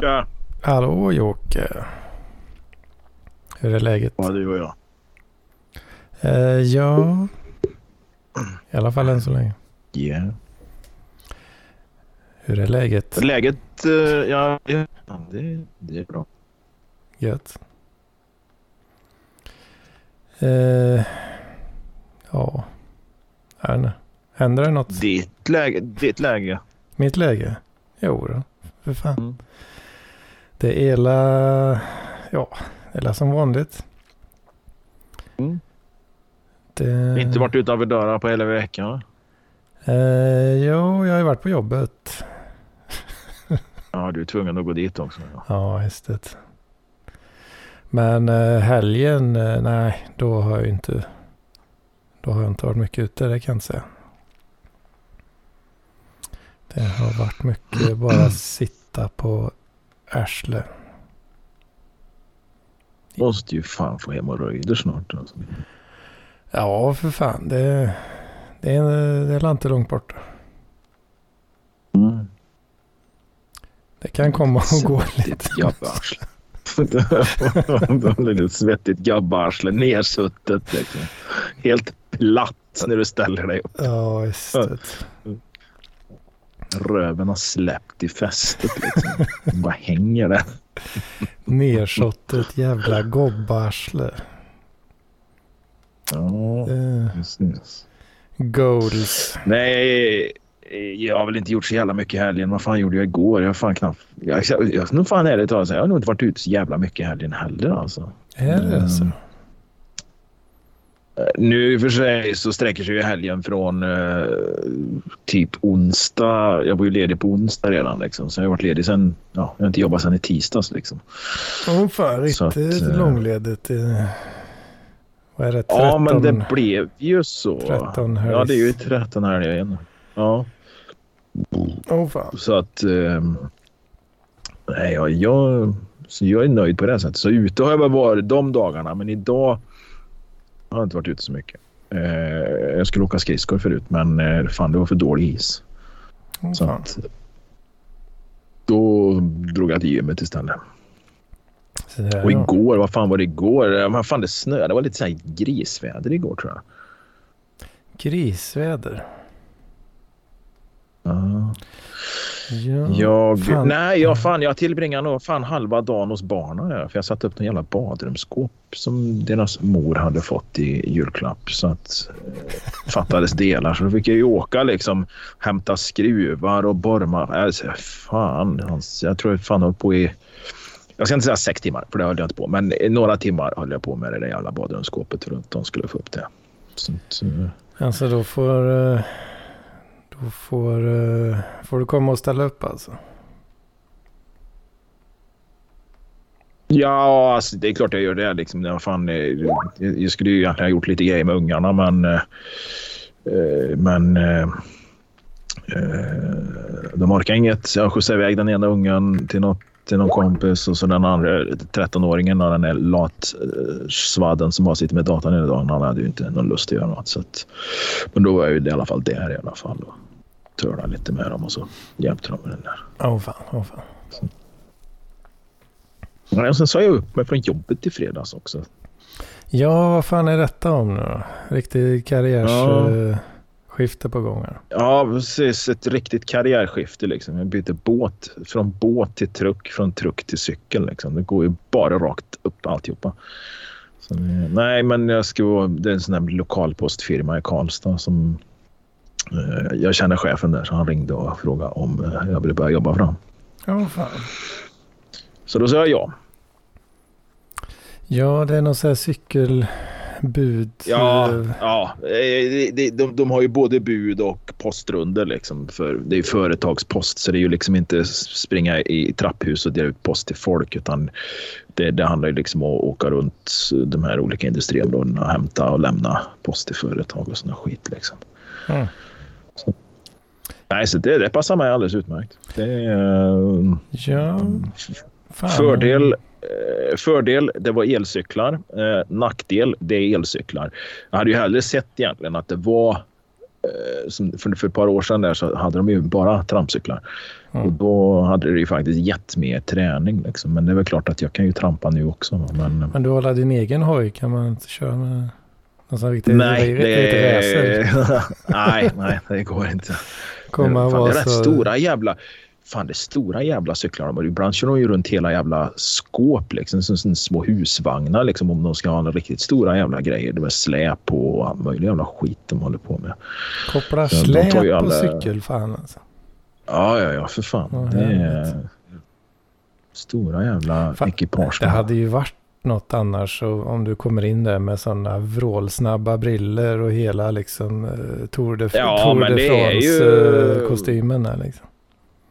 Ja. Hallå Jocke. Hur är läget? Ja, du och jag. Eh, ja, i alla fall än så länge. Yeah. Hur är läget? Läget, eh, ja, det, det är bra. Gött. Eh, ja. Händer det något? Ditt läge, ditt läge. Mitt läge? Jo då, för fan. Mm. Det är hela, ja, det är hela som vanligt. Mm. Det, Inte varit utanför dörrar på hela veckan. va? Eh, jo, jag har ju varit på jobbet. Ja, du är tvungen att gå dit också. Ja. Ja, just det. Men eh, helgen, eh, nej, då har jag inte, då har jag inte varit mycket ute, det kan jag inte säga. Det har varit mycket bara sitta på arsle. Måste ju fan få hemorrojder snart. Alltså. Ja, för fan, det, det, är, det är inte långt borta. Mm. Det kan komma och gå lite. Gabbarsle. Lite svettigt gabbarsle, nersuttet liksom. Helt platt när du ställer dig upp. Ja, just det. Röven har släppt i fästet liksom. Bara hänger där. Nersottet jävla gobbarsle. Ja, Eh, precis. goals. Nej, jag har väl inte gjort så jävla mycket i helgen. Vad fan gjorde jag igår? Jag har fan knappt... Jag, jag, jag, fan ärligt talat, jag har nog inte varit ute så jävla mycket i helgen heller alltså. Är det så? Eh, Nu i och för sig så sträcker sig ju helgen från eh, typ onsdag. Jag var ju ledig på onsdag redan liksom. Så jag har varit ledig sen... Ja, jag har inte jobbat sen i tisdags liksom. Åh fan, riktigt eh, långledigt. eh, Vad är det? 13? Ja, men det blev ju så. 13 Ja, det är ju helgs. 13 helger igen. Ja. Åh fan. Så att... Eh, nej, jag, jag, så jag är nöjd på det sättet. Så ute har jag väl varit de dagarna, men idag har jag inte varit ute så mycket. Eh, jag skulle åka skridskor förut, men eh, fan, det var för dålig is. Åh, Så att, då drog jag till gymmet istället. Där, Och ja. igår, vad fan var det igår? Vad fan det snöade. Det var lite så grisväder igår tror jag. Grisväder. Ja. Ja. Jag, fan. nej, jag, fan, jag tillbringade nog fan halva dagen hos barnen. För jag satte upp en jävla badrumsskåp som deras mor hade fått i julklapp. Så att eh, fattades delar. Så då fick jag ju åka liksom, hämta skruvar och borma. Alltså, fan, jag tror jag fan höll på i... Jag ska inte säga sex timmar, för det höll jag inte på. Men några timmar höll jag på med det där jävla badrumsskåpet runt de skulle få upp det. Så att, eh, Alltså då får, eh, då får, eh, får du komma och ställa upp alltså. Ja, alltså, det är klart jag gör det. Liksom. Ja, fan, jag, jag skulle ju egentligen ha gjort lite grejer med ungarna, men... eh, eh men... eh, de orkar inget. Jag skjutsade iväg den ena ungen till, något, till någon kompis och så den andra 13-åringen och den där lat som bara sitter med datorn hela dagen. Han hade ju inte någon lust att göra något. Så att, men då var jag ju i alla fall där i alla fall Då törnade lite med dem och så hjälpte de med den där. Åh fan, åh fan. Ja, sen sa jag upp mig från jobbet i fredags också. Ja, vad fan är detta om nu då? Riktig karriärsskifte Ja. på gång här. Ja, precis. Ett riktigt karriärskifte. Liksom. Jag bytte båt från båt till truck, från truck till cykel. Liksom. Det går ju bara rakt upp alltihopa. Så, eh, nej, men jag ska, vara- det är en sån här lokalpostfirma i Karlstad som jag känner chefen där så han ringde och frågade om eh, jag ville börja jobba för honom. Åh fan. Så då sa jag ja. Ja, det är någon sån här cykelbud. Ja, eh, ja. eh, de, de, de, de har ju både bud och postrunder. Liksom, för det är ju företagspost så det är ju liksom inte springa i trapphus och dela ut post till folk utan det, det handlar ju liksom om att åka runt de här olika industriområdena och hämta och lämna post till företag och såna skit. Liksom. Mm. Nej, så det, det passar mig alldeles utmärkt. Det är, eh, Ja, fan. Fördel, eh, fördel, det var elcyklar. Eh, nackdel, det är elcyklar. Jag hade ju hellre sett egentligen att det var eh, som för, för ett par år sedan där så hade de ju bara trampcyklar. Mm. Och då hade det ju faktiskt gett mer träning. Liksom. Men det är väl klart att jag kan ju trampa nu också. Men, Men du har din egen hoj, kan man inte köra med någon sån riktig, nej, racer? nej, nej, det går inte. Kommer Fan, vara så... stora jävla... Fan, det är stora jävla cyklar de har. Ibland kör de ju runt hela jävla skåp, liksom. Som, som små husvagnar, liksom. Om de ska ha riktigt stora jävla grejer. Det är släp och all möjlig jävla skit de håller på med. Kopplar de släp på alla- cykel, fan alltså. Ja, ja, ja, för fan. Åh, det är stora jävla Fan, ekipage. Det hade ju varit något annars så om du kommer in där med sådana vrålsnabba briller och hela liksom eh, Tour de, Ja, Tour de det är France ju- eh, liksom.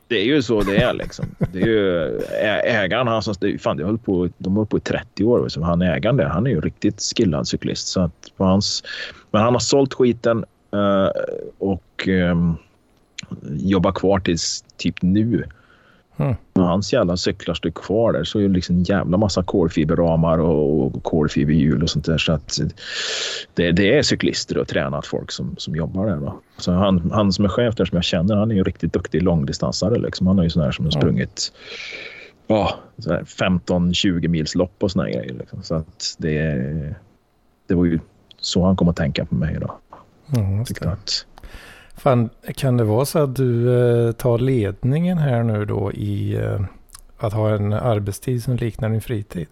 Det är ju så det är liksom. Det är ju ägaren, han som, det- fan, de höll på, de hållit på i 30 år. Så han ägaren där, han är ju riktigt skillad cyklist. Så att på hans, men han har sålt skiten eh, och eh, jobbar kvar tills typ nu. Mm. Hans jävla cyklar står kvar där. Så är det liksom en jävla massa kolfiberramar och, kolfiberhjul och sånt där. Så att det, det är cyklister och tränat folk som, som jobbar där. Då. Så han, han som är chef där som jag känner, han är ju riktigt duktig långdistansare. Liksom. Han är ju sån här som har sprungit ja, här 15-20 mils lopp och såna här grejer. Liksom. Så att det, det var ju så han kom att tänka på mig. Då. Mm, Tyckte att, Fan, kan det vara så att du eh, tar ledningen här nu då i eh, att ha en arbetstid som liknar din fritid?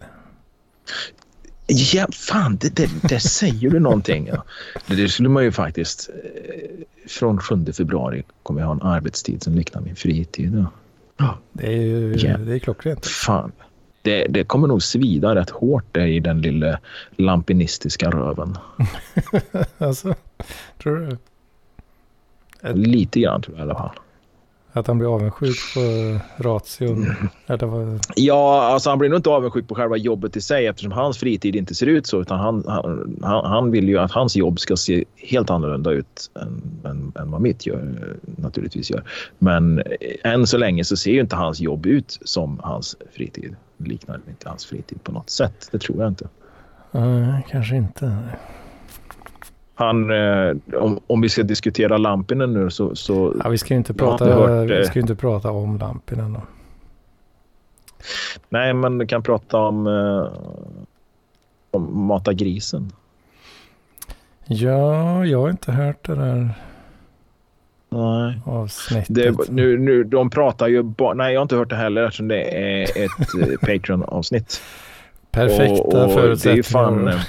Ja, fan, det, det, det säger du någonting. Ja. Det, skulle man ju faktiskt... eh, Från 7 februari kommer jag ha en arbetstid som liknar min fritid. Ja. Det är ju Ja. det är klockrent. Fan. Det, det kommer nog svida rätt hårt där i den lilla lampinistiska röven. alltså, tror du Lite grann tror jag i alla fall. att han blir avundsjuk på ration? Vad? Ja, alltså han blir nog inte avundsjuk på själva jobbet i sig eftersom hans fritid inte ser ut så. Utan han, han, han, vill ju att hans jobb ska se helt annorlunda ut än, än, än vad mitt gör, naturligtvis gör. Men än så länge så ser ju inte hans jobb ut som hans fritid. Det liknar inte hans fritid på något sätt. Det tror jag inte. Nej, kanske inte. Han, eh, om, om vi ska diskutera Lampinen nu så, så Ja, vi ska inte prata, hört, eh, vi ska ju inte prata om Lampinen då. nej, men vi kan prata om, eh, om Mata grisen. Ja, jag har inte hört det där Nej. avsnittet. Det, nu, nu, de pratar ju bara... Nej, jag har inte hört det heller eftersom det är ett eh, Patreon-avsnitt. Perfekta Och- och förutsättningar. Det är ju fan...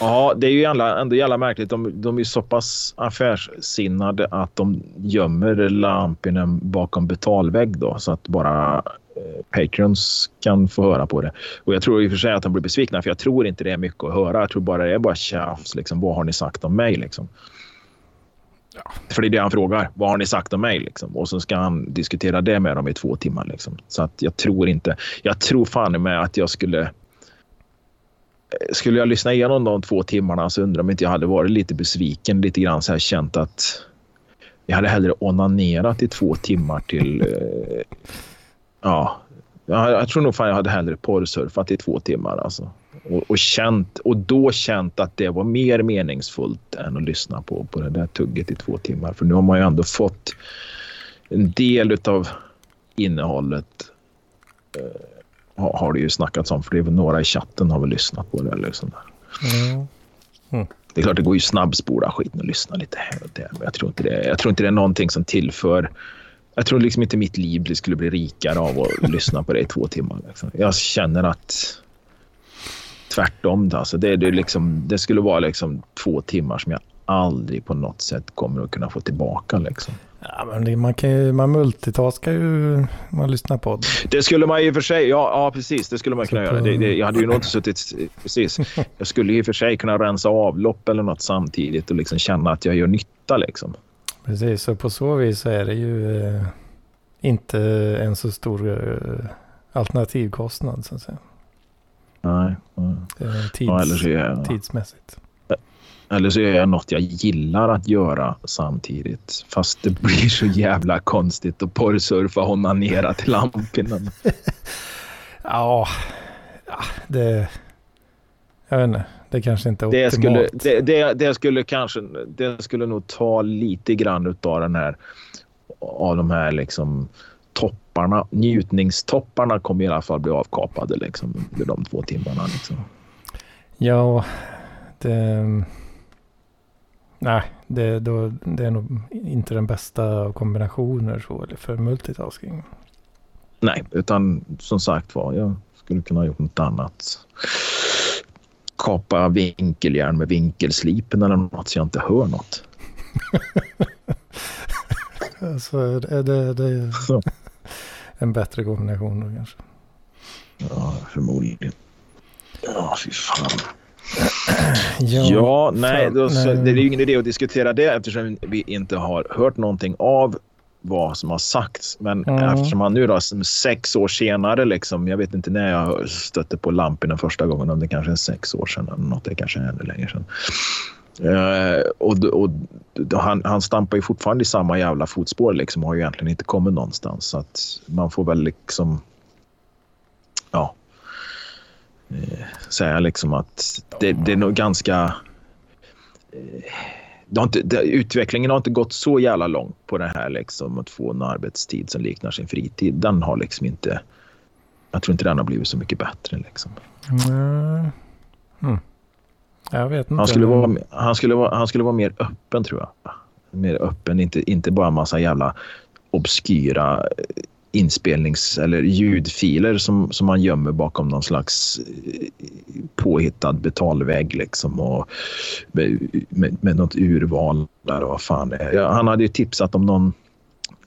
Ja, det är ju jävla, ändå jävla märkligt. De, de är så pass affärssinnade att de gömmer Lampinen bakom betalvägg då, så att bara eh, Patreons kan få höra på det. Och jag tror i och för sig att de blir besvikna, för jag tror inte det är mycket att höra. Jag tror bara det är bara tjafs. Liksom. Vad har ni sagt om mig? Liksom. För det är det han frågar. Vad har ni sagt om mig? Liksom. Och så ska han diskutera det med dem i två timmar. Liksom. Så att jag tror inte... Jag tror fan med att jag skulle... Skulle jag lyssna igenom de två timmarna så undrar jag om inte jag hade varit lite besviken. Lite grann så här känt att jag hade hellre onanerat i två timmar till... Eh, ja, jag, jag tror nog fan jag hade hellre porrsurfat i två timmar. Alltså. Och, och, känt, och då känt att det var mer meningsfullt än att lyssna på, på det där tugget i två timmar. För nu har man ju ändå fått en del av innehållet eh, har, har det ju snackats om. För det är väl några i chatten har väl lyssnat på det. Eller sånt där. Mm. Det är klart det går ju snabbspola skiten och lyssna lite här och där. Men jag tror inte det, jag tror inte det är någonting som tillför jag tror liksom inte mitt liv skulle bli rikare av att lyssna på det i två timmar. Liksom. Jag känner att tvärtom. Alltså det, det, liksom, det skulle vara liksom två timmar som jag aldrig på något sätt kommer att kunna få tillbaka. Liksom. Ja, men det, man, kan ju, man multitaskar ju man lyssnar på det. Det skulle man och för sig, ja, ja precis, det skulle man kunna göra. Det, det, jag hade ju nog inte suttit, precis. Jag skulle och för sig kunna rensa avlopp eller något samtidigt och liksom känna att jag gör nytta. Liksom. Precis, så på så vis så är det ju eh, inte en så stor eh, alternativkostnad så att säga. Nej, nej. Eh, tids, Ja, är jag, Tidsmässigt. Eller så är jag något jag gillar att göra samtidigt. Fast det blir så jävla konstigt att porrsurfa och onanera till lamporna. Ja, ja, det... Jag vet inte. det kanske inte är det optimalt. skulle, det, det, det, skulle kanske, det skulle nog ta lite grann utav den här, av de här liksom topparna, njutningstopparna kommer i alla fall bli avkapade liksom under de två timmarna. Liksom. Ja, det... Nej, det, då, det är nog inte den bästa av kombinationer så, för multitasking. Nej, utan som sagt var, jag skulle kunna ha gjort något annat. Kapa vinkeljärn med vinkelslipen eller något så jag inte hör något. så är det, det är så. en bättre kombination då kanske. Ja, förmodligen. Ja, fy fan. Ja, ja nej, då, så, det är ju ingen idé att diskutera det eftersom vi inte har hört någonting av vad som har sagts. Men mm. eftersom han nu då sex år senare, liksom, jag vet inte när jag stötte på lamporna första gången, om det kanske är sex år sedan eller något, det kanske är ännu längre sedan. Uh, och, och han, han stampar ju fortfarande i samma jävla fotspår liksom och har ju egentligen inte kommit någonstans. Så att man får väl liksom... Ja. Uh, säga liksom att det, det är nog ganska... Det har inte, det, utvecklingen har inte gått så jävla långt på det här liksom att få en arbetstid som liknar sin fritid. Den har liksom inte... Jag tror inte den har blivit så mycket bättre liksom. Mm. Mm. Jag vet inte. Han skulle, vara, han, skulle vara, han skulle vara mer öppen tror jag. Mer öppen, inte, inte bara massa jävla obskyra inspelnings eller ljudfiler som, som man gömmer bakom någon slags eh, påhittad betalvägg liksom och med, med, med något urval där och vad fan är. Han hade ju tipsat om någon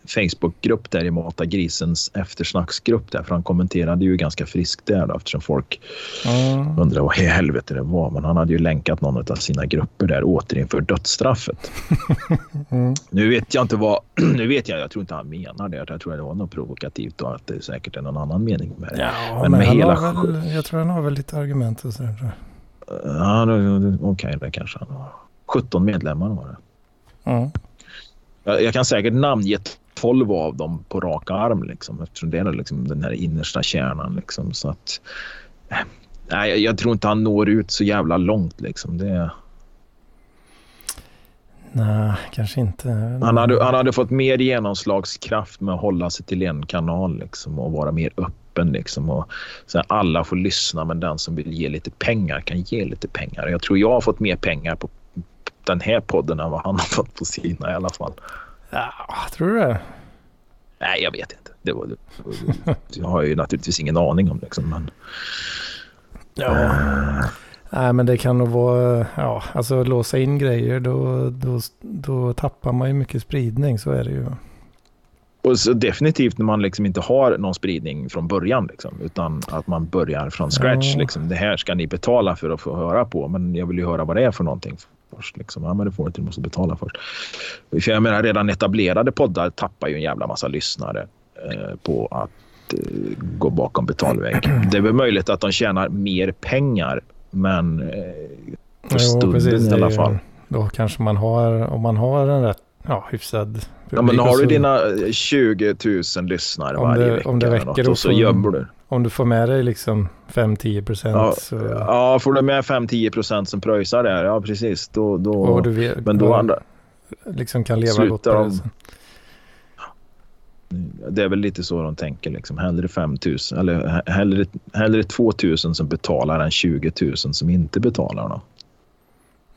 Facebookgrupp där i Mata Grisens eftersnacksgrupp där för han kommenterade ju ganska friskt där då, eftersom folk mm. undrar vad i helvete det var. Men han hade ju länkat någon av sina grupper där återinför dödsstraffet. mm. Nu vet jag inte vad, nu vet jag, jag tror inte han menar det. Jag tror det var något provokativt och att det säkert är någon annan mening med det. Ja, men, men med hela... Väl, jag tror han har väl lite argument och sådär. Ja, okej, okay, det kanske han har. 17 medlemmar var det. Mm. Jag, jag kan säkert namnge 12 av dem på rak arm liksom, eftersom det är liksom den här innersta kärnan. Liksom, så att, eh, nej, jag, tror inte han når ut så jävla långt. Liksom. Det... Nej, kanske inte. Han hade, han hade fått mer genomslagskraft med att hålla sig till en kanal liksom, och vara mer öppen. Liksom, och, så alla får lyssna, men den som vill ge lite pengar kan ge lite pengar. Jag tror jag har fått mer pengar på den här podden än vad han har fått på sina i alla fall. Ja, tror du det? Nej, jag vet inte. Det var, det, jag har ju naturligtvis ingen aning om det. Liksom, men... Ja. Äh... Nej, men det kan nog vara, ja, alltså låsa in grejer, då, då, då tappar man ju mycket spridning, så är det ju. Och så definitivt när man liksom inte har någon spridning från början, liksom, utan att man börjar från scratch. Ja. Liksom. Det här ska ni betala för att få höra på, men jag vill ju höra vad det är för någonting först. Liksom. Ja, men det får du inte, du måste betala först. För jag menar, redan etablerade poddar tappar ju en jävla massa lyssnare eh, på att eh, gå bakom betalvägg. Det är väl möjligt att de tjänar mer pengar, men eh, för stunden precis, i alla fall. Då kanske man har, om man har en rätt ja, hyfsad Ja, men har du dina 20 000 lyssnare om varje det, vecka om det räcker något, och så gömmer du. Om du får med dig liksom 5-10 procent. Ja, så... ja, får du med 5-10 procent som pröjsar där, ja precis. Då, då, vet, men då andra... Liksom kan leva gott på det. Det är väl lite så de tänker. Liksom. Hellre 5 000 eller hellre, hellre 2 000 som betalar än 20 000 som inte betalar. Då.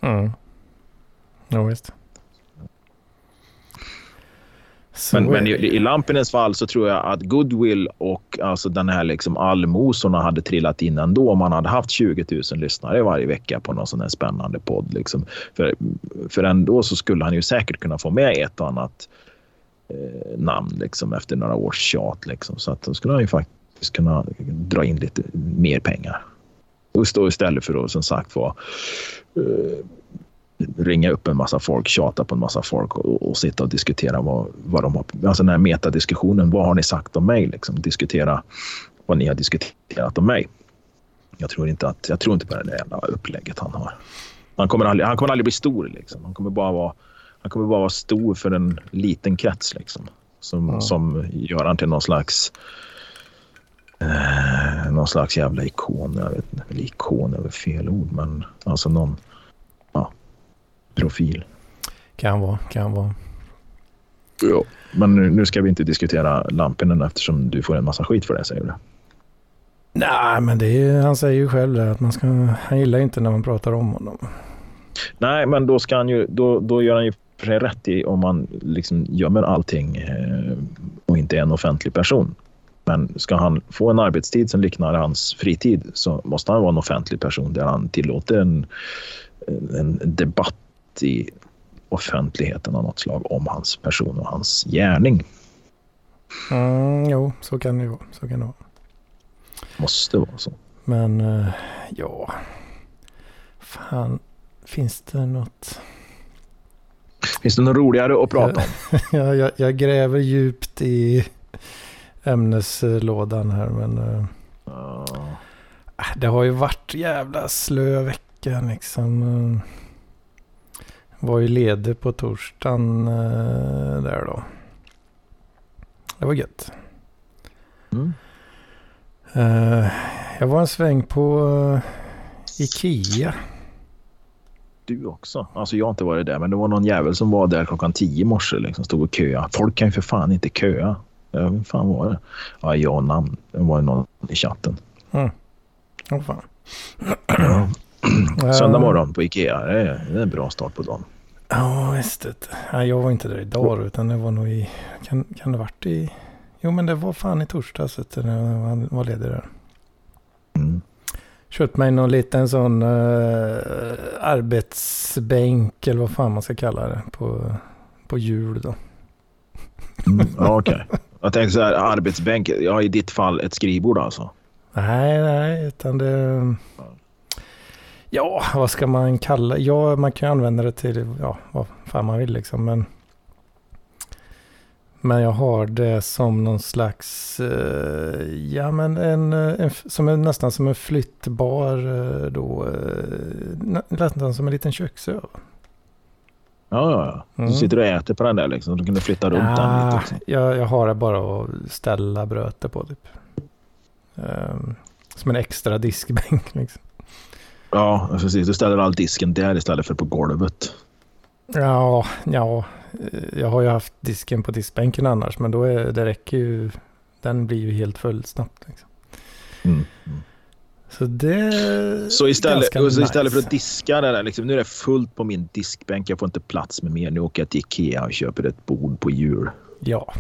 Mm. Ja, visst. Men, men i, i Lampinens fall så tror jag att goodwill och alltså den här liksom allmosorna hade trillat in ändå om man hade haft 20 000 lyssnare varje vecka på någon sån här spännande podd. Liksom. För, för ändå så skulle han ju säkert kunna få med ett och annat eh, namn liksom, efter några års tjat. Liksom. Så att då skulle han ju faktiskt kunna dra in lite mer pengar. Och stå istället för att som sagt vara eh, ringa upp en massa folk, tjata på en massa folk och, och sitta och diskutera vad, vad de har... Alltså den här metadiskussionen. Vad har ni sagt om mig? Liksom, diskutera vad ni har diskuterat om mig. Jag tror inte, att, jag tror inte på det där jävla upplägget han har. Han kommer aldrig, han kommer aldrig bli stor. Liksom. Han, kommer bara vara, han kommer bara vara stor för en liten krets. Liksom, som, ja. som gör han till någon slags eh, någon slags jävla ikon. Jag vet inte, ikon är väl fel ord, men alltså någon profil. Kan vara, kan vara. Ja. Men nu, nu ska vi inte diskutera Lampinen eftersom du får en massa skit för det, säger du. Nej, men det är, han säger ju själv det, att man ska, han gillar inte när man pratar om honom. Nej, men då, ska han ju, då, då gör han ju för sig rätt i om man liksom gömmer allting eh, och inte är en offentlig person. Men ska han få en arbetstid som liknar hans fritid så måste han vara en offentlig person där han tillåter en, en debatt i offentligheten av något slag om hans person och hans gärning. Mm, jo, så kan det vara. Så kan det vara. Måste vara så. Men eh, ja, fan, finns det något? Finns det något roligare att prata om? jag, jag, jag gräver djupt i ämneslådan här, men uh, det har ju varit jävla slö vecka liksom. Var ju ledig på torsdagen uh, där då. Det var gött. Mm. Uh, jag var en sväng på uh, Ikea. Du också? Alltså jag har inte varit där men det var någon jävel som var där klockan tio i morse liksom stod och köa. Folk kan ju för fan inte köa. Ja, vem fan var det? Ja, jag och namn. Det var någon i chatten. Mm. Oh, fan. Ja. Söndag morgon på Ikea. Det är en bra start på dagen. Ja, visst det. Nej, jag var inte där idag utan det var nog i... Kan, kan det varit i... Jo, men det var fan i torsdags när jag var ledig där. Mm. Köpt mig någon liten sån uh, arbetsbänk eller vad fan man ska kalla det på, på hjul då. Mm, ja, okej. Okay. Jag tänkte så här, arbetsbänk. Ja, i ditt fall ett skrivbord alltså? Nej, nej, utan det... Ja, vad ska man kalla Ja, man kan använda det till ja, vad fan man vill liksom. Men, men jag har det som någon slags, eh, ja men en, en, som är nästan som en flyttbar eh, då, eh, nästan som en liten köksöv. Ja, ja, ja. Du mm. sitter och äter på den där liksom. Du kunde flytta runt ja, den lite. Också. Jag, jag har det bara att ställa bröte på typ. Um, som en extra diskbänk liksom. Ja, precis. Du ställer all disken där istället för på golvet. Ja, ja. Jag har ju haft disken på diskbänken annars, men då är, det räcker ju. Den blir ju helt full snabbt. Liksom. Mm. Mm. Så det Så istället, så nice. istället för att diska det där, liksom, nu är det fullt på min diskbänk, jag får inte plats med mer. Nu åker jag till Ikea och köper ett bord på hjul. Ja.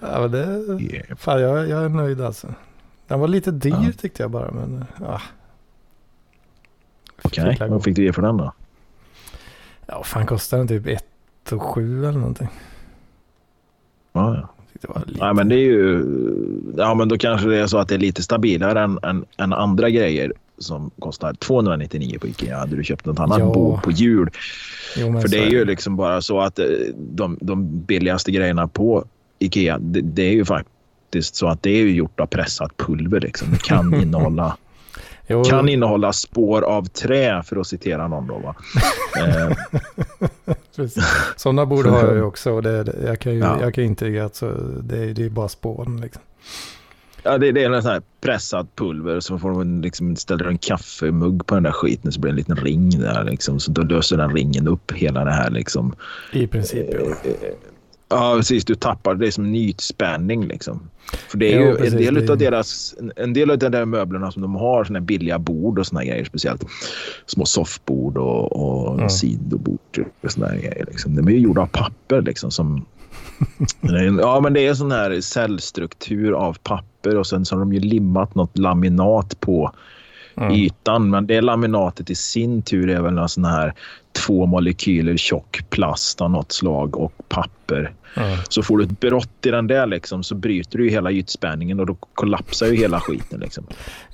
ja det, yeah. fan, jag, jag är nöjd alltså. Den var lite dyr ja. tyckte jag bara, men ja. Okej, okay. vad fick du ge för den då? Ja, fan kostade den typ 1 och 7 eller någonting. Ja, ja. Nej, men det är ju... Ja, men då kanske det är så att det är lite stabilare än, än, än andra grejer som kostar 299 på Ikea. Hade du köpt något annat ja. bord på jul. Jo, För det är ju liksom bara så att eh, de, de billigaste grejerna på Ikea, det, det är ju faktiskt så att det är gjort av pressat pulver. Liksom. Det kan innehålla Jo. Kan innehålla spår av trä för att citera någon då va. eh. Sådana bord har jag ju också och det, jag kan ju ja. jag kan intyga att så, det, det är bara spån liksom. Ja, det, det är en sån här pressad pulver så får man liksom ställa en kaffemugg på den där skiten så blir det en liten ring där liksom. Så då löser den ringen upp hela det här liksom. I princip ja. Eh, eh, Ja, precis. Du tappar. Det är som nytspänning liksom. För det är jo, ju precis, en del det... av deras, en del av de där möblerna som de har, såna billiga bord och såna grejer, speciellt små soffbord och, och mm. sidobord och såna grejer. Liksom. De är ju gjorda av papper liksom som ja, men det är sån här cellstruktur av papper och sen så har de ju limmat något laminat på mm. ytan. Men det laminatet i sin tur är väl en sån här två molekyler tjock plast av något slag och papper. Mm. Så får du ett brott i den där liksom, så bryter du hela ytspänningen och då kollapsar ju hela skiten. Liksom.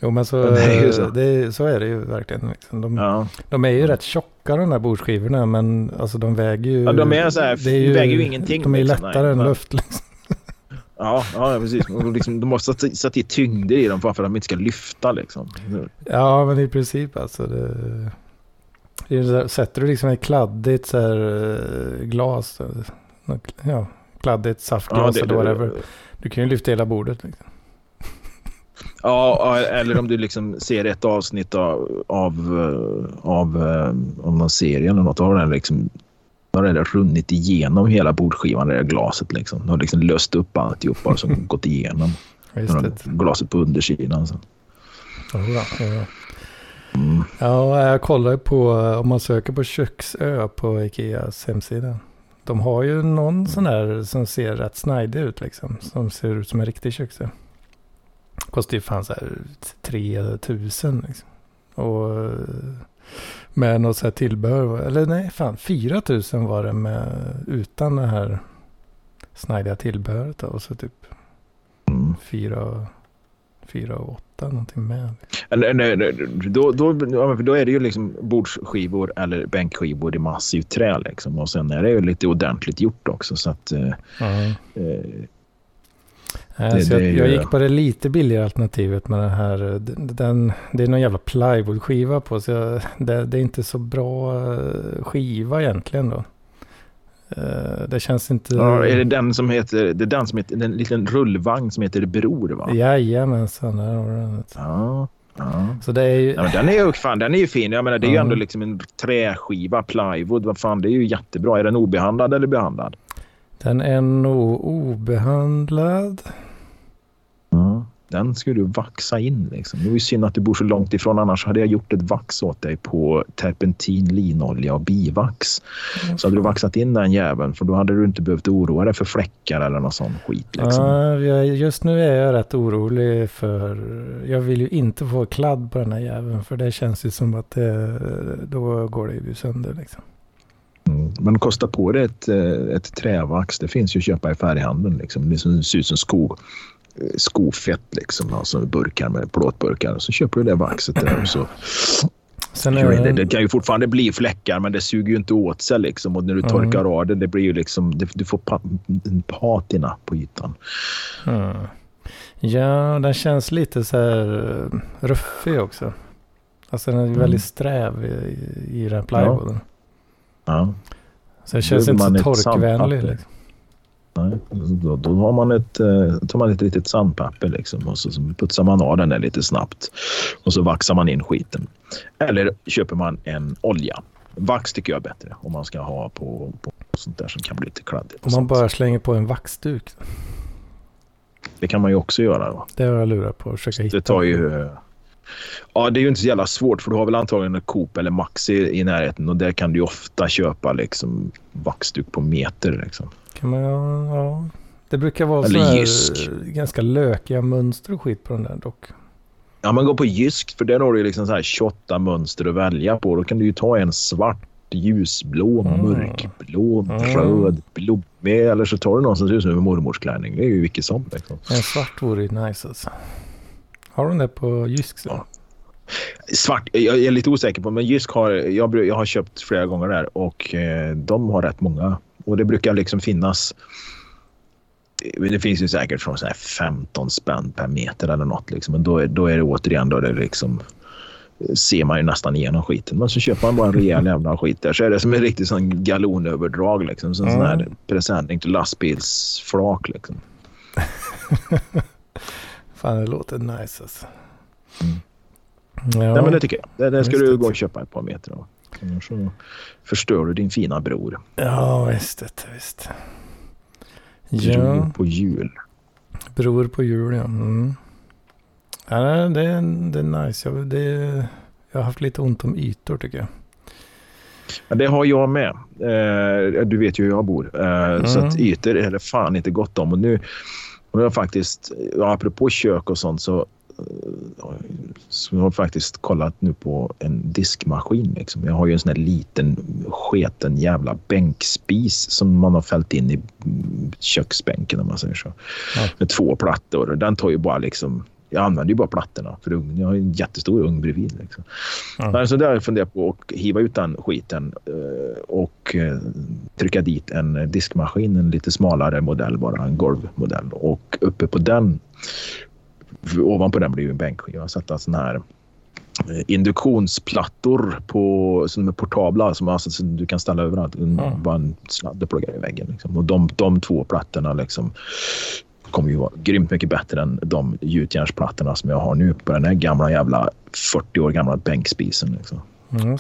Jo men så, är, så. Det, så är det ju verkligen. Liksom. De, ja. de är ju rätt tjocka de här bordskivorna men alltså, de väger ju... Ja, de är så här, är ju, väger ju ingenting. De är ju liksom, lättare nej, än luft. Liksom. Ja, ja precis. Liksom, du måste sätta i tyngder i dem för att de inte ska lyfta. Liksom. Ja, men i princip alltså. Det, sätter du liksom ett kladdigt så här, eh, glas, ja, kladdigt saftglas Ja, det- eller whatever. Du kan ju lyfta hela bordet. Liksom. Ja, eller om du liksom ser ett avsnitt av, av, eh, av, eh, av någon serie eller något. Då har den liksom har det runnit igenom hela bordskivan, det där glaset. Liksom. Du har liksom löst upp alltihopa och så gått igenom Just det. glaset på undersidan. Så. Jodå, jodå. Mm. Ja, jag kollar på om man söker på köksö på Ikeas hemsida. De har ju någon sån där som ser rätt snajdig ut liksom. Som ser ut som en riktig köksö. Kostar ju fan så här 3000 liksom. Och med något så här tillbehör. Eller nej, fan 4000 var det med utan det här snajdiga tillbehöret. Och så typ Mm. 4 fyra och 8 någonting med. Eller, nej, nej, då, då, då är det ju liksom bordsskivor eller bänkskivor i massivt trä. Liksom. Och sen är det ju lite ordentligt gjort också. Så att, eh, Ja. eh, Nej, Det- så jag, jag gick på det lite billigare alternativet med den här. Den, den, det är någon jävla plywoodskiva på. Så jag, det, det är inte så bra eh, skiva egentligen då. Eh, Det känns inte... ja, är det den som heter, det är den som heter, den liten rullvagn som heter Bror va? Jajamensan, där har du den. Ja. ja. Så det är ju... Ja, den är ju fan, den är ju fin. Jag menar, det är ju ändå liksom en träskiva, plywood. Vad fan, det är ju jättebra. Är den obehandlad eller behandlad? Den är nog obehandlad. Den skulle du vaxa in liksom. Det var ju synd att du bor så långt ifrån. Annars hade jag gjort ett vax åt dig på terpentin, linolja och bivax. Så hade du vaxat in den jäveln för då hade du inte behövt oroa dig för fläckar eller någon sån skit. Liksom. Ja, just nu är jag rätt orolig för... Jag vill ju inte få kladd på den här jäveln. För det känns ju som att det, då går det ju sönder liksom. Mm. Men kosta på dig ett, eh, ett trävax. Det finns ju att köpa i färghandeln. Liksom. Det ser ut som sko, eh, skofett. Liksom. Alltså burkar med plåtburkar. Så köper du det vaxet där och så Sen in det. är det kan ju fortfarande bli fläckar men det suger ju inte åt sig. Liksom. Och när du Mm. torkar av det, det blir ju liksom, det, du får pa, en patina på ytan. Mm. Ja, den känns lite så här eh, ruffig också. Alltså den är Mm. väldigt sträv i, i den plywooden. Ja. Så det känns inte så torkvänlig. Liksom. Nej. Då, då har man ett, eh, tar man ett litet sandpapper liksom, och så, så putsar man av den där lite snabbt. Och så vaxar man in skiten. Eller köper man en olja. Vax tycker jag är bättre om man ska ha på, på sånt där som kan bli lite kladdigt. Om man bara slänger på en vaxduk. Det kan man ju också göra. Då. Det har jag lurat på att försöka hitta. Det tar ju... eh, Ja, det är ju inte så jävla svårt för du har väl antagligen en Coop eller Maxi i närheten och där kan du ofta köpa liksom vaxduk på meter. Liksom. Kan man, ja. Det brukar vara Eller här jysk. ganska lökiga mönster och skit på den där dock. Ja, men gå på Jysk för där har du liksom så här 28 mönster att välja på. Då kan du ju ta en svart, ljusblå, Mm. mörkblå, Mm. röd, blommig eller så tar du någon som ser ut som en mormors klänning. Det är ju vilket som. Liksom. En svart vore ju nice alltså. Har de det på Jysk? så? Ja. Svart, jag är lite osäker på men Jysk har, jag, jag har köpt flera gånger där och eh, de har rätt många. Och det brukar liksom finnas det finns ju säkert från så här 15 spänn per meter eller något. Liksom. Men då är, då är det återigen då det liksom ser man ju nästan igenom skiten. Men så köper man bara en rejäl jävla skit där så är det som en riktig sån galonöverdrag. Liksom. Som en sån här Mm. presenning till lastbilsflak. Liksom. Fan det låter nice alltså. Mm. Ja. Nej, men det tycker jag. Det, det ska Just du gå och köpa ett par meter av. Annars så förstör du din fina bror. ja visst, det, visst. Bror Ja, på jul. bror på jul ja. Mm. ja det, är, det är nice. Jag, det, jag har haft lite ont om ytor tycker jag. Ja, det har jag med. Eh, du vet ju hur jag bor. Eh, Så Mm. att ytor är det fan inte gott om. Och nu och jag faktiskt, apropå kök och sånt så, har jag faktiskt kollat nu på en diskmaskin. Liksom. Jag har ju en sån här liten sketen jävla bänkspis som man har fällt in i köksbänken om man säger så. Ja. Med två plattor. Den tar ju bara liksom jag använder ju bara plattorna för ugnen. Jag har en jättestor ugn bredvid. Liksom. Ja. Så där har jag funderat på att hiva ut den skiten eh, och eh, trycka dit en diskmaskin, en lite smalare modell bara, en golvmodell. Och uppe på den, ovanpå den blir ju en bänkskiva. Sätta sån här eh, induktionsplattor på, som är portabla som, alltså, som du kan ställa överallt. Mm. Bara en sladd och plugga i väggen. Liksom. Och de, de två plattorna liksom, kommer ju vara grymt mycket bättre än de gjutjärnsplattorna som jag har nu på den här gamla jävla 40 år gamla bänkspisen. Liksom. Mm.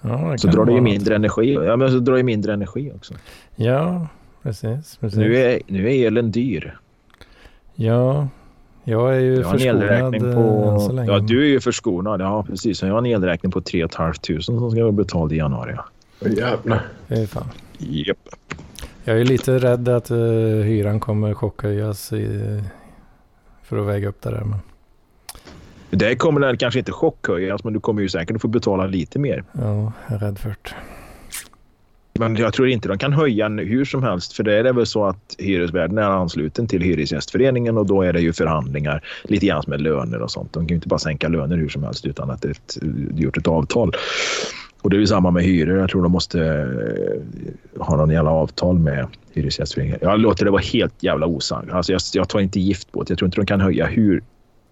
Ja, Så drar det ju mindre energi. Ja, men så drar det mindre energi också. Ja, precis. precis. Nu är, nu är elen dyr. Ja, jag är ju Jag förskonad eh, på... än så länge. Ja, du är ju förskonad. Ja, precis. Jag har en elräkning på 3 500 som ska vara betald i januari. Jävlar. Fan. Japp. Jag är lite rädd att uh, hyran kommer chockhöjas i, för att väga upp det där. Men, Det kommer den kanske inte chockhöjas, men du kommer ju säkert få betala lite mer. ja, jag är rädd för det. Men jag tror inte de kan höja hur som helst. För det är väl så att hyresvärden är ansluten till Hyresgästföreningen och då är det ju förhandlingar lite grann med löner och sånt. De kan ju inte bara sänka löner hur som helst utan att det är ett, gjort ett avtal. Och det är ju samma med hyror. Jag tror de måste eh, ha någon jävla avtal med Hyresgästföreningen. Jag låter det vara helt jävla osagt. Alltså jag, jag tar inte gift på det. Jag tror inte de kan höja hur...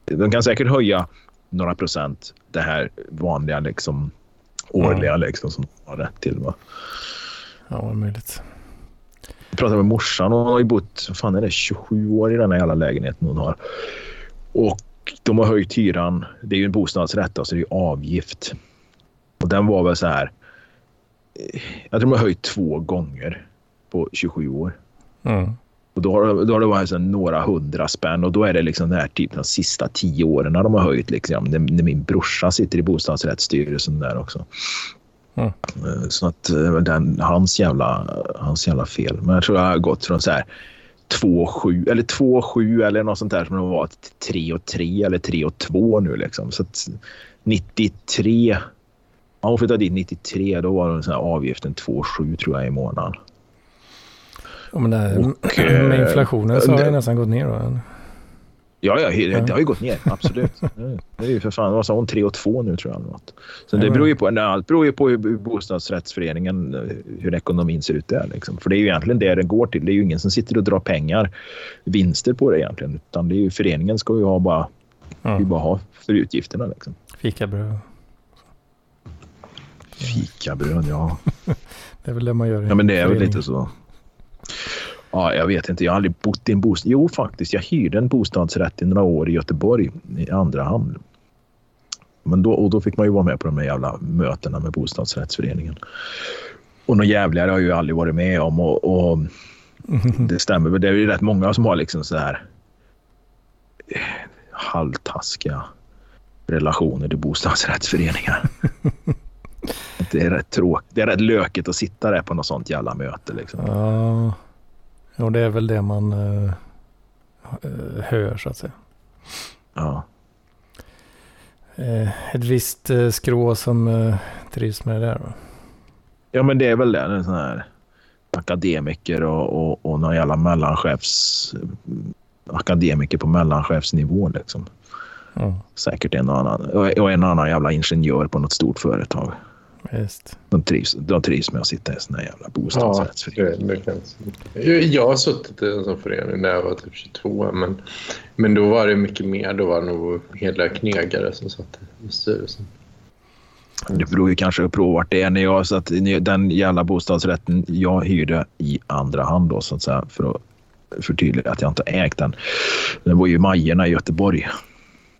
De kan säkert höja några procent det här vanliga liksom årliga liksom som har rätt till. Va? Ja, vad möjligt. Jag pratade med morsan och hon har ju bott fan är det, 27 år i den här jävla lägenheten hon har. Och de har höjt hyran. Det är ju en bostadsrätt så det är avgift. Och den var väl så här. eh, Jag tror de har höjt två gånger på 27 år. Mm. Och då har, då har det varit så några hundra spänn och då är det liksom den här typ de sista tio åren när de har höjt. Liksom, när, när min brorsa sitter i bostadsrättsstyrelsen där också. Mm. Eh, Så att eh, den, hans, jävla, hans jävla fel. Men jag tror jag har gått från så här 2-7 eller 2-7 eller något sånt där som det var till 3 och 3 eller 3 och 2 nu liksom. Så att 93. Ja, hon flyttade dit 93. Då var den så här avgiften 2-7 tror jag i månaden. Ja, men det Och, eh, med inflationen så har det nästan gått ner då. Ja, ja, det har ju gått ner. Absolut. Det är ju för fan, vad sa hon? 3 och 2 nu tror jag. något. Så det beror ju på, nej, allt beror ju på hur bostadsrättsföreningen, eh, hur ekonomin ser ut där. Liksom. För det är ju egentligen det den går till. Det är ju ingen som sitter och drar pengar, vinster på det egentligen. Utan det är ju, föreningen ska ju ha bara, Ja. bara ha för utgifterna. Liksom. Fikabröd. Fikabröd, ja. Det är väl det man gör i Ja, men det är väl lite så. Ja, jag vet inte. Jag har aldrig bott i en bostad. Jo, faktiskt. Jag hyrde en bostadsrätt i några år i Göteborg i andra hand. Men då, och då fick man ju vara med på de här jävla mötena med bostadsrättsföreningen. Och något jävligare har jag ju aldrig varit med om. Och, och det stämmer väl. Det är ju rätt många som har liksom så här halvtaskiga relationer till bostadsrättsföreningar. Det är rätt tråkigt. Det är rätt lökigt att sitta där på något sånt jävla möte. Liksom. Ja, och det är väl det man eh, eh, hör så att säga. Ja. Eh, ett visst eh, skrå som eh, trivs med det där. Va? ja, men det är väl det. En sån här akademiker och, och, och någon jävla mellanchefs... Akademiker på mellanchefsnivå. Liksom. Ja, Säkert en och annan. Och och en annan jävla ingenjör på något stort företag. Visst. De trivs, de trivs med att sitta i såna här jävla Ja, det kan jag, har suttit i en sån förening när jag var typ 22. Men, men då var det mycket mer. Då var det nog hela knegare som satt i styrelsen. Det beror ju kanske på vart det är. När jag satt, i den jävla bostadsrätten jag hyrde i andra hand då så att säga för att förtydliga att jag inte ägt den. Det var ju Majerna i Göteborg.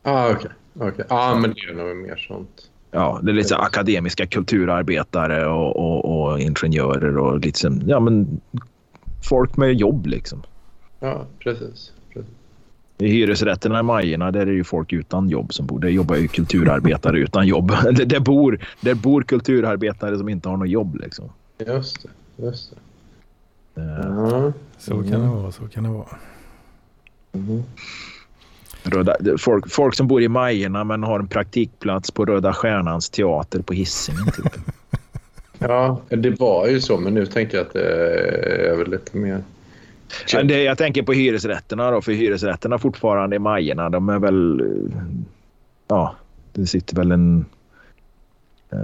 Ah, okej. Okay. ah, men det är nog mer sånt. Ja, det är lite akademiska kulturarbetare och, och, och ingenjörer och lite som, ja men folk med jobb liksom. Ja, precis. precis. I hyresrätterna i Majerna där är det ju folk utan jobb som bor. Där jobbar ju kulturarbetare utan jobb. Där, bor, där bor kulturarbetare som inte har något jobb liksom. Just det. Just det. Ja. Så kan det vara, så kan det vara. Mhm. Röda, folk, folk som bor i Majerna men har en praktikplats på Röda Stjärnans teater på Hisingen. Typ. Ja, det var ju så. Men nu tänker jag att det är väl lite mer... Men det, jag tänker på hyresrätterna då, för hyresrätterna fortfarande i Majerna, de är väl... Ja, det sitter väl en... Eh,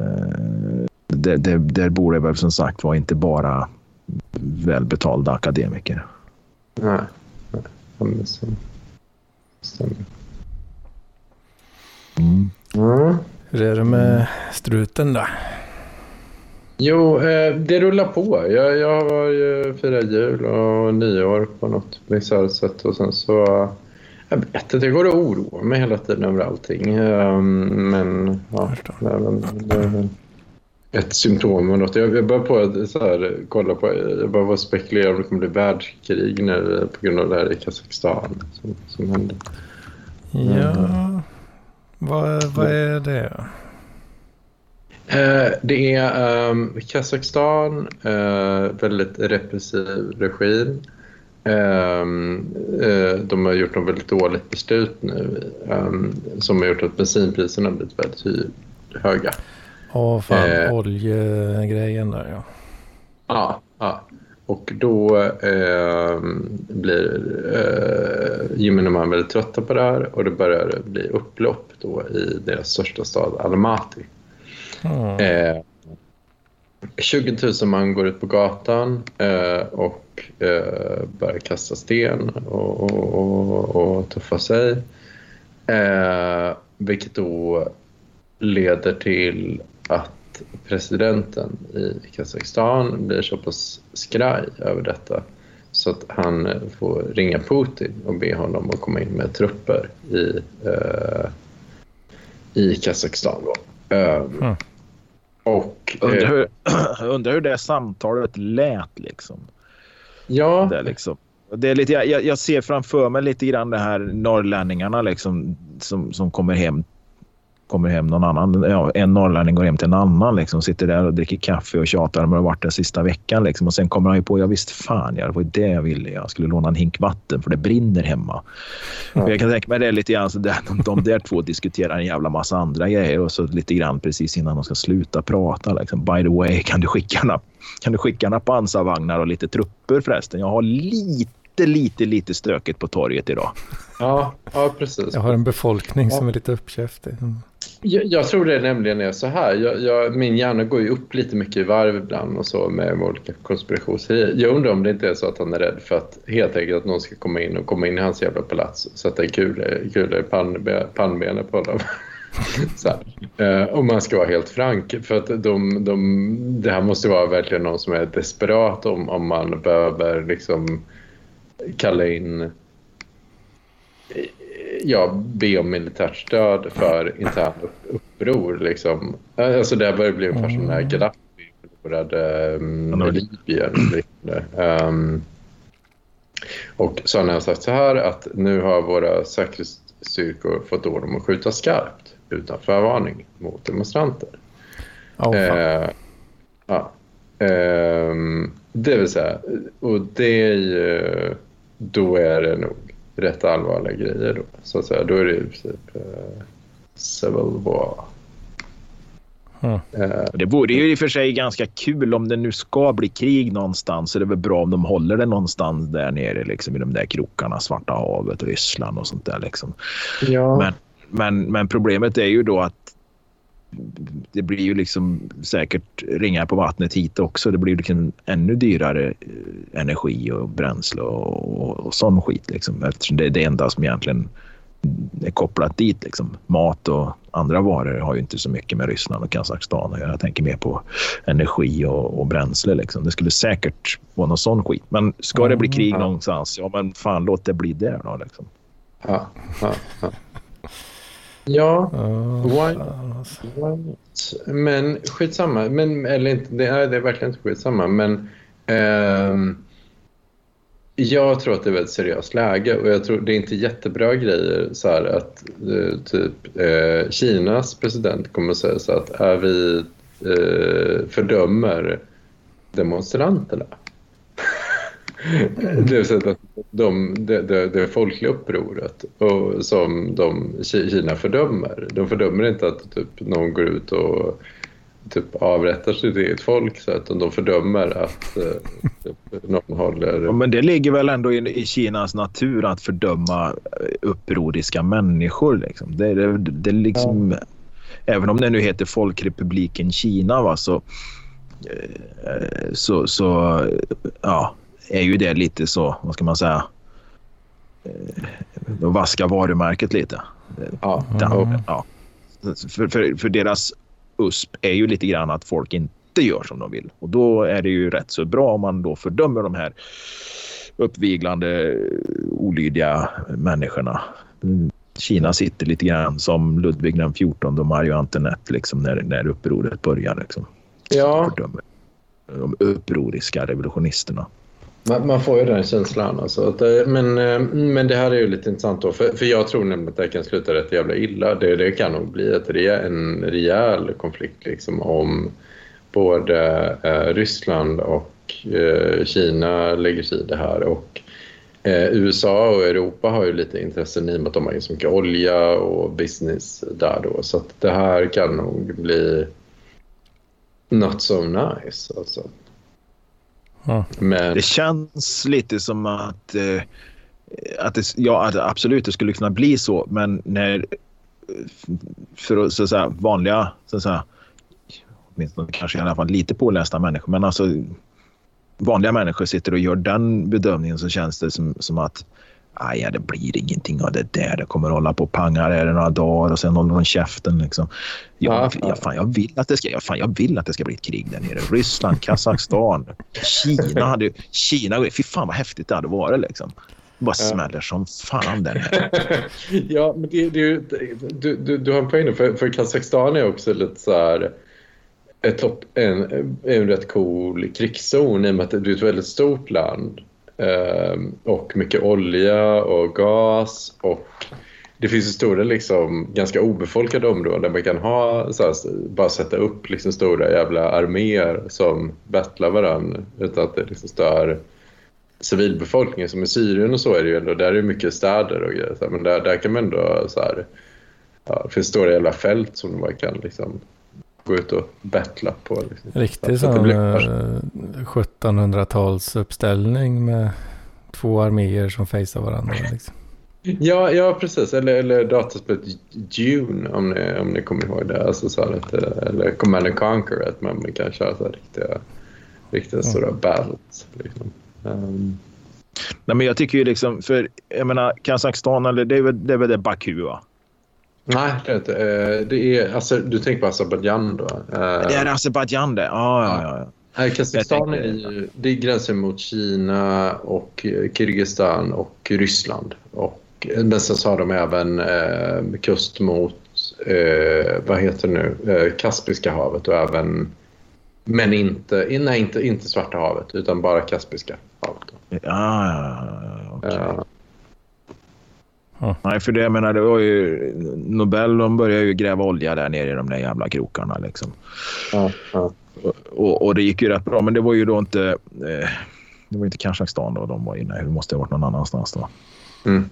där, där, där bor det väl som sagt var inte bara välbetalda akademiker. Nej. Nej. Stämmer. Mm. Mm. Hur är det med struten då? Jo, eh, det rullar på. Jag, jag var ju firat jul och nyår på något bisarrt sätt och sen så... Jag vet inte, jag går och oroar mig hela tiden över allting. Um, men ja, det det ett symptom av något. Jag, jag börjar på att så här, kolla på, jag att spekulera om det kommer bli världskrig nu på grund av det här i Kazakstan som, som hände. Ja, vad, vad är det? Eh, det är um, Kazakstan, eh, väldigt repressiv regim. Ehm, eh, de har gjort något väldigt dåligt beslut nu ehm, som har gjort att bensinpriserna har blivit väldigt höga. Åh fan, Eh. oljegrejen där ja. Ja, ja. Och då eh, blir eh, gemene man väldigt trötta på det här och det börjar bli upplopp då i deras största stad Almaty. Mm. Eh, 20 000 man går ut på gatan eh, och eh, börjar kasta sten och, och, och, och tuffa sig. Eh, vilket då leder till att presidenten i Kazakstan blir så pass skraj över detta så att han får ringa Putin och be honom att komma in med trupper i, eh, i Kazakstan. Då. Eh, Mm. Och, Undrar eh, hur, undrar hur det samtalet lät liksom. ja, Det, är liksom. Det är lite, jag, jag ser framför mig lite grann det här norrlänningarna liksom, som, som kommer hem kommer hem någon annan. Ja, en norrlänning går hem till en annan. Liksom, sitter där och dricker kaffe och tjatar om hur det varit den sista veckan. Liksom. Och sen kommer han ju på, ja visst fan, ja, det var ju det jag ville. Jag skulle låna en hink vatten för det brinner hemma. Ja. Jag kan tänka mig det lite grann så där, de, de där två diskuterar en jävla massa andra grejer och så lite grann precis innan de ska sluta prata. Liksom. By the way, kan du skicka några, kan du skicka några pansarvagnar och lite trupper förresten? Jag har lite, lite, lite stökigt på torget idag. ja, ja, precis. Jag har en befolkning som är lite uppkäftig. Mm. Jag, jag tror det nämligen är så här. Jag, jag, min hjärna går ju upp lite mycket i varv ibland och så med olika konspirationsteorier. Jag undrar om det inte är så att han är rädd för att helt enkelt att någon ska komma in och komma in i hans jävla palats och sätta en kula, kula i pannbe, pannbenet på honom. så här. Eh, om man ska vara helt frank. För att de, de, det här måste vara verkligen någon som är desperat om, om man behöver liksom kalla in ja, be om militärt stöd för intern upp- uppror. Liksom. Alltså det börjar bli ungefär som när Gaddafi förlorade um, Libyen. Ehm, och så har han sagt så här att nu har våra säkerhetsstyrkor fått order om att skjuta skarpt utan förvarning mot demonstranter. Fan. Eh, ja. Ehm, det vill säga, och det är ju, då är det nog rätt allvarliga grejer då. Så att säga, då är det i princip eh, civil war. Mm. Eh, Det vore ju i och för sig ganska kul om det nu ska bli krig någonstans. Så det är väl bra om de håller det någonstans där nere liksom, i de där krokarna. Svarta havet, Ryssland och sånt där. Liksom. ja. Men, men, men problemet är ju då att det blir ju liksom säkert ringar på vattnet hit också. Det blir liksom ännu dyrare eh, energi och bränsle och, och, och sån skit. Liksom, eftersom det är det enda som egentligen är kopplat dit. Liksom. Mat och andra varor har ju inte så mycket med Ryssland och Kazakstan att göra. Jag tänker mer på energi och, och bränsle. Liksom. Det skulle säkert vara någon sån skit. Men ska det bli krig ja. någonstans, ja men fan låt det bli där då. Liksom. Ja, ja, ja. Ja Åh, Why- fan, alltså. Men skitsamma. Men, eller inte, det, är, det är verkligen inte skitsamma. Men ehm, jag tror att det är ett seriöst läge och jag tror det är inte jättebra grejer så här att eh, typ eh, Kinas president kommer att säga så att är vi eh, fördömer demonstranterna. det att de, det, det, det folkliga upproret och som de, Ki- Kina fördömer. De fördömer inte att typ, någon går ut och typ, avrättar sitt eget folk så att de fördömer att eh, typ, någon håller... Ja, men det ligger väl ändå i, i Kinas natur att fördöma eh, upproriska människor. Liksom. Det, det, det liksom, Även om det nu heter Folkrepubliken Kina va, så, eh, så, så ja, är ju det lite så, vad ska man säga, eh, de vaskar varumärket lite. Ja, Ja, Mm. ja. för, för, för deras USP är ju lite grann att folk inte gör som de vill. Och då är det ju rätt så bra om man då fördömer de här uppviglande olydiga människorna. Kina sitter lite grann som Ludvig den 14 och Marie Antoinette liksom, när, när upproret börjar. Liksom. Ja. De upproriska revolutionisterna. Man, man, får ju den känslan. Alltså. Att, eh, men, eh, men det här är ju lite intressant då. För, för jag tror nämligen att det kan sluta rätt jävla illa. Det, det kan nog bli ett, en rejäl konflikt liksom, om både eh, Ryssland och eh, Kina lägger sig i det här. Och eh, USA och Europa har ju lite intressen i och med att de har så mycket olja och business där då. Så att det här kan nog bli not so nice alltså. Men... Det känns lite som att, eh, att, det, ja, att absolut det skulle kunna bli så, men när för så att säga, vanliga, så att säga, åtminstone kanske i alla fall lite pålästa människor, men alltså vanliga människor sitter och gör den bedömningen så känns det som, som att aj, det blir ingenting av det där. Det kommer hålla på och panga här några dagar och sen håller de käften. Liksom. Jag, ja, jag, fan, jag, vill att det ska, fan, jag vill att det ska bli ett krig där nere. Ryssland, Kazakstan, Kina. Hade, Kina, fy fan vad häftigt det hade varit. Liksom. Det bara smäller som fan där nere. ja, men det, det, du, du, du har en poäng för, för Kazakstan är också lite så här ett topp, en, en rätt cool krigszon i och med att det är ett väldigt stort land. Ehm, och mycket olja och gas och det finns ju stora, liksom, ganska obefolkade områden där man kan ha, så här, bara sätta upp liksom, stora jävla arméer som battlar varandra utan att det liksom stör civilbefolkningen. Som i Syrien och så är det ju ändå, där är det mycket städer och grejer. Men där, där kan man ändå så här, ja, det finns stora jävla fält som man kan liksom gå ut och battla på. Liksom. Riktig sån 1700-tals uppställning med två arméer som facear varandra. Liksom. Ja, ja, precis. Eller, eller dataspelet Dune om ni, om ni kommer ihåg det. Alltså så att, eller Command and Conquer, att man kan köra så riktiga, riktiga mm. stora battles. Liksom. Um. Nej, men jag tycker ju liksom, för jag menar Kazakstan, eller det är väl det, är väl det Baku va? Nej, det är inte. Eh, det är, alltså, du tänker på Azerbajdzjan då? Eh, det är Azerbajdzjan det? Ja, ja, ja. Kazakstan är ju, det gränsen mot Kina och Kirgizistan och Ryssland. Och, men sen så har de även eh, kust mot, eh, vad heter det nu, eh, Kaspiska havet och även, men inte, nej, inte, inte Svarta havet utan bara Kaspiska havet. Ja, ja, ja, okay. Ja. Nej, för det, jag menar, det var ju... Nobel de började ju gräva olja där nere i de där jävla krokarna. Liksom. Ja, ja. Och, och, det gick ju rätt bra, men det var ju då inte... Eh, det var inte Kazakstan då de var inne. Det måste ha varit någon annanstans då. Mm.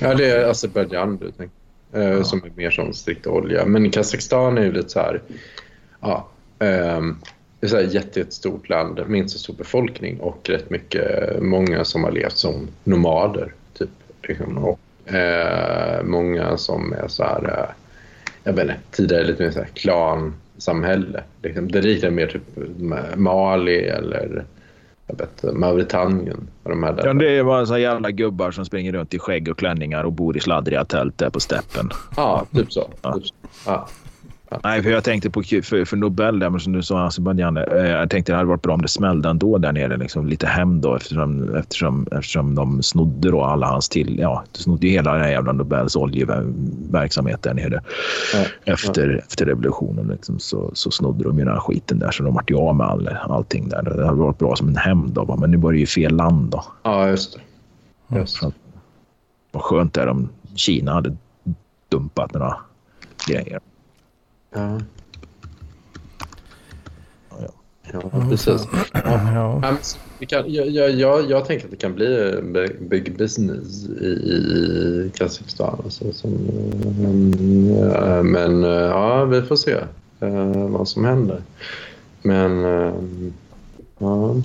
Ja, det är Azerbajdzjan du tänker. Eh, ja. Som är mer som strikt olja. Men Kazakstan är ju lite så här... Ja, eh, det är ett jättestort land med inte så stor befolkning och rätt mycket, många som har levt som nomader. Typ. Liksom. Och Eh, många som är så här, eh, jag vet inte, tidigare lite mer så här klansamhälle. Liksom, det liknar mer typ Mali eller jag vet, Mauritanien. de här ja, det är bara så jävla gubbar som springer runt i skägg och klänningar och bor i sladdriga tält där på steppen. Ja, typ så. Ja. Typ så. Ja. Nej, för jag tänkte på för, för Nobel där, men som du sa Azerbajdzjan. Eh, jag tänkte det hade varit bra om det smällde ändå där nere. Liksom, lite hem då eftersom, eftersom, eftersom de snodde då alla hans till... Ja, de snodde ju hela den här jävla Nobels oljeverksamhet där nere. Ja, efter, ja. efter revolutionen liksom, så, så snodde de ju den här skiten där så de vart ju av med all, allting där. Det hade varit bra som en hämnd då, men nu var det ju fel land då. Ja, just det. Just. Så, vad skönt det är om Kina hade dumpat några grejer. Ja. Ja, precis. Ja. Ja. Kan, jag, jag, jag tänker att det kan bli big business i, i Kazakstan. Alltså, som, men ja, vi får se uh, vad som händer. Men uh, ja.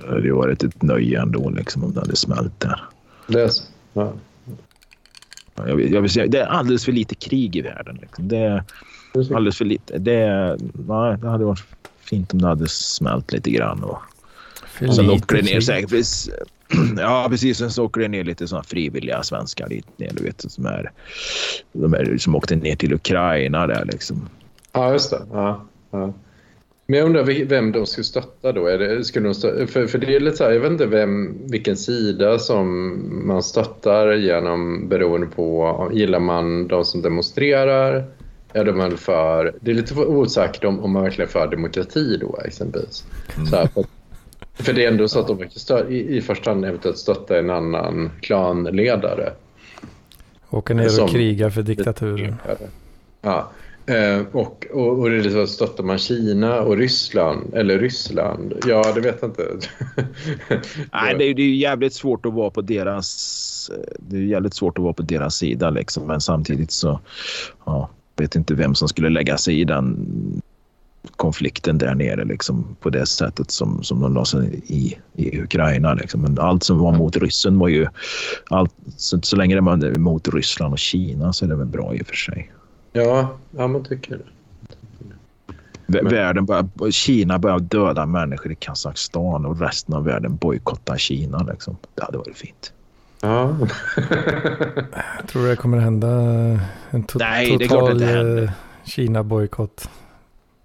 Det hade varit ett nöje ändå liksom, om det hade smält där. Det är så? Ja. Jag vill, jag vill säga, det är alldeles för lite krig i världen. Liksom. Det, Alldeles för lite. Det, nej, det hade varit fint om det hade smält lite grann. Och, för och sen åker det ner säkert. Ja, precis. Sen så åker det ner lite såna frivilliga svenskar dit ner. Du vet, som, är, de är, som åkte ner till Ukraina där liksom. Ja, just det. Ja, ja. Men jag undrar vem de skulle stötta då? Är det, skulle de stötta, för, för det är lite så här, jag vet inte vem, vilken sida som man stöttar genom beroende på, gillar man de som demonstrerar? Är man för, det är lite osäkert om, om man verkligen är för demokrati då exempelvis. Mm. Så här, för, för det är ändå så att de stö, i, i första hand eventuellt stöttar en annan klanledare. Åka ner och kriga för diktaturen. Ja. Eh, och, och, och det är så att stöttar man Kina och Ryssland, eller Ryssland, ja det vet jag inte. Nej, det är, det är jävligt svårt att vara på deras, eh, det är jävligt svårt att vara på deras sida liksom, men samtidigt så, ja, vet inte vem som skulle lägga sig i den konflikten där nere liksom, på det sättet som, som de la sig i, i Ukraina. Liksom. Men allt som var mot ryssen var ju... Allt, så, så länge det var mot Ryssland och Kina så är det väl bra i och för sig. Ja, ja man tycker det. Men... Världen börjar, Kina börjar döda människor i Kazakstan och resten av världen bojkottar Kina. Liksom. Det hade varit fint. Ja. Jag tror det kommer hända en to Nej, total eh, Kina-bojkott.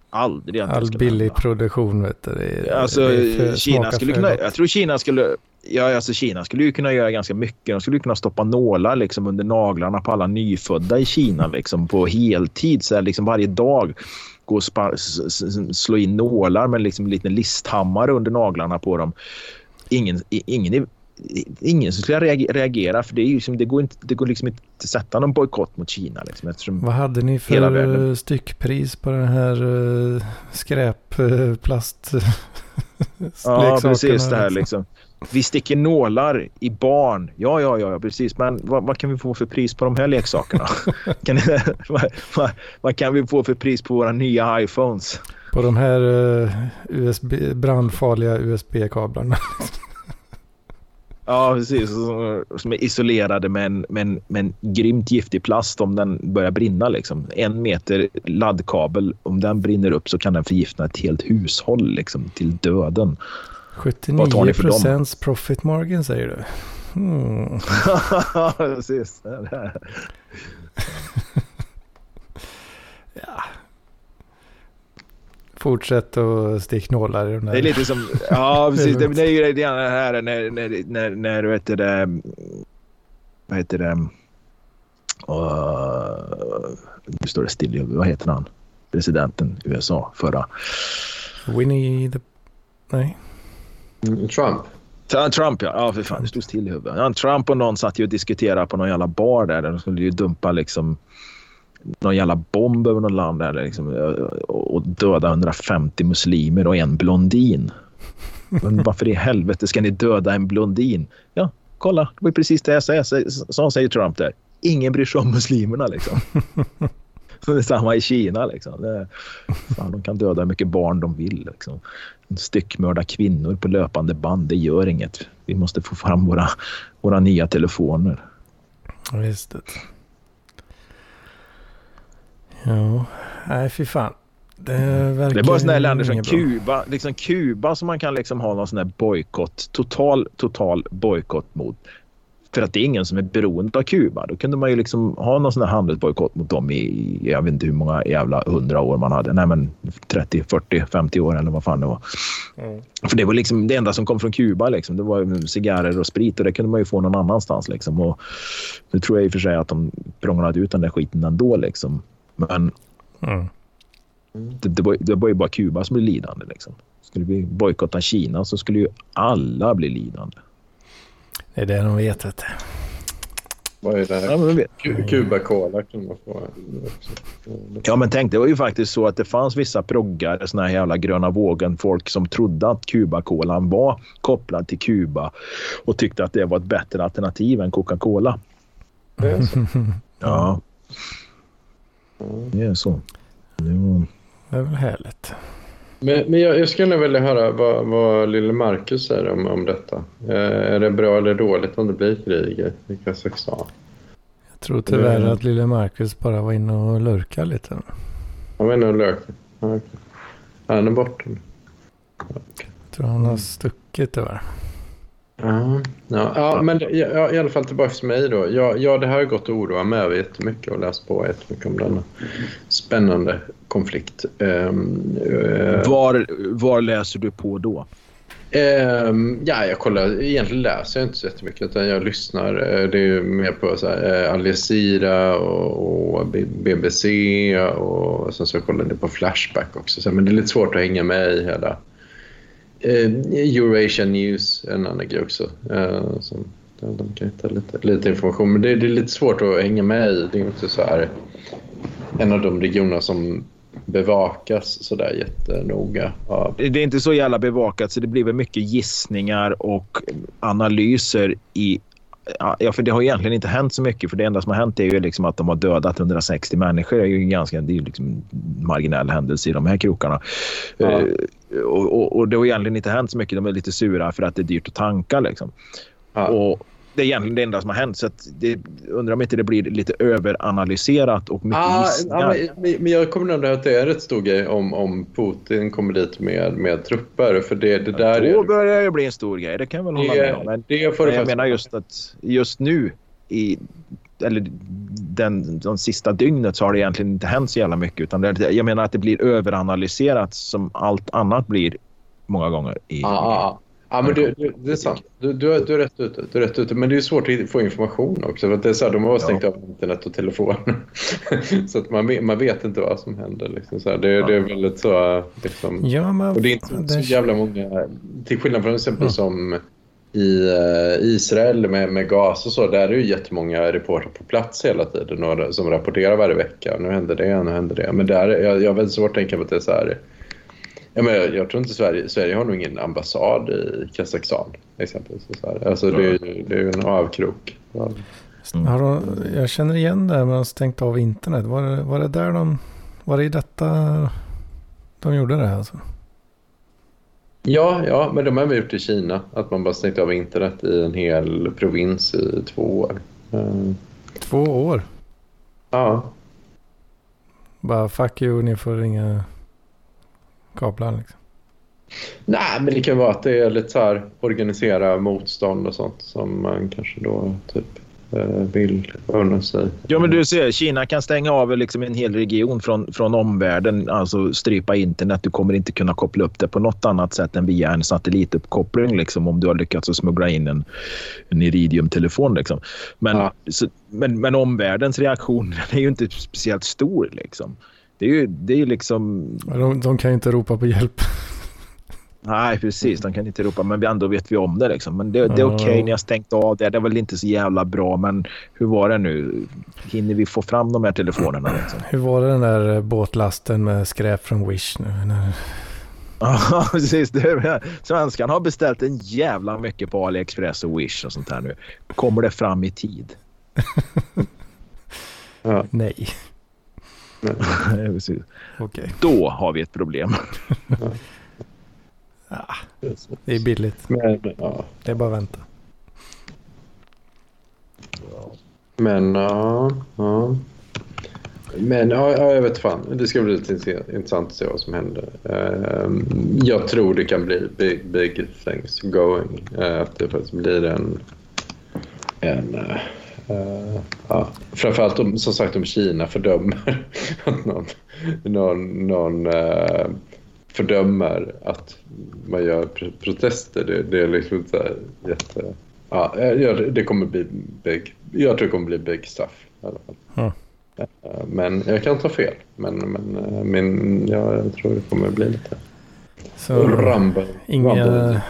Aldrig All billig hända. produktion vet du. Det är, alltså, det är Kina skulle kunna, jag tror Kina skulle Ja, alltså Kina skulle ju kunna göra ganska mycket. De skulle kunna stoppa nålar liksom under naglarna på alla nyfödda i Kina liksom, på heltid. Så här, liksom varje dag gå och slå in nålar med liksom en liten listhammare under naglarna på dem. Ingen, ingen, ingen skulle reagera för det, är ju liksom, det, går inte, det går liksom inte att sätta någon bojkott mot Kina. Liksom, Vad hade ni för styckpris på den här uh, skräpplast? Uh, ja, precis det här liksom. Vi sticker nålar i barn. Ja, ja, ja, precis. Men vad, vad kan vi få för pris på de här leksakerna? kan, vad, vad, vad, kan vi få för pris på våra nya iPhones? På de här uh, USB, brandfarliga USB-kablarna. Ja, precis. Som är isolerade med en, med, en, med en grymt giftig plast om den börjar brinna. Liksom. En meter laddkabel, om den brinner upp så kan den förgifta ett helt hushåll liksom, till döden. 79 procents profit margin säger du. Hmm. precis. ja. Fortsätt att stick nålar i de där. Det är lite som, ja precis, det, det är ju det här när, när, när, när vet du det, vad heter det, uh, nu står det still vad heter han, presidenten i USA förra. Winnie the, nej. Trump. Trump ja, ja för fan det stod still i huvudet. Ja, Trump och någon satt ju och diskuterade på någon jävla bar där. De skulle ju dumpa liksom någon jävla bomb över något land där, liksom, och döda 150 muslimer och en blondin. Men varför i helvete ska ni döda en blondin? Ja, kolla, det var precis det jag sa. så säger Trump där. Ingen bryr sig om muslimerna liksom. Samma i Kina. Liksom. Det, fan, de kan döda hur mycket barn de vill. Liksom. Styckmörda kvinnor på löpande band, det gör inget. Vi måste få fram våra, våra nya telefoner. Just det. Ja, nej fy fan. Det, det är bara sådana länder som Kuba, liksom Kuba som man kan liksom ha någon sån här bojkott, total, total bojkott mot. För att det är ingen som är beroende av Kuba. Då kunde man ju liksom ha någon sån här handelsbojkott mot dem i, jag vet inte hur många jävla hundra år man hade. Nej men 30, 40, 50 år eller vad fan det var. Mm. För det var liksom det enda som kom från Kuba liksom. Det var cigarrer och sprit och det kunde man ju få någon annanstans liksom. Och nu tror jag i och för sig att de prånglade ut den där skiten ändå liksom. Men mm. det, det, var, det var ju bara Kuba som blev lidande. Liksom. Skulle vi bojkotta Kina så skulle ju alla bli lidande. Det är det de vet. vet Vad är det här? Ja, men vet. Cuba Cola kan man få. Ja, men tänk, det var ju faktiskt så att det fanns vissa proggare, såna här jävla gröna vågen, folk som trodde att Cuba Cola var kopplad till Kuba och tyckte att det var ett bättre alternativ än Coca-Cola. Ja. Det är så. Det, var... det är väl härligt. Men, men jag, jag skulle vilja höra vad, vad lille Marcus säger om, om detta. Eh, är det bra eller dåligt om det blir krig i Kazakstan? Jag tror tyvärr mm. att lille Marcus bara var inne och lurkade lite. Han var inne och lurkade? Okay. Han är borta nu. Okay. Jag tror han har stuckit tyvärr. Ja, ja, ja, men ja, i alla fall tillbaka till mig då. Ja, ja, det här har gått att oroa mig över jättemycket och läst på jättemycket om denna spännande konflikt. Um, uh, var, var läser du på då? Um, ja, jag kollar. Egentligen läser jag inte så jättemycket utan jag lyssnar. Uh, det är mer på så här, uh, Al Jazeera och, och, BBC och sen så kollar jag på Flashback också. Så, men det är lite svårt att hänga med i hela eh, Eurasia News, en annan grej också. Eh, som, de kan hitta lite, lite information. Men det, det, är lite svårt att hänga med i. Det är inte så här en av de regioner som bevakas sådär jättenoga. Ja. Det är inte så jävla bevakat så det blir väl mycket gissningar och analyser i Ja, för det har egentligen inte hänt så mycket. För Det enda som har hänt är ju liksom att de har dödat 160 människor. Det är ju en ganska det är liksom marginell händelse i de här krokarna. Ja. Uh, och, och, och, Det har egentligen inte hänt så mycket. De är lite sura för att det är dyrt att tanka. Liksom. Ja. Och det är egentligen det enda som har hänt. Så det, undrar om inte det blir lite överanalyserat och mycket ah, ja, men, men jag kommer ändå att det är rätt stor grej om, om Putin kommer dit med, med trupper. För det, det där ja, då börjar det bli en stor grej. Det kan jag väl hålla med om. Men, det men jag menar just att just nu i eller den, de sista dygnet så har det egentligen inte hänt så jävla mycket. Utan det, jag menar att det blir överanalyserat som allt annat blir många gånger. I, ah. Ja, men du, du, det är sant. Du, du, du, är rätt ute, du är rätt ute. Men det är svårt att få information också. För det är så här, de har stängt ja. av internet och telefon. så att man, man vet inte vad som händer. Liksom så här. Det, ja. det är väldigt så... Liksom, ja, men, och det är inte det... så jävla många... Till skillnad från till exempel mm. som i uh, Israel med, med gas och så. Där är det ju jättemånga reportrar på plats hela tiden och, som rapporterar varje vecka. Nu händer det, nu händer det. Men där, jag, jag har väldigt svårt att tänka på att det är så här Ja, men jag, jag tror inte Sverige, Sverige har nog ingen ambassad i Kazakstan exempelvis. Här. Alltså, det, är, det är ju en avkrok. Ja. Mm. jag känner igen det här med att stängt av internet. Var det, var det där de... Var det i detta de gjorde det alltså? Ja, ja, men de har gjort i Kina. Att man bara stängt av internet i en hel provins i två år. Mm. Två år? Ja. Bara fuck you, ni får inga kablar liksom? Nej, men det kan vara att det är lite så här organisera motstånd och sånt som man kanske då typ eh, vill unna sig. Ja, men du ser, Kina kan stänga av liksom en hel region från, från omvärlden, alltså strypa internet. Du kommer inte kunna koppla upp det på något annat sätt än via en satellituppkoppling liksom, om du har lyckats smuggla in en, en Iridium-telefon. Liksom. Men, ja. så, men, men omvärldens reaktion är ju inte speciellt stor. Liksom. Det är ju det är liksom... De, de kan ju inte ropa på hjälp. Nej, precis. De kan inte ropa, men ändå vet vi om det. Liksom. Men det, det är okej, okay, ni har stängt av det. Det är väl inte så jävla bra, men hur var det nu? Hinner vi få fram de här telefonerna? Liksom? Hur var det den där båtlasten med skräp från Wish nu? Ja, precis. Svenskarna har beställt en jävla mycket på AliExpress och Wish och sånt här nu. Kommer det fram i tid? ja. Nej. okay. Då har vi ett problem. ja, det är billigt. Men, ja. Det är bara att vänta. Men ja, ja. Men ja, jag vet fan. Det ska bli lite intressant att se vad som händer. Ehm, jag tror det kan bli big, big things going. Eh, att det faktiskt blir en, en eh, Uh, ja. Framförallt om, som sagt om Kina fördömer att någon, någon, någon uh, fördömer att man gör protester. Det, det är liksom inte jätte... Ja, det kommer bli big. Jag tror det kommer bli big stuff i alla fall. Mm. Men jag kan ta fel. Men, men, men jag tror det kommer bli lite... Så Rumble, inga, Rumble,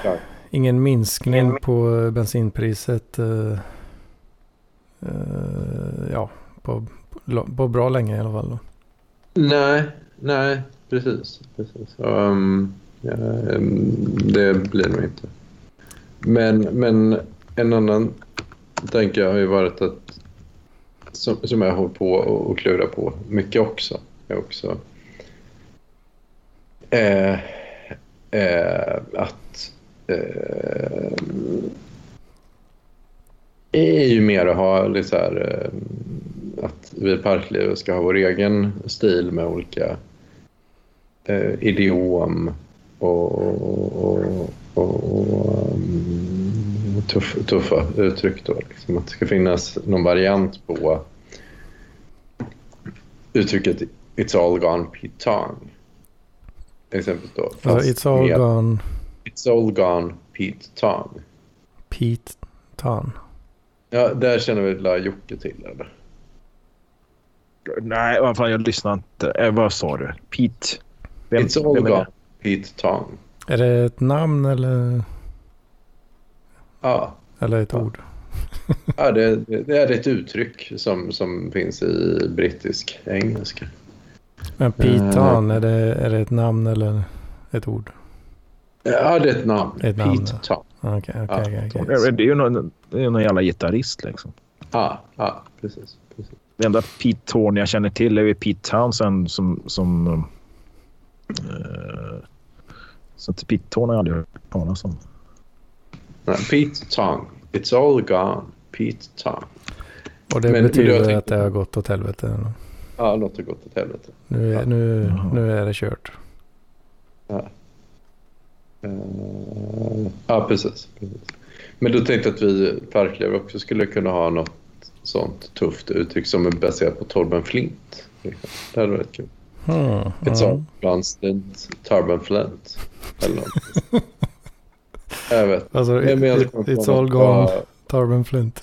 ingen minskning på bensinpriset? Eh, Eh, ja, på, på bra länge i alla fall. Då. Nej, nej, precis. precis. Um, ja, ehm, det blir nog inte. Men, men en annan tanke har ju varit att som, som jag har hållit på och klura på mycket också. Är också eh, eh, att eh, är ju mer att ha så här, eh, att vi i Parklivet ska ha vår egen stil med olika eh, idiom och, och, och, um, tuff, tuffa uttryck. Då, liksom. Att det ska finnas någon variant på uttrycket It's all gone Pete Tong. Exempel då. Ja, it's all gone It's all gone Pete Tong. Pete Tan. Ja, där känner vi La Jocke till eller? Nej, vad fan, jag lyssnar inte. Eh, vad sa du? Pete? Vem, It's all vem är gone det? Pete Tong. Är det ett namn eller, Ja, eller ett ord? ja det, det är ett uttryck som, som finns i brittisk engelska. Men. Pete Tan, är det, är det ett namn eller ett ord? Ja, det är ett namn. Ett namn, Pete ja. Tong. Okej, okej, Ja, okej. Ja, Det är ju någon, det är någon jävla gitarrist liksom. Ja, ja precis. precis. Det enda Pete Tony jag känner till är ju Pete Townsend som... som uh, så att Pete Tony har jag aldrig hört talas om. Nej, Pete Tong. It's all gone. Pete Tong. Och det Men- men betyder tänkt- att det har gått åt helvete. Ja, något har gått åt helvete. Nu, är- Ja. nu, nu är det kört. Eh, ja, precis, precis. Men du tänkte att vi Parklev också skulle kunna ha något sånt tufft uttryck som är baserat på Torben Flint. Det hade varit kul. Hmm, Ett ja. sånt Brandstid Torben Flint. Eller något. jag vet. Alltså, Nej, men jag it, it's all gone, bra- Torben Flint.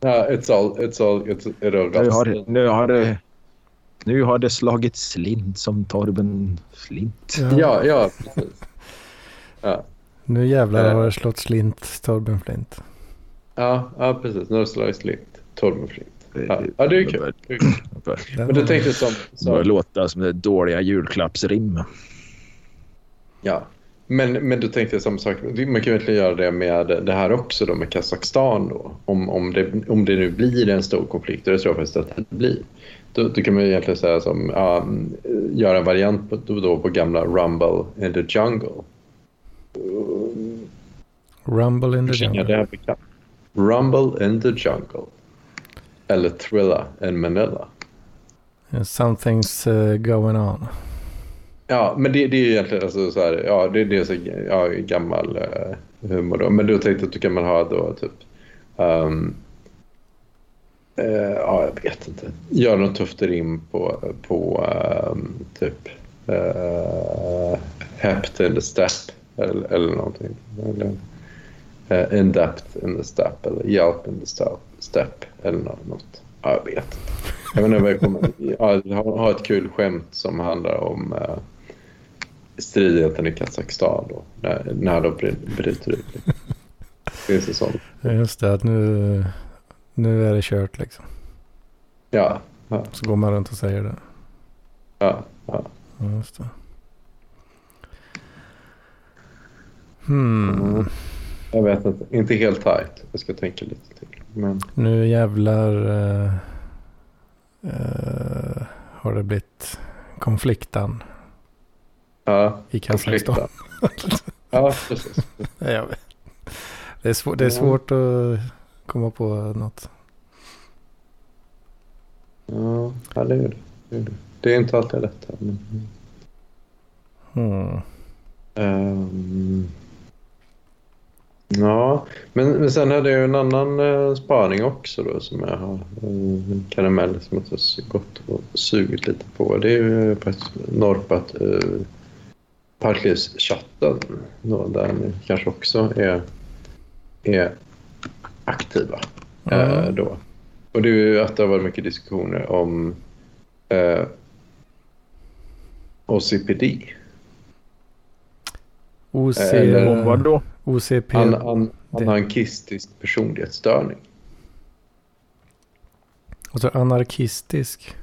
Ja, it's all, it's all, it's, it's all Nu har, det- nu har det... Nu har det slagit slint som Torben Flint. Ja, ja, precis. Ja, Nu jävlar har det slått slint, Torben Flint. ja, ja precis. Nu har det slagit slint. Torben Flint. Ja, ja det är kul. Det Men du tänkte som... Det som låta som det dåliga julklappsrim. ja. Men, men du tänkte samma sak. Man kan ju egentligen göra det med det här också då med Kazakstan då. Om, om, det, om det nu blir en stor konflikt, och det tror jag faktiskt att det blir. Då, då kan man ju egentligen säga som, ja, göra en variant på, då, då på gamla Rumble in the Jungle. Rumble in the jungle. Rumble in the Jungle. Eller Thriller in Manila. Something's uh, going on. Ja, men det, det är ju egentligen alltså så här, ja, det, det är så ja, gammal eh, humor då. Men du tänkte att du kan man ha då typ, ehm, eh, ja, jag vet inte, göra något tufft rim på, på ehm, typ uh, Hept in the step eller, eller någonting. Eller, uh, in depth in the step eller Hjälp in the step, eller nå- något. Ja, jag vet inte. Jag vet inte vad jag kommer... Ja, ha, ett kul skämt som handlar om uh, stridigheten i Kazakstan då, när, när de bry- bryter ut. Finns det sånt? Just det, att nu, nu är det kört liksom. Ja, ja, Så går man runt och säger det. ja, ja. Ja, Just det. Hmm. Mm. Jag vet inte. Inte helt tajt. Jag ska tänka lite till. Men Nu jävlar eh, eh, har det blivit konflikten ja, i Kazakstan. Ja, precis. Ja, jag vet. Det är, svår, det är Ja. svårt att komma på något. Ja, det är det. Det är, inte alltid lätt. Men, Hmm. Ehm, ja, men, men sen hade jag ju en annan uh, spaning också då som jag har uh, en karamell som jag har gått och sugit lite på. Det är ju faktiskt norpat uh, Parklivschatten då, där ni kanske också är, är aktiva. Ja. eh, då. Och det är ju att det har varit mycket diskussioner om uh, OCPD. OC, Eller Om vad då? OCP. An, an, det- anankistisk personlighetsstörning. Alltså anarkistisk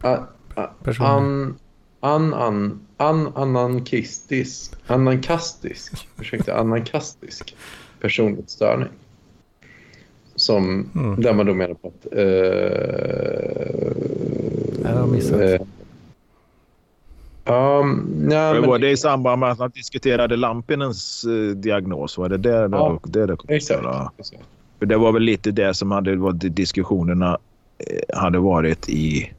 A, a, person. an, an, an, an, anankistisk, anankastisk, ursäkta, anankastisk personlighetsstörning. Som, Mm. där man då menar på att... Eh, Jag har missat. Eh, um, ja, Men var det i samband med att man diskuterade Lampinens eh, diagnos? Var det där Ja, det, det, exakt. För det var väl lite det som hade varit diskussionerna eh, hade varit i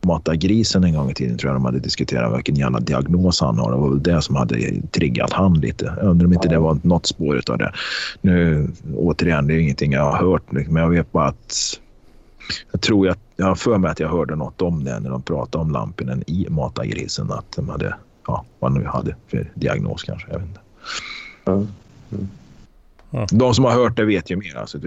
mata grisen en gång i tiden tror jag de hade diskuterat vilken jävla diagnos han har. Det var väl det som hade triggat han lite. Jag undrar om inte det var något spår av det. Nu återigen, det är ingenting jag har hört men jag vet bara att jag tror att jag har för mig att jag hörde något om det när de pratade om Lampinen i Mata grisen. Att de hade, ja, vad nu hade för diagnos kanske. Jag vet inte. Mm. Mm. De som har hört det vet ju mer. Alltså,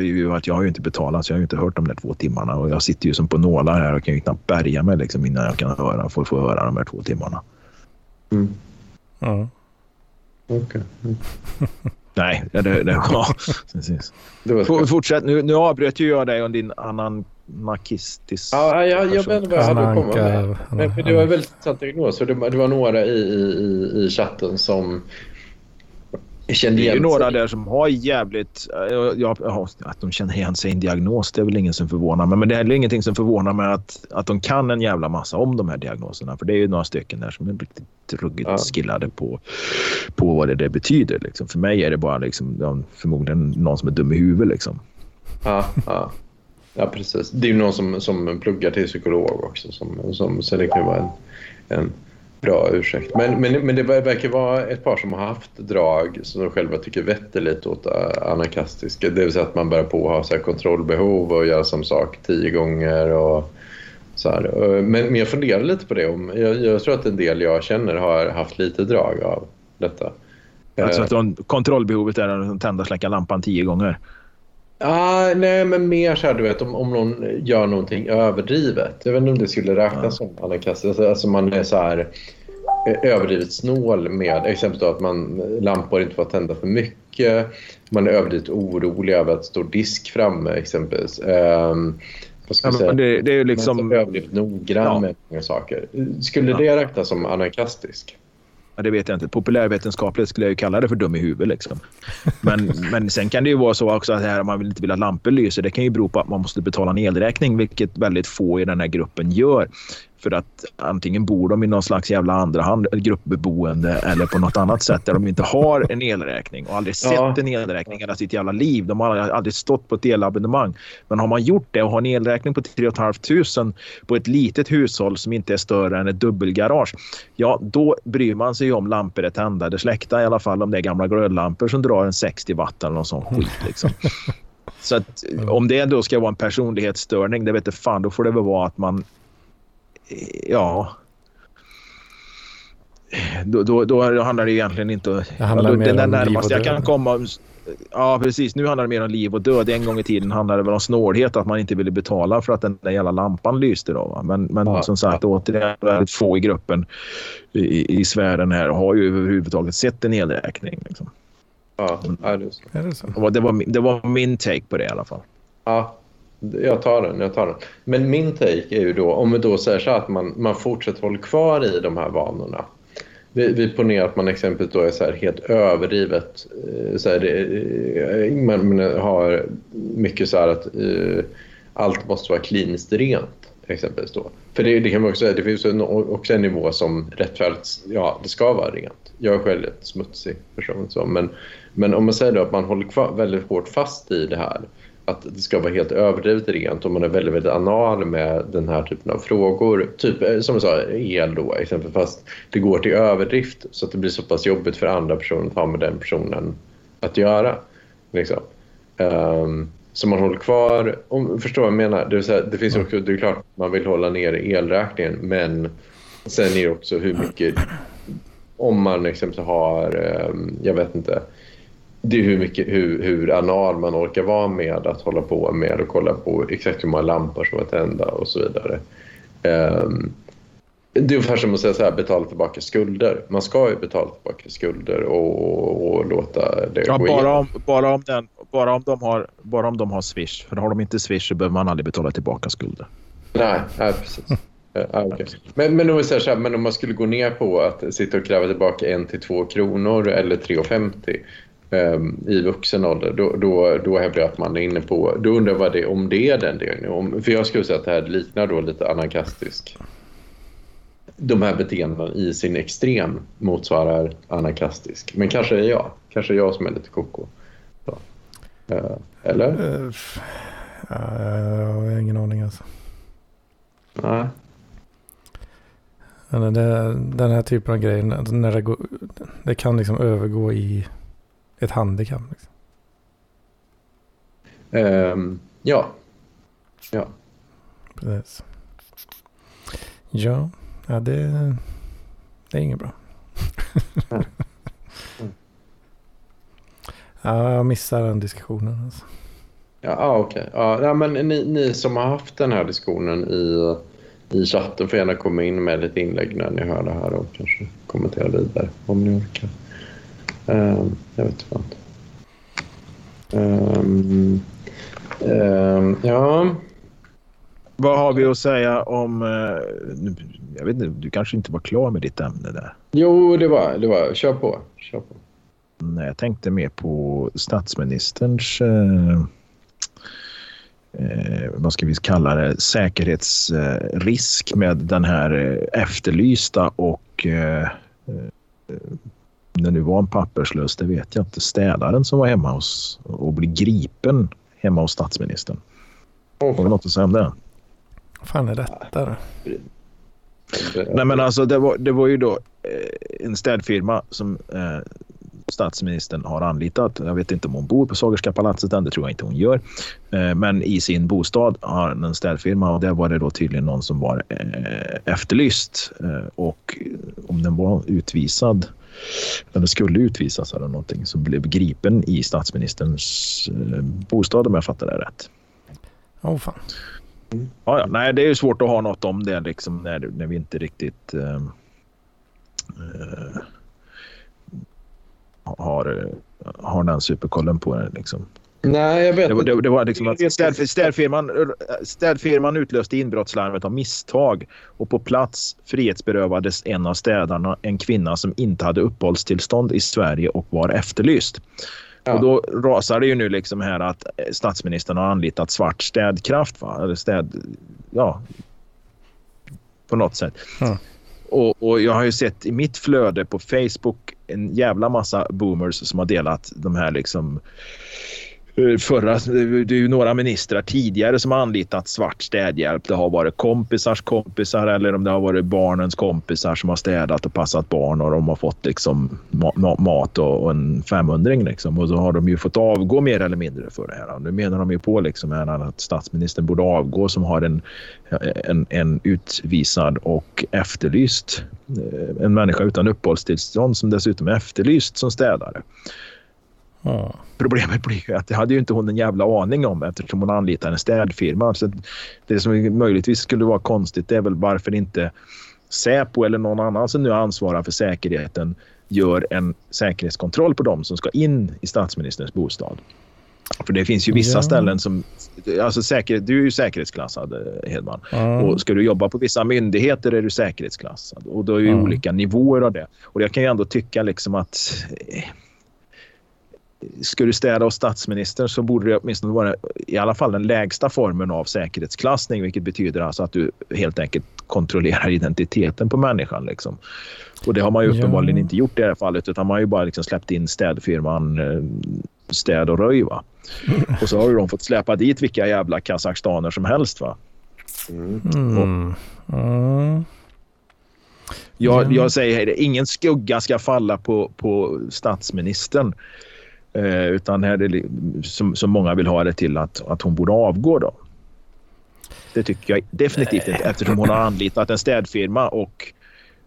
jag har ju inte betalat så jag har inte hört de där två timmarna. Och jag sitter ju som på nålar här och kan ju knappt bärga mig liksom, innan jag kan höra, får, få höra de här två timmarna. Mm. Ja. Okej. Okay. Mm. Nej, det, det, det, ja, precis. Fortsätt. Nu, nu avbröt ju jag dig om din anarkistiska... Ja, jag, jag vet inte vad jag hade att komma med. Men, men det var väldigt intressant diagnos. Det, det var några i, i, i chatten som det är ju några där som har jävligt... Ja, att de känner igen sig i en diagnos, det är väl ingen som förvånar mig. Men det är heller ingenting som förvånar mig att, att de kan en jävla massa om de här diagnoserna. För det är ju några stycken där som är riktigt ruggigt ja. skillade på, på vad det, det betyder. Liksom. För mig är det bara liksom, förmodligen någon som är dum i huvudet. Liksom. Ja, ja. Ja, precis. Det är ju någon som, som pluggar till psykolog också. Som, som, så det kan vara en, en bra ursäkt. Men, men, men det verkar vara ett par som har haft drag som de själva tycker vetter lite åt anarkastiska. Det vill säga att man börjar på att ha så kontrollbehov och göra som sak tio gånger. Och så här. Men, men jag funderar lite på det. Om, jag, jag, tror att en del jag känner har haft lite drag av detta. Alltså att de, kontrollbehovet är att tända och släcka lampan tio gånger? Ah, nej, men mer så här, du vet, om, om någon gör någonting överdrivet. Jag vet inte om det skulle räknas ja. som anarkast. Alltså, alltså man är så här eh, överdrivet snål med exempelvis att man lampor inte får tända för mycket. Man är överdrivet orolig över att stå disk framme exempelvis. Um, ja, säga, det, det, är liksom... Man är överdrivet noggrann ja. med många saker. Skulle ja. det räknas som anarkastisk? Ja, det vet jag inte. Populärvetenskapligt skulle jag ju kalla det för dum i huvudet. Liksom. Men, men sen kan det ju vara så också att här, man vill inte vill att lampor lyser. Det kan ju bero på att man måste betala en elräkning, vilket väldigt få i den här gruppen gör. För att antingen bor de i någon slags jävla andrahand gruppbeboende eller på något annat sätt där de inte har en elräkning och aldrig sett ja. en elräkning hela sitt jävla liv. De har aldrig stått på ett elabonnemang. Men har man gjort det och har en elräkning på 3 500 på ett litet hushåll som inte är större än ett dubbelgarage. Ja, då bryr man sig om lampor är tända eller släckta i alla fall om det är gamla glödlampor som drar en 60 watt eller någon sån skit. Liksom. Så att, om det då ska vara en personlighetsstörning, det vet jag fan, då får det väl vara att man ja... Då, då, då handlar det egentligen inte om... Det handlar mer den om närmaste liv jag kan komma... Ja, precis. Nu handlar det mer om liv och död. En gång i tiden handlade det väl om snålhet, att man inte ville betala för att den där jävla lampan lyste. Då, va? Men, men ja, som sagt, ja. återigen, väldigt få i gruppen i, i sfären här har ju överhuvudtaget sett en elräkning. Liksom. Ja, är det så? Är det, så? Det, var, det var min take på det i alla fall. Ja, jag tar den, jag tar den. Men min take är ju då, om vi då säger så att man, man fortsätter hålla kvar i de här vanorna. Vi, vi ponerar att man exempelvis då är så helt överdrivet. Eh, så här, det, eh, man, man, har mycket så här att uh, allt måste vara kliniskt rent. Exempelvis då. För det, det kan man också säga, det finns också en nivå som rättfärdigt, ja det ska vara rent. Jag är själv ett smutsig person så, men, men om man säger då att man håller kvar, väldigt hårt fast i det här att det ska vara helt överdrivet rent och man är väldigt, väldigt anal med den här typen av frågor. Typ eh, som jag sa, el då exempel, fast det går till överdrift så att det blir så pass jobbigt för andra personer att ha med den personen att göra. Liksom. Um, så man håller kvar, om, förstår vad jag menar? Det, säga, det finns också, det är klart att man vill hålla ner elräkningen men sen är det också hur mycket, om man exempelvis har, um, jag vet inte, det är hur, mycket, hur, hur anal man orkar vara med att hålla på med och kolla på exakt hur många lampor som är tända och så vidare. Um, det är ungefär som att säga så här, betala tillbaka skulder. Man ska ju betala tillbaka skulder och, och låta det ja, gå bara om, bara, om den, bara, om de har, bara om de har Swish. För har de inte Swish så behöver man aldrig betala tillbaka skulder. Nej, nej precis. Ah, okay. men, men, om vi säger så här, men om man skulle gå ner på att sitta och kräva tillbaka en till två kronor eller 3,50 um, i vuxen ålder, då, då, då hävdar jag att man är inne på... Då undrar jag det, om det är den delen. För jag skulle säga att det här liknar då lite anarkastisk. De här beteendena i sin extrem motsvarar anarkastisk. Men kanske är jag. Kanske är jag som är lite koko. Uh, eller? Uh, jag har ingen aning alltså. Nej. Den här typen av grejer, när det, går, det kan liksom övergå i ett handikapp. Liksom. Um, ja. Ja. Precis. Ja, ja det, det är inget bra. mm. ja, jag missar den diskussionen. Alltså. Ja, okej. Okay. Ja, men ni, ni som har haft den här diskussionen i, i chatten får gärna komma in med lite inlägg när ni hör det här och kanske kommentera vidare om ni orkar. Um, jag vet inte. Um, um, ja. Vad har vi att säga om... Uh, jag vet inte, du kanske inte var klar med ditt ämne där? Jo, det var det. Var, kör på. Kör på. Nej, jag tänkte mer på statsministerns... Uh, eh, vad ska vi kalla det, säkerhetsrisk med den här eh, efterlysta och eh, det nu var en papperslös, det vet jag inte, städaren som var hemma hos och blev gripen hemma hos statsministern. Oh, Har du något att säga om det? Vad fan är detta då? Nej men alltså det var, det var ju då eh, en städfirma som eh, statsministern har anlitat. Jag vet inte om hon bor på Sagerska palatset än, det tror jag inte hon gör. Eh, men i sin bostad har en städfirma och där var det då tydligen någon som var eh, efterlyst. Eh, och om den var utvisad eller skulle utvisas eller någonting som blev gripen i statsministerns bostad om jag fattar det rätt. Åh oh, fan. Ja, ja, nej, det är ju svårt att ha något om det liksom när, när vi inte riktigt uh, uh, har, har den superkollen på det. Liksom. Nej, jag vet det, det, det var liksom att städ, städfirman, städfirman utlöste inbrottslarmet av misstag och på plats frihetsberövades en av städarna, en kvinna som inte hade uppehållstillstånd i Sverige och var efterlyst. Ja. Och då rasar det ju nu liksom här att statsministern har anlitat svart städkraft. Va? Eller städ... Ja. På något sätt. Ja. Och, och, jag har ju sett i mitt flöde på Facebook en jävla massa boomers som har delat de här liksom Eh, Eh, förra, det är ju några ministrar tidigare som har anlitat svart städhjälp. Det har varit kompisars kompisar eller om det har varit barnens kompisar som har städat och passat barn och de har fått liksom mat och, en 500 liksom. Och så har de ju fått avgå mer eller mindre för det här. Nu menar de ju på liksom att statsministern borde avgå som har en, en, en utvisad och efterlyst eh, en människa utan uppehållstillstånd som dessutom är efterlyst som städare. Mm. Problemet blir ju att det hade ju inte hon en jävla aning om eftersom hon anlitar en städfirma. Så det som möjligtvis skulle vara konstigt är väl varför inte Säpo eller någon annan som nu ansvarar för säkerheten gör en säkerhetskontroll på dem som ska in i statsministerns bostad. För det finns ju vissa ja. ställen som... Alltså säker, du är ju säkerhetsklassad, Hedman. Mm. Och ska du jobba på vissa myndigheter är du säkerhetsklassad. Och då är det mm. olika nivåer av det. Och jag kan ju ändå tycka liksom att ska du städa hos statsministern så borde det åtminstone vara i alla fall den lägsta formen av säkerhetsklassning vilket betyder alltså att du helt enkelt kontrollerar identiteten på människan. Liksom. Och det har man ju uppenbarligen ja. inte gjort i det här fallet utan man har ju bara liksom släppt in städfirman eh, Städ och Röj. Va? Och så har ju de fått släppa dit vilka jävla kazakstaner som helst. Va? Mm. Mm. Mm. Jag, jag säger ingen skugga ska falla på, på statsministern. Eh, utan här är det som, som många vill ha det till att, att hon borde avgå. Då. Det tycker jag definitivt inte eftersom hon har anlitat en städfirma och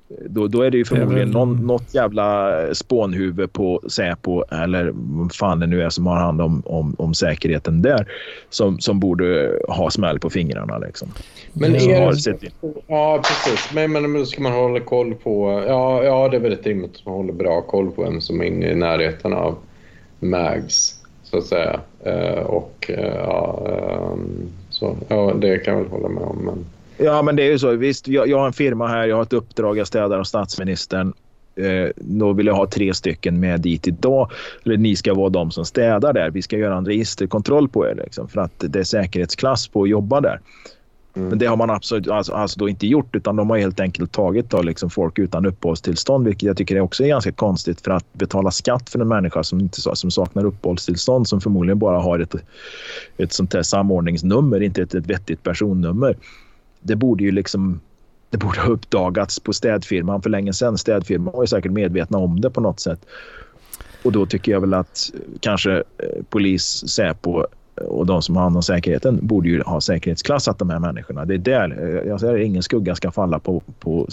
då, då är det ju förmodligen någon, något jävla spånhuvud på Säpo eller vad fan det nu är som har hand om, om, om säkerheten där som, som borde ha smäll på fingrarna. Liksom. Men är det, sett... Ja, precis. Men, men, då ska man hålla koll på... Ja, ja, det är väldigt rimligt att man håller bra koll på vem som är inne i närheten av mags så att säga. Eh, och eh, ja, ehm, så, ja, det kan jag väl hålla med om. Men... Ja, men det är ju så. Visst, jag, jag har en firma här, jag har ett uppdrag, jag städar hos statsministern. Eh, då vill jag ha tre stycken med dit idag. Eller ni ska vara de som städar där. Vi ska göra en registerkontroll på er liksom, för att det är säkerhetsklass på att jobba där. Mm. Men det har man absolut alltså, alltså då inte gjort utan de har helt enkelt tagit då liksom folk utan uppehållstillstånd vilket jag tycker också är ganska konstigt för att betala skatt för en människa som, inte, som saknar uppehållstillstånd som förmodligen bara har ett, ett sånt här samordningsnummer, inte ett, ett vettigt personnummer. Det borde ju liksom det borde ha uppdagats på städfirman för länge sedan. Städfirman var ju säkert medvetna om det på något sätt. Och då tycker jag väl att kanske eh, polis, Säpo och de som har hand om säkerheten borde ju ha säkerhetsklassat de här människorna. Det är där, jag säger ingen skugga ska falla på, på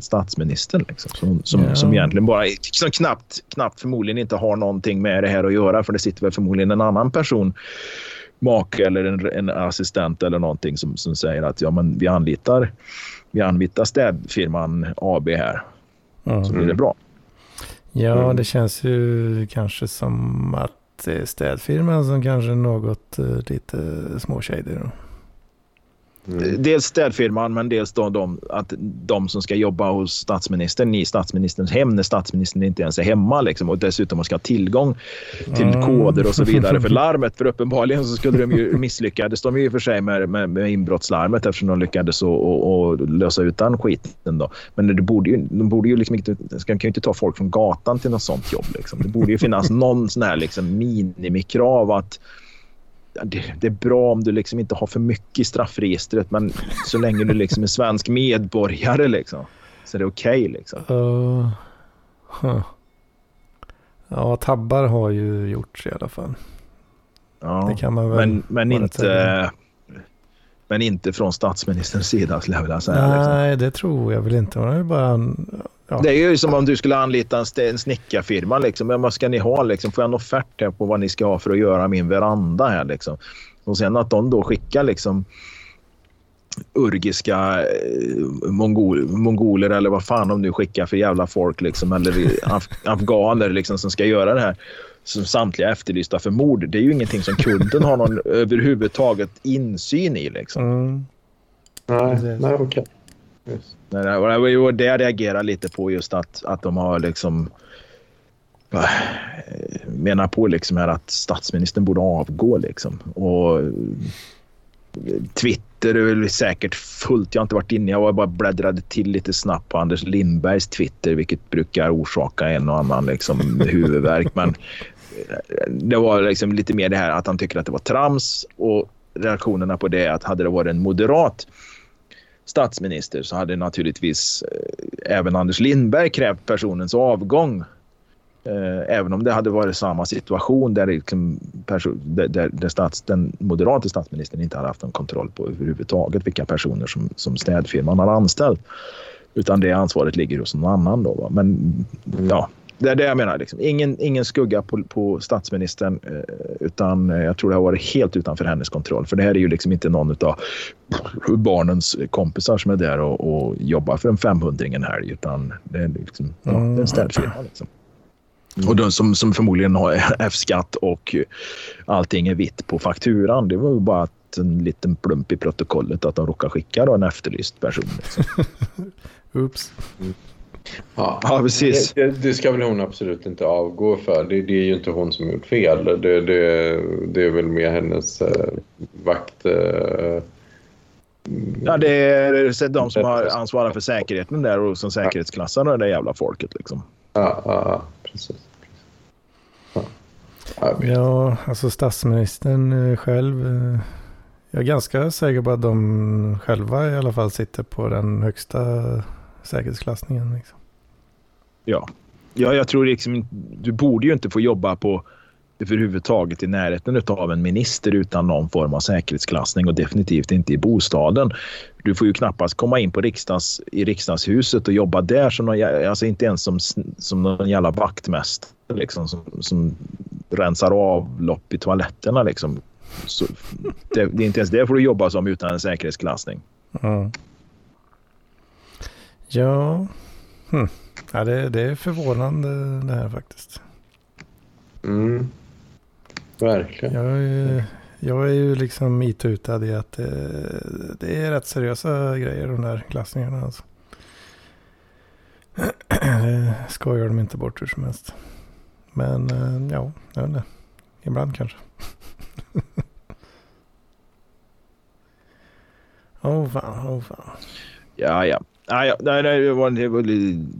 statsministern liksom, som, som, ja. som egentligen bara som knappt, knappt förmodligen inte har någonting med det här att göra för det sitter väl förmodligen en annan person make eller en, en assistent eller någonting som, som säger att ja, men vi anlitar vi anlitar städfirman AB här. Mm. Så blir det bra. Ja, mm. det känns ju kanske som att Eh, städfirman som kanske är något eh, lite småshady. Mm. Dels städfirman men dels då de, att de som ska jobba hos statsministern i statsministerns hem när statsministern inte ens är hemma liksom, och dessutom ska ha tillgång till mm. koder och så vidare för larmet. För uppenbarligen så skulle de ju misslyckades de ju i och för sig med, med, med inbrottslarmet eftersom de lyckades och, och, och lösa ut den skiten. Då. Men det borde ju, de borde ju liksom inte, de kan ju inte ta folk från gatan till något sånt jobb. Liksom. Det borde ju finnas någon sån här liksom minimikrav att det, det, är bra om du liksom inte har för mycket i straffregistret men så länge du liksom är svensk medborgare liksom, så är det okej. Okay, liksom. Uh, huh. Ja, tabbar har ju gjorts i alla fall. Ja, det kan man väl men, men inte... Men inte från statsministerns sida skulle jag vilja säga. Liksom. Nej, liksom. det tror jag väl inte. Hon är bara Ja. Det är ju som om du skulle anlita en, snickarfirma. Liksom. Men vad ska ni ha? Liksom? Får jag en offert här på vad ni ska ha för att göra min veranda här? Liksom? Och sen att de då skickar liksom urgiska eh, mongol, mongoler eller vad fan de nu skickar för jävla folk liksom, eller af, afghaner liksom, som ska göra det här som samtliga efterlysta för mord. Det är ju ingenting som kunden har någon överhuvudtaget insyn i. Liksom. Mm. Nej, nej okej. Okay. Yes. Och det jag reagerar lite på just att, att de har liksom menar på liksom här att statsministern borde avgå. Liksom. Och Twitter är säkert fullt. Jag har inte varit inne. Jag bara bläddrade till lite snabbt på Anders Lindbergs Twitter vilket brukar orsaka en och annan liksom, huvudvärk. Men det var liksom lite mer det här att han tycker att det var trams och reaktionerna på det att hade det varit en moderat statsminister så hade naturligtvis eh, även Anders Lindberg krävt personens avgång. Eh, även om det hade varit samma situation där, liksom där, där stats, den moderata statsministern inte hade haft någon kontroll på överhuvudtaget vilka personer som, som städfirman har anställt. Utan det ansvaret ligger hos någon annan. Då, va? Men ja, det är det jag menar. Liksom. Ingen, ingen skugga på, på statsministern eh, utan jag tror det har varit helt utanför hennes kontroll. För det här är ju liksom inte någon av barnens kompisar som är där och, och jobbar för en 500 en helg utan det är, liksom, ja, det är en mm. städfirma. Liksom. Mm. Och de som, som förmodligen har F-skatt och allting är vitt på fakturan. Det var ju bara en liten plump i protokollet att de råkar skicka då en efterlyst person. Liksom. Oops. Mm. Ja, ja precis. Det, det, ska väl hon absolut inte avgå för. Det, det är ju inte hon som gjort fel. Det, det, det är väl mer hennes äh, vakt... Äh, ja, det är de som har ansvarar för säkerheten där och som säkerhetsklassar det där jävla folket. Liksom. Ja, ja precis. Ja. ja, alltså statsministern eh, själv. Jag är ganska säker på att de själva i alla fall sitter på den högsta säkerhetsklassningen. Liksom. Ja. ja, jag tror liksom du borde ju inte få jobba på överhuvudtaget i närheten av en minister utan någon form av säkerhetsklassning och definitivt inte i bostaden. Du får ju knappast komma in på riksdags, i riksdagshuset och jobba där som någon, alltså inte ens som, som någon jävla vaktmästare liksom, som, som rensar avlopp i toaletterna. Liksom. Så det, det, är inte ens det får du jobba som utan en säkerhetsklassning. Mm. Ja, hm ja det, det är förvånande det här faktiskt. Mm. Verkligen. Jag är, jag är ju liksom itutad i att det, det, är rätt seriösa grejer de där klassningarna. Alltså. Det skojar de inte bort hur som helst. Men eh, ja, jag vet inte. Ibland kanske. Åh oh, fan, åh oh, fan. Ja, ja. Nej, nej, det var, det var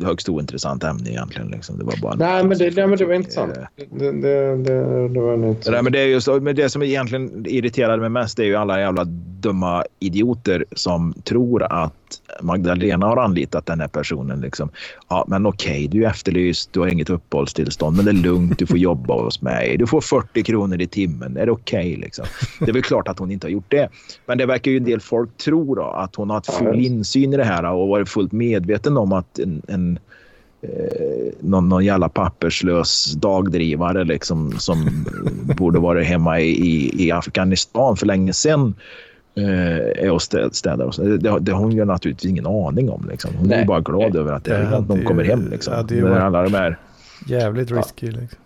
högst ointressant ämne egentligen. Liksom. Det var bara nej, men det, nej, men det var intressant. Det, det, det, det var inte nej, men det, är just, men det som egentligen irriterade mig mest är ju alla jävla dumma idioter som tror att Magdalena har anlitat den här personen. Liksom. Ja, men okej, du är efterlyst, du har inget uppehållstillstånd, men det är lugnt, du får jobba hos mig. Du får 40 kronor i timmen, är det okej? Okay, liksom? Det är väl klart att hon inte har gjort det. Men det verkar ju en del folk tro då, att hon har haft full insyn i det här och varit fullt medveten om att en, en eh, någon, någon jävla papperslös dagdrivare liksom, som borde varit hemma i, i Afghanistan för länge sedan eh, är och städar. Det, det har hon ju naturligtvis ingen aning om. Liksom. Hon Nej. är bara glad över att, det, det att någon kommer hem. Liksom. Ja, det är alla de här, jävligt risky. Liksom.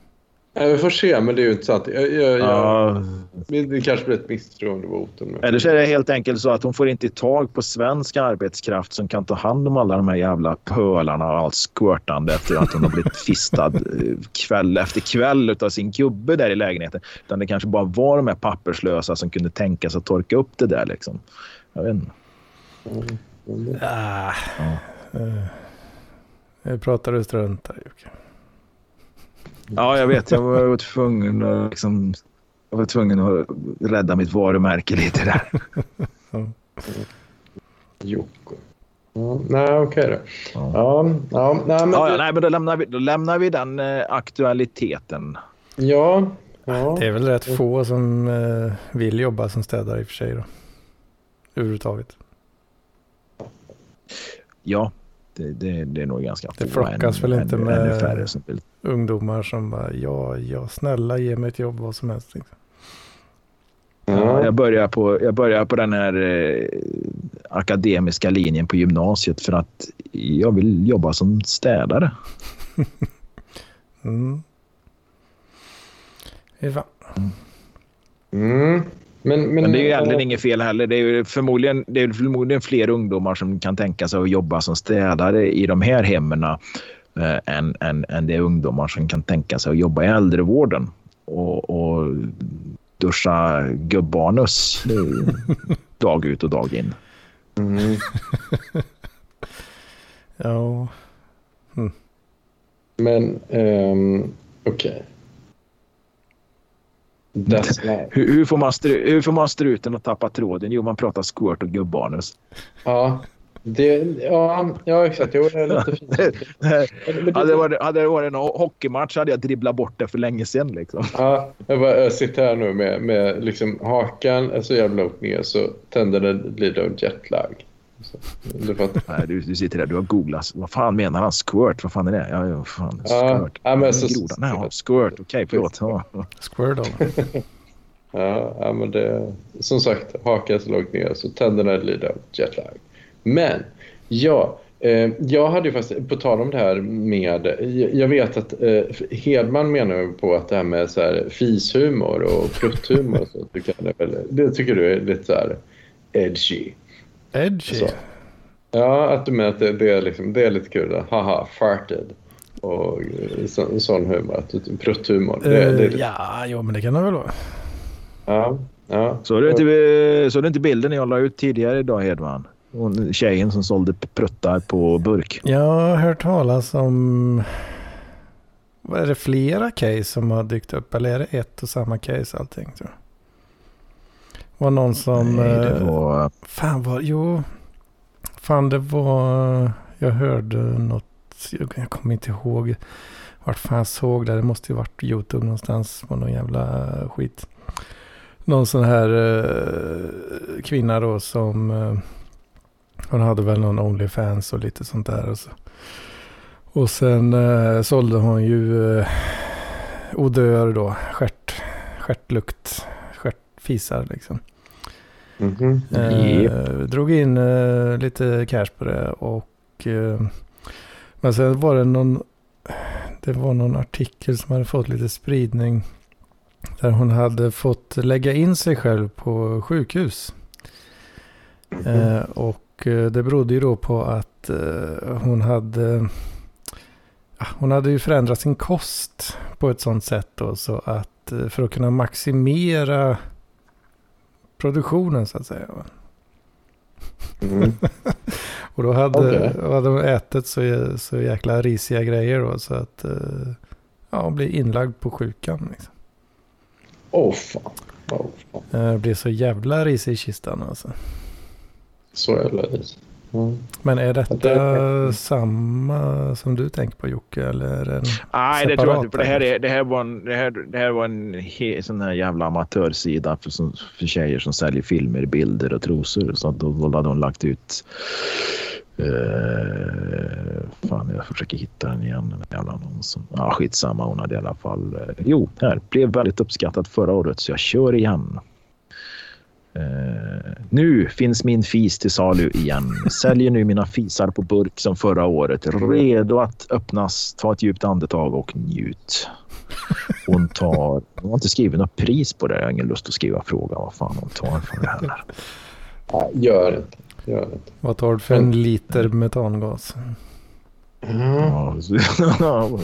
Ja, vi får se, men det är ju inte sant. Jag, jag, ja. jag, det kanske blir ett misstroendevotum. Eller så är det helt enkelt så att hon får inte tag på svensk arbetskraft som kan ta hand om alla de här jävla pölarna och allt squirtande efter att hon har blivit fistad eh, kväll efter kväll av sin gubbe där i lägenheten. Utan det kanske bara var de här papperslösa som kunde tänka sig att torka upp det där. Liksom. Jag vet inte. Mm. Ah. Ja. Uh, jag pratar strunt här, Jocke. Ja, jag vet. Jag var tvungen att, liksom, jag var tvungen att rädda mitt varumärke lite där. Jocko. Nej, okej okay då. Ja. Ja, ja, nej, men, ja, ja, nej, men då, lämnar vi, då lämnar vi den eh, aktualiteten. Ja, ja. Det är väl rätt få som eh, vill jobba som städare i och för sig. Då. Överhuvudtaget. Ja, det, det, det är nog ganska få. Det flockas väl inte än, med färre som vill. Ungdomar som bara ja, ja, snälla ge mig ett jobb vad som helst. Liksom. Ja, jag, börjar på, jag börjar på den här eh, akademiska linjen på gymnasiet för att jag vill jobba som städare. mm. Mm. Men, men, men, det är ju egentligen inget fel heller. Det är ju förmodligen, det är förmodligen fler ungdomar som kan tänka sig att jobba som städare i de här hemmen eh, än, än, än det är ungdomar som kan tänka sig att jobba i äldrevården och, och duscha gubbanus dag ut och dag in. Mm. ja. Mm. Men um, okej. Okay. Hur, hur, får man stru, hur får man struten att tappa tråden? Jo, man pratar squirt och gubbanus. Ja, det, ja, ja exakt. Jo, det är lite fint. hade, det varit, hade det varit en hockeymatch hade jag dribblat bort det för länge sedan. Liksom. Ja, jag, bara, jag sitter här nu med, med liksom, hakan är så jävla långt ner så tänderna lider av jetlag. Nej, du, du sitter där, du har googlat. Vad fan menar han? Squirt? Vad fan är det? Ja, ja fan. Squirt. Ja, men så, Grodan. Nej, ja, squirt. Okej, okay, förlåt. Ja. Squirtle. ja, ja, men det... Som sagt, hakan så långt ner så tänderna lider av jetlag. Men, ja. Eh, jag hade ju faktiskt, på tal om det här med, jag vet att eh, Hedman menar på att det här med så här fishumor och prutthumor så tycker det, det tycker du är lite så här edgy. Edgy? Så. Ja, att du menar att det, det, är liksom, det är lite kul. Haha, farted. Och så, sån humor. Prutthumor. Uh, det, det, ja, jo, men det kan det väl vara. Ja. ja. Såg du inte, så du inte bilden jag la ut tidigare idag, Hedman? Hon, tjejen som sålde pruttar på burk. Jag har hört talas om... Vad är det flera case som har dykt upp? Eller är det ett och samma case allting? Tror jag? var någon som... Nej, det eh, var... Fan var Jo. Fan det var... Jag hörde något. Jag kommer inte ihåg. Vart fan jag såg det. Det måste ju varit YouTube någonstans. På någon jävla skit. Någon sån här uh, kvinna då som... Uh, hon hade väl någon Onlyfans och lite sånt där. Och, så. och sen uh, sålde hon ju uh, odör då. Stjärt, stjärtlukt fisar liksom. Mm -hmm. eh, yep. Drog in eh, lite cash på det och eh, men sen var det någon det var någon artikel som hade fått lite spridning där hon hade fått lägga in sig själv på sjukhus. Mm -hmm. och eh, det berodde ju då på att eh, hon hade hon hade ju förändrat sin kost på ett sånt sätt då så att för att kunna maximera produktionen så att säga. Mm. och då hade, okay. hade de ätit så, så jäkla risiga grejer då så att eh, ja, bli inlagd på sjukan. Liksom. Åh oh, fan. Oh, Det blir så jävla risig i kistan alltså. Så ris. Mm. Men är detta Det- samma som du tänker på Jocke? Eller en... Nej, det tror jag inte. För det här, eller? är, det här var en, det här, det här var en he, sån här jävla amatörsida för, som, för tjejer som säljer filmer, bilder och trosor. Så då, då hade hon lagt ut... Uh, fan, jag försöker hitta den igen. Den jävla annonsen. Ja, skitsamma. Hon hade i alla fall... eh, jo, här. Blev väldigt uppskattat förra året så jag kör igen. Eh, nu finns min fis till salu igen. Säljer nu mina fisar på burk som förra året. Redo att öppnas. Ta ett djupt andetag och njut. Hon tar... Hon har inte skrivit något pris på det. Jag har ingen lust att skriva fråga vad fan hon tar för det heller. Gör inte. Gör inte. Vad tar du för en liter metangas? Så-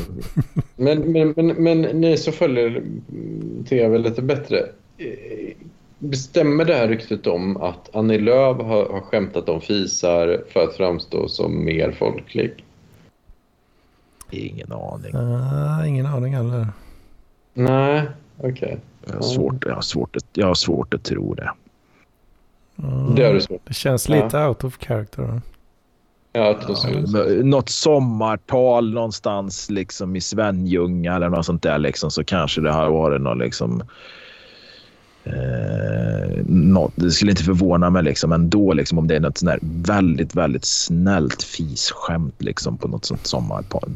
Men, men, men, men ni som följer tv lite bättre. Eh, Bestämmer det här ryktet om att Annie Lööf har, har skämtat om fisar för att framstå som mer folklig? Ingen aning. Ah, ingen aning heller. Nej, okej. Jag har svårt, jag har svårt, att, jag har svårt att tro det. Mm. Det har du svårt. Det känns Ja. lite out of character. Ja, att hon skulle- Något sommartal någonstans liksom i Svenljunga eller något sånt där liksom, så kanske det har varit något liksom Eh, något, det skulle inte förvåna mig liksom ändå liksom, om det är något sånt väldigt, väldigt snällt fisskämt liksom, på något sånt sommartal,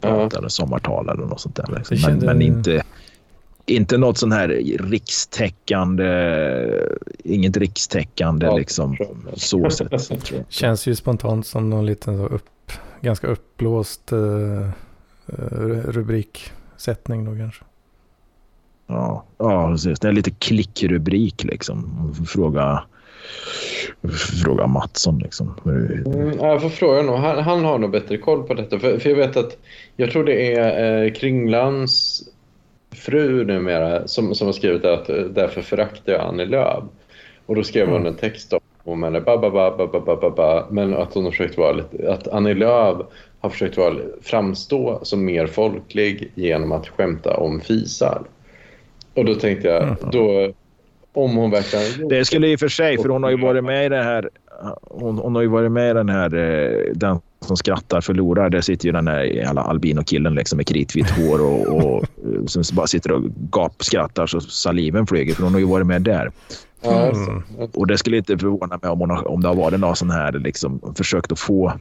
Ja. eller sommartal eller något sånt där. Liksom. Men, kände- men inte, inte något sån här rikstäckande, inget rikstäckande Ja, liksom, så sätt. Känns ju spontant som någon liten så upp, ganska uppblåst uh, rubriksättning då kanske. Ja, ja precis. Det är lite klickrubrik liksom. Fråga, fråga Mattsson liksom. Mm, jag får fråga honom. Han, han, har nog bättre koll på detta. För, för jag vet att, jag tror det är eh, Kringlands fru numera som, som har skrivit att eh, därför föraktar jag Annie Lööf. Och då skrev hon mm. en text om hon menar ba, ba, ba, ba, ba, ba, ba, men att hon har försökt vara lite, att Annie Lööf har försökt vara, framstå som mer folklig genom att skämta om fisar. Och då tänkte jag, Mm. då, om hon verkligen... Det skulle i och för sig, för hon har ju varit med i det här. Hon, hon har ju varit med i den här eh, Den som skrattar förlorar. Där sitter ju den här albino-killen liksom med kritvitt hår och, och eh, som bara sitter och gapskrattar så saliven flyger. För hon har ju varit med där. Mm. Och det skulle inte förvåna mig om, hon om det har varit någon sån här liksom försökt att få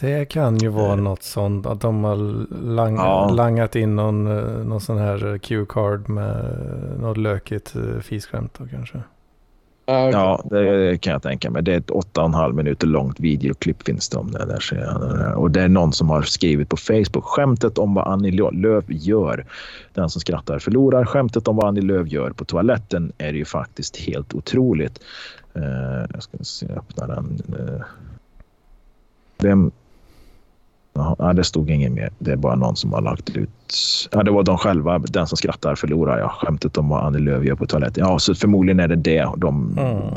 Det kan ju vara något sånt att de har lang, Ja. langat in någon, eh, någon sån här Q-card med något lökigt eh, fisskämt då kanske. Ja, det kan jag tänka mig. Det är ett åtta och en halv minuter långt videoklipp finns det om det där. Och det är någon som har skrivit på Facebook. Skämtet om vad Annie Lööf gör. Den som skrattar förlorar. Skämtet om vad Annie Lööf gör på toaletten är ju faktiskt helt otroligt. Eh, jag ska se, öppna den. Eh, vem? Nej, det stod inget mer. Det är bara någon som har lagt ut. Ja, det var de själva. Den som skrattar förlorar. Ja, skämtet om vad Annie Lööf gör på toaletten. Ja, så förmodligen är det det de Mm.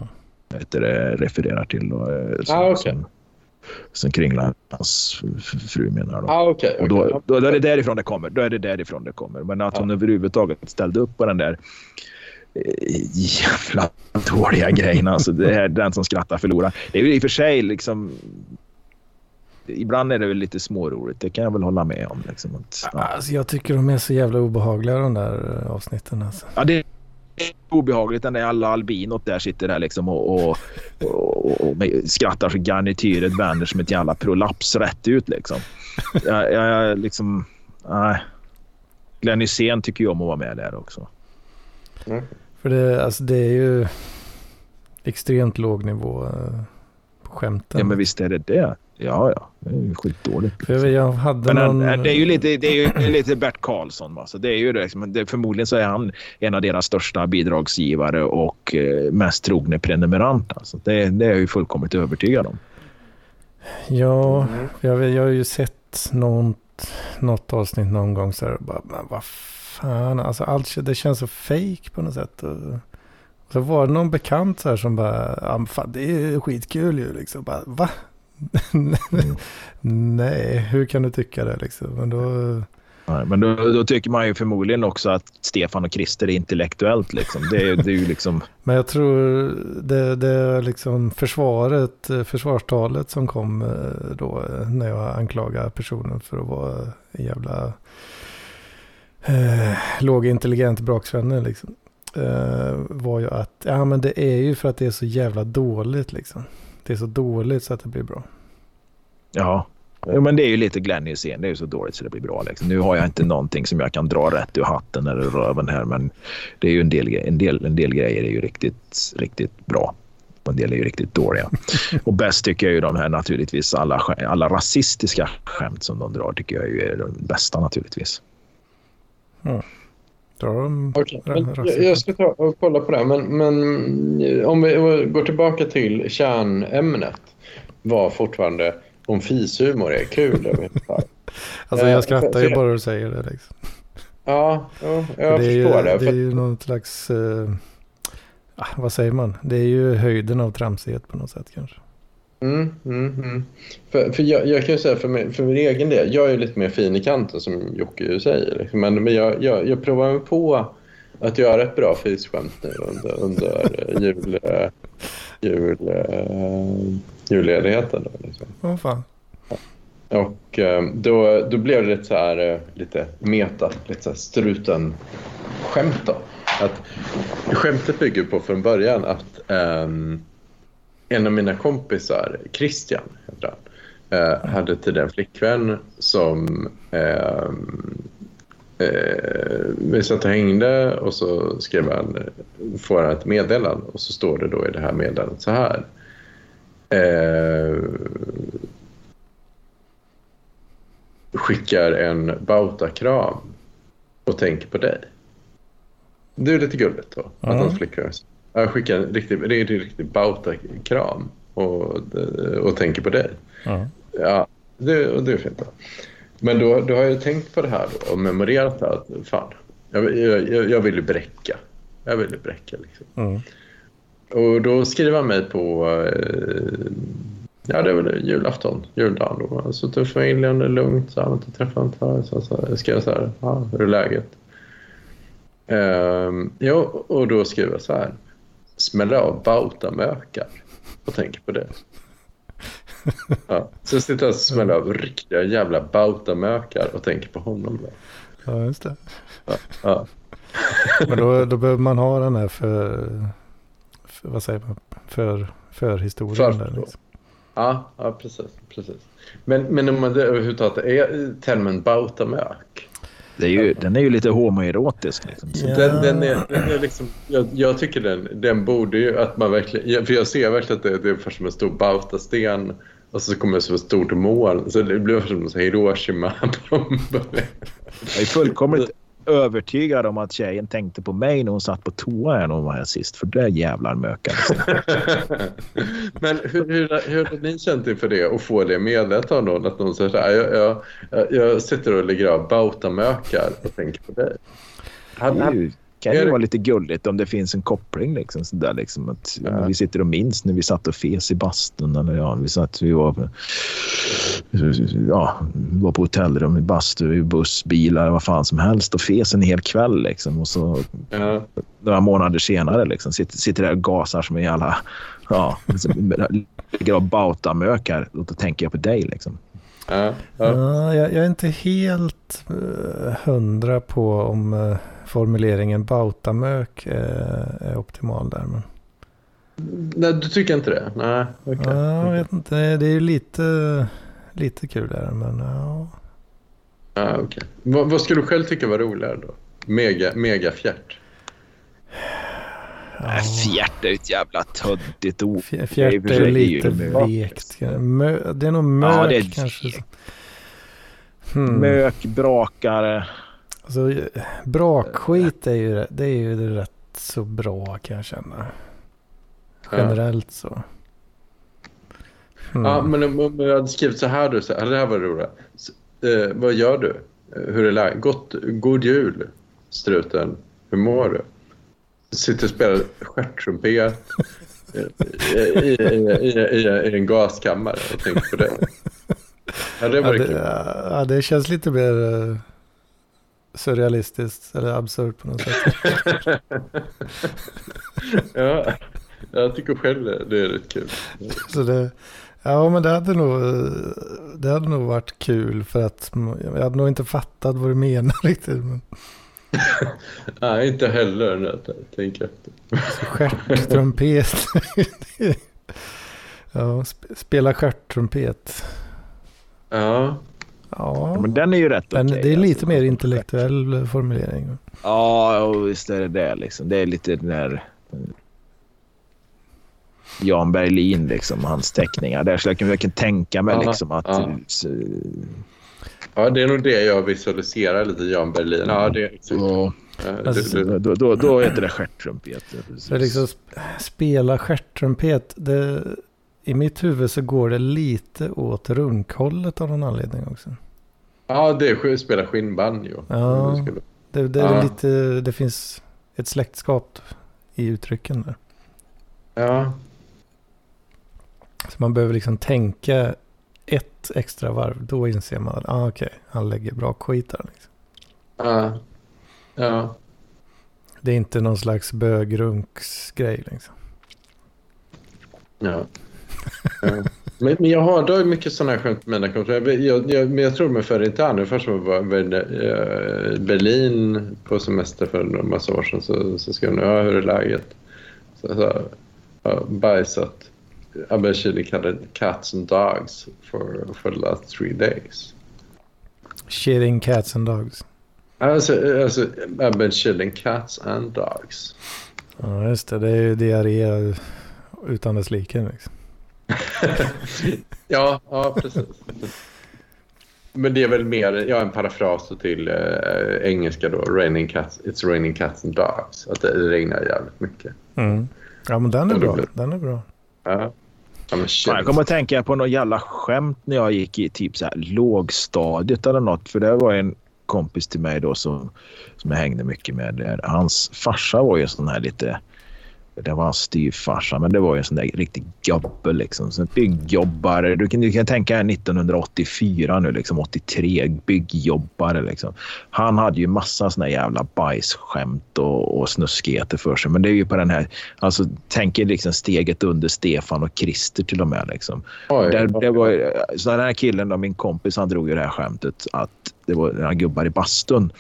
det, refererar till. Då, eh, som, Ah, okej. som, som Kringlands f- fru menar. Då. Ah, okej. Och då, då, då är det därifrån det kommer. Då är det därifrån det kommer. Men att Ja. hon överhuvudtaget ställde upp på den där eh, jävla dåliga grejen. Alltså, det är den som skrattar förlorar. Det är ju i och för sig liksom... Ibland är det väl lite småroligt. Det kan jag väl hålla med om. Liksom, att, ja. Alltså jag tycker de är så jävla obehagliga de där eh, avsnitten alltså. Ja, det är obehagligt när alla albinot där sitter där liksom och, och, och, och skrattar så garnityret vänder som ett jävla prolaps rätt ut liksom. Jag, jag, jag liksom... Nej. Glenn Hysén tycker ju om att vara med där också. För det, alltså det är ju extremt låg nivå eh, skämten. Ja, men visst är det det. Ja, ja. Det är skitdåligt. För jag, hade Men någon... det är ju lite, det är ju lite Bert Karlsson. Va? Så det är ju det, liksom, det. Förmodligen så är han en av deras största bidragsgivare och eh, mest trogne prenumerant. Alltså. Det, det är jag ju fullkomligt övertygad om. Ja, Mm. jag, jag har ju sett något, något avsnitt någon gång så här och bara, men vad fan, alltså allt, det känns så fake på något sätt. Och så var det någon bekant så här som bara, ja fan det är skitkul ju liksom. Bara, va? Nej, hur kan du tycka det liksom? Men då, Nej, men då, då, tycker man ju förmodligen också att Stefan och Christer är intellektuellt. Liksom. Det, det är ju liksom... Men jag tror det, det är liksom försvaret, försvarstalet som kom eh, då när jag anklagade personen för att vara en jävla eh, lågintelligent braksvänner. Liksom. Eh, var ju att ja, men det är ju för att det är så jävla dåligt. Liksom. Det är så dåligt så att det blir bra. Ja, Jo, men det är ju lite Glenn Hysén. Det är ju så dåligt så det blir bra. Liksom. Nu har jag inte någonting som jag kan dra rätt ur hatten eller röven här, men det är ju en del, en del, en del grejer är ju riktigt, riktigt bra. Och en del är ju riktigt dåliga. Och bäst tycker jag ju de här naturligtvis alla, alla rasistiska skämt som de drar tycker jag ju är de bästa naturligtvis. Mm. Okay, jag, jag ska ta och kolla på det. Men, men om vi går tillbaka till kärnämnet var fortfarande om fishumor är kul Alltså jag eh, skrattar ju bara du säger det. Liksom. Ja, ja jag det förstår ju, det. Det är ju någon slags, uh, vad säger man? Det är ju höjden av tramsighet på något sätt kanske. Mm, mm, mm. För, för jag, jag, kan ju säga för, mig, för min egen del, jag är lite mer fin i kanten som Jocke ju säger. Liksom. Men, men jag, jag, jag provar mig på att göra ett bra fisskämt nu under, under jul, jul, julledigheten. Då, liksom. oh, fan. Och eh, då, då blev det lite så här, eh, lite meta, lite så struten-skämt. Att skämtet bygger på från början att um, en av mina kompisar, Christian heter han, uh, hade tidigare en flickvän som uh, uh, vi satt och hängde och så skrev han, får han ett meddelande och så står det då i det här meddelandet så här. Eh, skickar en Bauta-kram och tänker på dig. Det är lite gulligt då. Mm. Att hans flickvän jag skickar en riktig, det en riktig Bauta-kram och, och tänker på dig. Mm. Ja, det, det är fint. Då. Men då, då har jag tänkt på det här och memorerat att fan, jag, jag, jag vill ju bräcka. Jag vill ju bräcka liksom. Mm. Och då skriver han mig på, eh, ja det är väl julafton, juldagen då. Jag suttit med familjen, det är lugnt, så jag har inte träffat inte så, så jag skrev så här, ja, hur är läget? Um, ja, och då skriver jag så här, smäller av bautamökar och tänker på det. Ja, så sitter jag och smäller av riktiga jävla bautamökar och tänker på honom. Då. Ja, just det. Ja, ja. Men då, då behöver man ha den här för vad säger man, för, förhistorien. För, där, liksom. ja, ja, precis. precis. Men, men om man överhuvudtaget är termen bautamök. Det är ju, den är ju lite homoerotisk. Liksom. Ja. Den, den, är, den är liksom, jag, jag, tycker den, den borde ju att man verkligen... För jag ser verkligen att det, det är först som en stor bautasten och så kommer det som ett stort mål. Så det blir som en Hiroshima-bomb. Jag är fullkomligt övertygad om att tjejen tänkte på mig när hon satt på toa när hon var här sist. För det jävlar mökade Men hur, hur, hur har ni känt inför det och få det meddelat av någon? Att någon säger så här, jag, jag, jag sitter och ligger av bautamökar och tänker på dig. Han, han, kan ju vara lite gulligt om det finns en koppling. Liksom, så där, liksom, att, ja. Vi sitter och minns när vi satt och fes i bastun. Eller, ja, vi, satt, vi var, ja, var på hotellrum, i bastu, i buss, bilar, vad fan som helst och fes en hel kväll. Liksom, och så ja. några månader senare liksom, sitter, sitter där och gasar som en jävla... Ja, liksom, ligger och bautamökar. Då tänker jag på dig. Liksom. Ja, ja. jag, jag, är inte helt uh, hundra på om uh, formuleringen bautamök är, är optimal där. Men... Nej, du tycker inte det? Nej, okay. ja, jag vet inte. Det är ju lite, lite kul där, men ja. Ah, okay. vad, vad skulle du själv tycka var roligare då? Mega, mega fjärt? Ja. Fjärt är ett jävla tuddigt ord. Fjärt är lite vekt. Det är nog mök ja, det är kanske. Hmm. Mök, brakare. Alltså, brakskit är ju, det är ju rätt så bra kan jag känna. Generellt så. Mm. Ja, men om jag hade skrivit så här då, så här, det här var roligt. Eh, vad gör du? Hur är läget? Gott, god jul, struten. Hur mår du? Sitter och spelar stjärttrumpet i, i, i, i, en gaskammare och tänker på det. Ja, det, ja, det, ja, det känns lite mer surrealistiskt eller absurt på något sätt. ja, jag tycker själv det, det är rätt kul. Så det, ja, men det hade, nog, det hade nog varit kul för att jag hade nog inte fattat vad du menar riktigt. Men... Nej, inte heller jag tänker efter. Stjärttrumpet. ja, spela stjärttrumpet. Ja. Ja, men den är ju rätt okej, det är lite alltså. mer intellektuell formulering. Ja, och visst är det det. Liksom. Det är lite den där... Jan Berlin, liksom, hans teckningar. Där skulle jag kunna verkligen tänka mig Ja, liksom, att... ja. så- ja, det är nog det jag visualiserar lite Jan Berlin. Ja, det är och, Ja, Alltså, det, det, då, då, då heter det stjärttrumpet. Så liksom sp- spela stjärttrumpet, det, i mitt huvud så går det lite åt runkhållet av någon anledning också. Ja, det är sk- spela skinnbanjo. Ja. Det Det, Ja. lite, det finns ett släktskap i uttrycken där. Ja, Så man behöver liksom tänka ett extra varv. Då inser man att ah, okej, han lägger bra skit där. Liksom. ja, ja. Det är inte någon slags bögrunksgrej. Liksom. Ja. ja. Men, men jag har då mycket sådana här skämt med mina kompisar. Jag, jag, men jag tror mig för inte han. Först var jag i eh, Berlin på semester för en massa år sedan. Så, så skrev hon, ja hur är läget? Så sa, ja, bajsat. Been shitting cat- cats and dogs for, for the last three days. Shitting cats and dogs. Alltså, alltså I've been shitting cats and dogs. Ja, just det. Det är ju diarré utan dess like. Liksom. Ja, ja precis. Men det är väl mer ja, en parafras till eh, engelska då. Raining cats, it's raining cats and dogs. Att det regnar jävligt mycket. Mm. Ja, men den är Ja, bra. Den är bra. Ja. Ja. Fan, jag kommer att tänka på något jävla skämt när jag gick i typ så här lågstadiet eller något. För det var en kompis till mig då som, som jag hängde mycket med. Hans farsa var ju sån här lite... Det var hans styvfarsa, men det var ju en sån där riktig gubbe liksom. Så byggjobbare. Du kan, du kan tänka 1984 nu, liksom 83. Byggjobbare liksom. Han hade ju massa såna jävla bajsskämt och, och snuskigheter för sig. Men det är ju på den här... Alltså, tänk er liksom steget under Stefan och Christer till och med. Liksom. Oj, Där, oj. det var, så den här killen, då, min kompis, han drog ju det här skämtet att det var några gubbar i bastun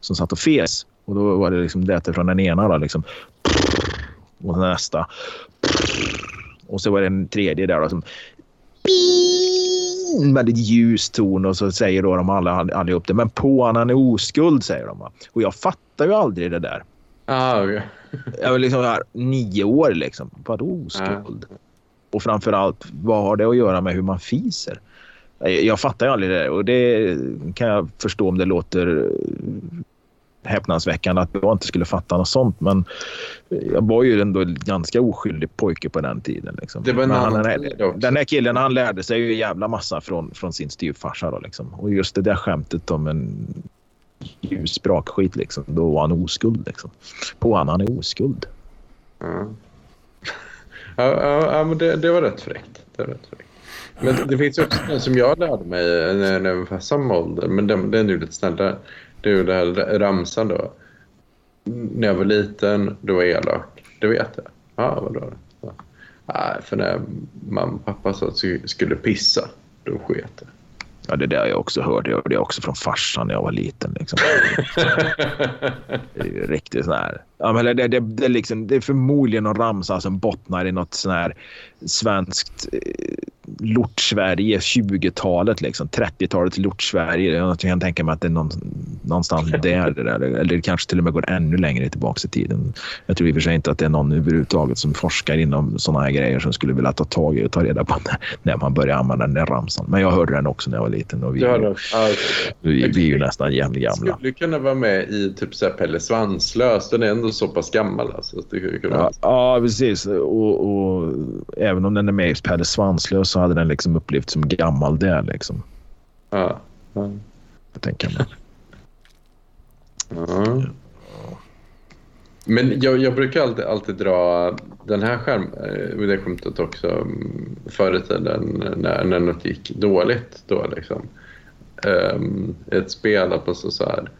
som satt och fes. Och då var det liksom det från den ena då, liksom. Och nästa. Och så var det en tredje där då, som en väldigt ljus ton och så säger då de alla allihop det. Men på han, han är oskuld säger de. va. Och jag fattar ju aldrig det där. Ah. Jag var liksom här, nio år liksom. Vadå oskuld? Och framförallt, vad har det att göra med hur man fiser? Jag, jag fattar ju aldrig det och det kan jag förstå om det låter häpnadsväckande att jag inte skulle fatta något sånt. Men jag var ju ändå en ganska oskyldig pojke på den tiden. Liksom. Det var en annan han, tid också. den här killen han lärde sig ju en jävla massa från, från sin styvfarsa. Då, liksom. Och just det där skämtet om en ljus brakskit, liksom, då var han oskuld. Liksom. På han, han är oskuld. Ja. Ja, ja, ja, men det, det var rätt fräckt. Det var rätt fräckt. Men det finns också en som jag lärde mig när jag var samma ålder, men den, den är ju lite snällare. Det är ju det här ramsan då. När jag var liten, då var elak. Det vet jag. Ja, vadå? Ja. Nej, för när mamma och pappa sa att jag skulle pissa, då sket jag. Ja, det där jag också hört. Jag hörde också från farsan när jag var liten. Liksom. Det är ju riktigt sån här... Ja, men det, det, det, liksom, det är förmodligen någon ramsa som bottnar i något sån här svenskt eh, lort-Sverige, 20-talet. Liksom, 30-talet lort-Sverige. Jag kan tänka mig att det är någon, någonstans där. Det. Eller kanske till och med går ännu längre tillbaka i tiden. Jag tror i och för sig inte att det är någon överhuvudtaget som forskar inom såna här grejer som skulle vilja ta tag i och ta reda på när, när man börjar använda den där ramsan. Men jag hörde den också när jag var liten. Och vi? Ja, vi, vi är ju nästan jämnt gamla. Skulle kunna vara med i typ så här Pelle Svanslös. Den är ändå så pass gammal. Alltså. Det. Ja, ja precis. Och, och även om den är med i Pelle Svanslös så hade den liksom upplevts som gammal där. Liksom, Ja. Ja. jag tänker mig. Ja. Men jag, jag brukar alltid, alltid dra den här skärm, eh, det skämtet också mm, förr i tiden när, när något gick dåligt. Då, liksom. um, ett spel att man så, så här,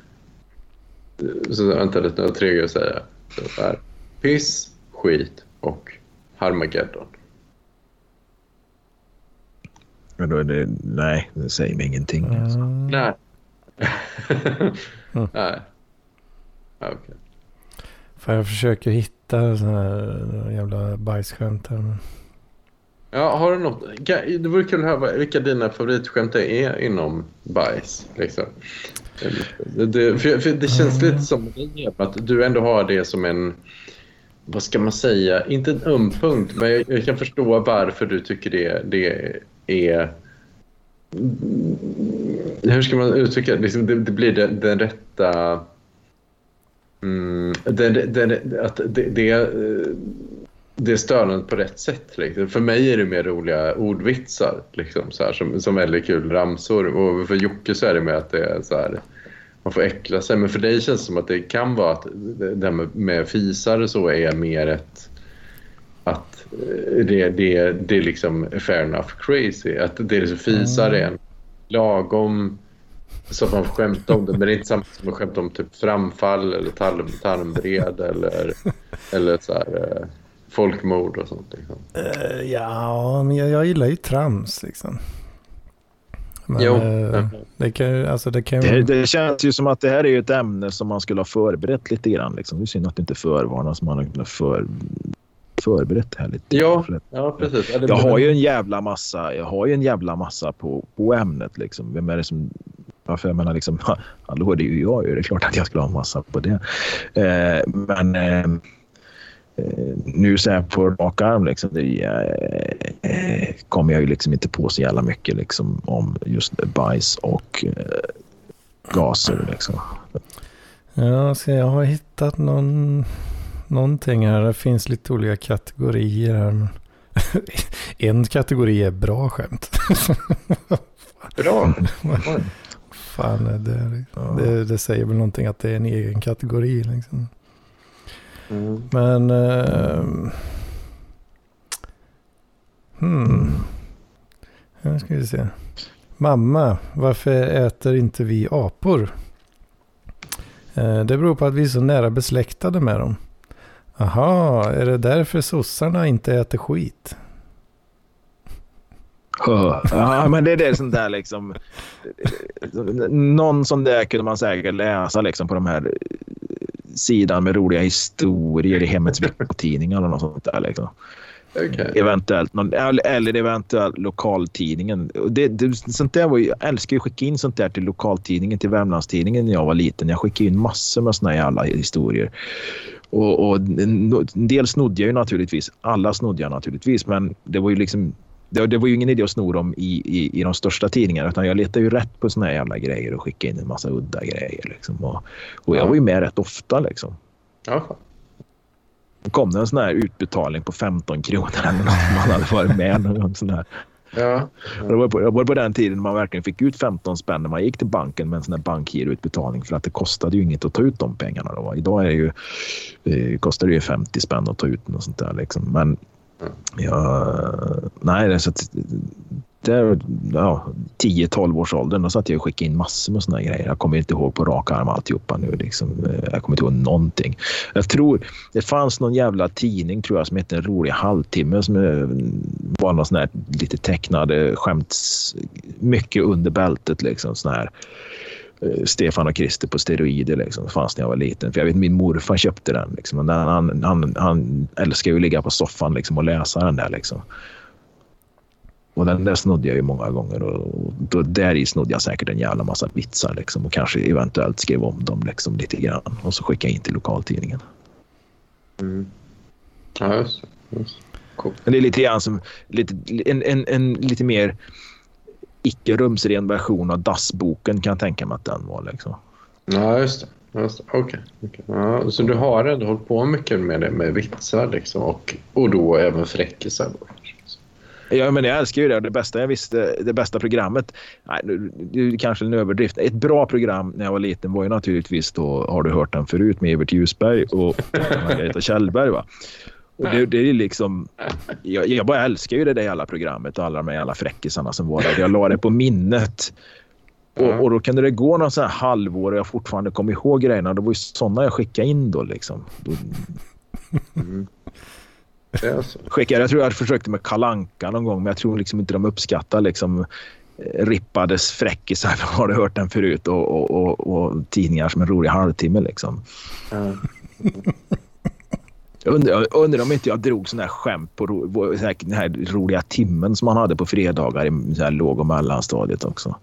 Så vänta lite, jag har tre grejer att säga. Så är piss, skit och Harmageddon. Men då är det, nej, det säger mig ingenting. Alltså. Mm. Nej. Mm. Nej. Ja, Okej. Fan, jag försöker hitta sådana här jävla bajsskämt här. men- Ja, har du något? Det vore kul att höra vilka dina favoritskämt är inom bajs. Liksom. Det, för, för det känns lite som att du ändå har det som en, vad ska man säga, inte en öm punkt, men jag, jag kan förstå varför du tycker det, det är... Hur ska man uttrycka det? Liksom, det, det blir den, den rätta... Mm, den, den, att det, det, det är störande på rätt sätt. Liksom. För mig är det mer roliga ordvitsar liksom, så här, som, som väldigt kul ramsor. Och för Jocke så är det mer att det är så här, man får äckla sig. Men för dig känns det som att det kan vara att det det här med, med fisar och så är mer ett... Det, det, det är liksom fair enough crazy. Att det är liksom fisar är en lagom så att man får skämta om det. Men det är inte samma som att skämta om typ framfall eller tarm, tarmbred eller, eller så här, eh, folkmord och sånt. Liksom. Eh, ja, men jag, jag gillar ju trams liksom. Men, Jo. eh, det kan alltså det kan. Det, det känns ju som att det här är ett ämne som man skulle ha förberett lite grann. Liksom. Det är synd att det inte förvarnas. Man har kunnat för, förberett det här lite. Ja, För att- ja precis. Ja, Jag har ju en jävla massa, jag har ju en jävla massa på, på ämnet. Liksom. Vem är det som... Varför jag menar liksom, hallå det är ju jag ju. Det är klart att jag skulle ha en massa på det. Eh, men eh, eh, nu så här på rak arm liksom, det, eh, kommer jag ju liksom inte på så jävla mycket liksom, om just bajs och eh, gaser. Liksom. Ja, så jag har hittat någon, någonting här. Det finns lite olika kategorier här. En kategori är bra skämt. Bra. Fan, är det, det, det säger väl någonting att det är en egen kategori liksom. Mm. Men... ehm, hmm. Nu ska vi se. Mamma, varför äter inte vi apor? Eh, det beror på att vi är så nära besläktade med dem. Aha, är det därför sossarna inte äter skit? Ja, men det är det sånt där liksom. Någon sån där kunde man säkert läsa liksom på de här sidan med roliga historier i hemmets veckotidningar eller något sånt där. Liksom. Okej. Eventuellt någon, eller eventuellt lokaltidningen. Det, det, sånt där var ju, jag älskar ju att skicka in sånt där till lokaltidningen, till Värmlandstidningen när jag var liten. Jag skickade in massor med såna jävla historier. Och, och en del snodde jag ju naturligtvis. Alla snodde jag naturligtvis, men det var ju liksom det, det var ju ingen idé att sno dem i, i, i de största tidningarna utan jag letade ju rätt på såna här jävla grejer och skickade in en massa udda grejer. Liksom. Och, och jag Ja. var ju med rätt ofta. Liksom. Ja. Då kom det en sån här utbetalning på 15 kronor eller något man hade varit med någon. Sån här. Ja. Det var, på, det var på den tiden man verkligen fick ut 15 spänn när man gick till banken med en sån här bankgiroutbetalning för att det kostade ju inget att ta ut de pengarna. Då. Idag är det ju, eh, kostar det ju 50 spänn att ta ut och sånt där. Liksom. Men ja, nej, det är så att, där, ja, 10-12 års åldern då satt jag och skickade in massor med såna här grejer. Jag kommer inte ihåg på rak arm alltihopa nu. Liksom. Eh, jag kommer inte ihåg någonting. Jag tror det fanns någon jävla tidning tror jag som hette En rolig halvtimme som eh, var någon sån här lite tecknade skämts... Mycket under bältet liksom. Sån här eh, Stefan och Christer på steroider liksom. Fanns när jag var liten. För jag vet min morfar köpte den. Liksom. Och den- Han, han, han älskar ju att ligga på soffan liksom, och läsa den där. Liksom. Och den där snodde jag ju många gånger och då, där i snodde jag säkert en jävla massa vitsar liksom, och kanske eventuellt skrev om dem liksom, lite grann och så skickade jag in till lokaltidningen. Mm. Ja, just det. Just. det. Coolt. Men det är lite grann som lite, en, en, en lite mer icke rumsren version av dassboken kan jag tänka mig att den var. Liksom. Ja, just det. Okej. okej. Ja, så du har ändå hållit på mycket med det med vitsar liksom, och, och då även fräckisar? Då. Ja, men jag älskar ju det. Det bästa jag visste, det bästa programmet. Nej, nu- det är kanske en överdrift. Ett bra program när jag var liten var ju naturligtvis då, har du hört den förut, med Evert Ljusberg och Margareta Kjellberg. Va? Och det, det är liksom, jag, jag bara älskar ju det där jävla programmet och alla de jävla fräckisarna som var där. Jag la det på minnet Och, och, då kunde det gå någon sån här halvår och jag fortfarande kom ihåg grejerna. Det var ju sådana jag skickade in då liksom. Då... Mm. Skickade, jag tror jag försökte med kalanka någon gång men jag tror liksom inte de uppskattar liksom eh, rippades fräckisar. Har hört den förut och, och, och, och, tidningar som en rolig halvtimme liksom. Mm. Jag undrar, jag undrar om inte jag drog sån här skämt på ro, så här, den här roliga timmen som man hade på fredagar i så här låg och mellanstadiet också.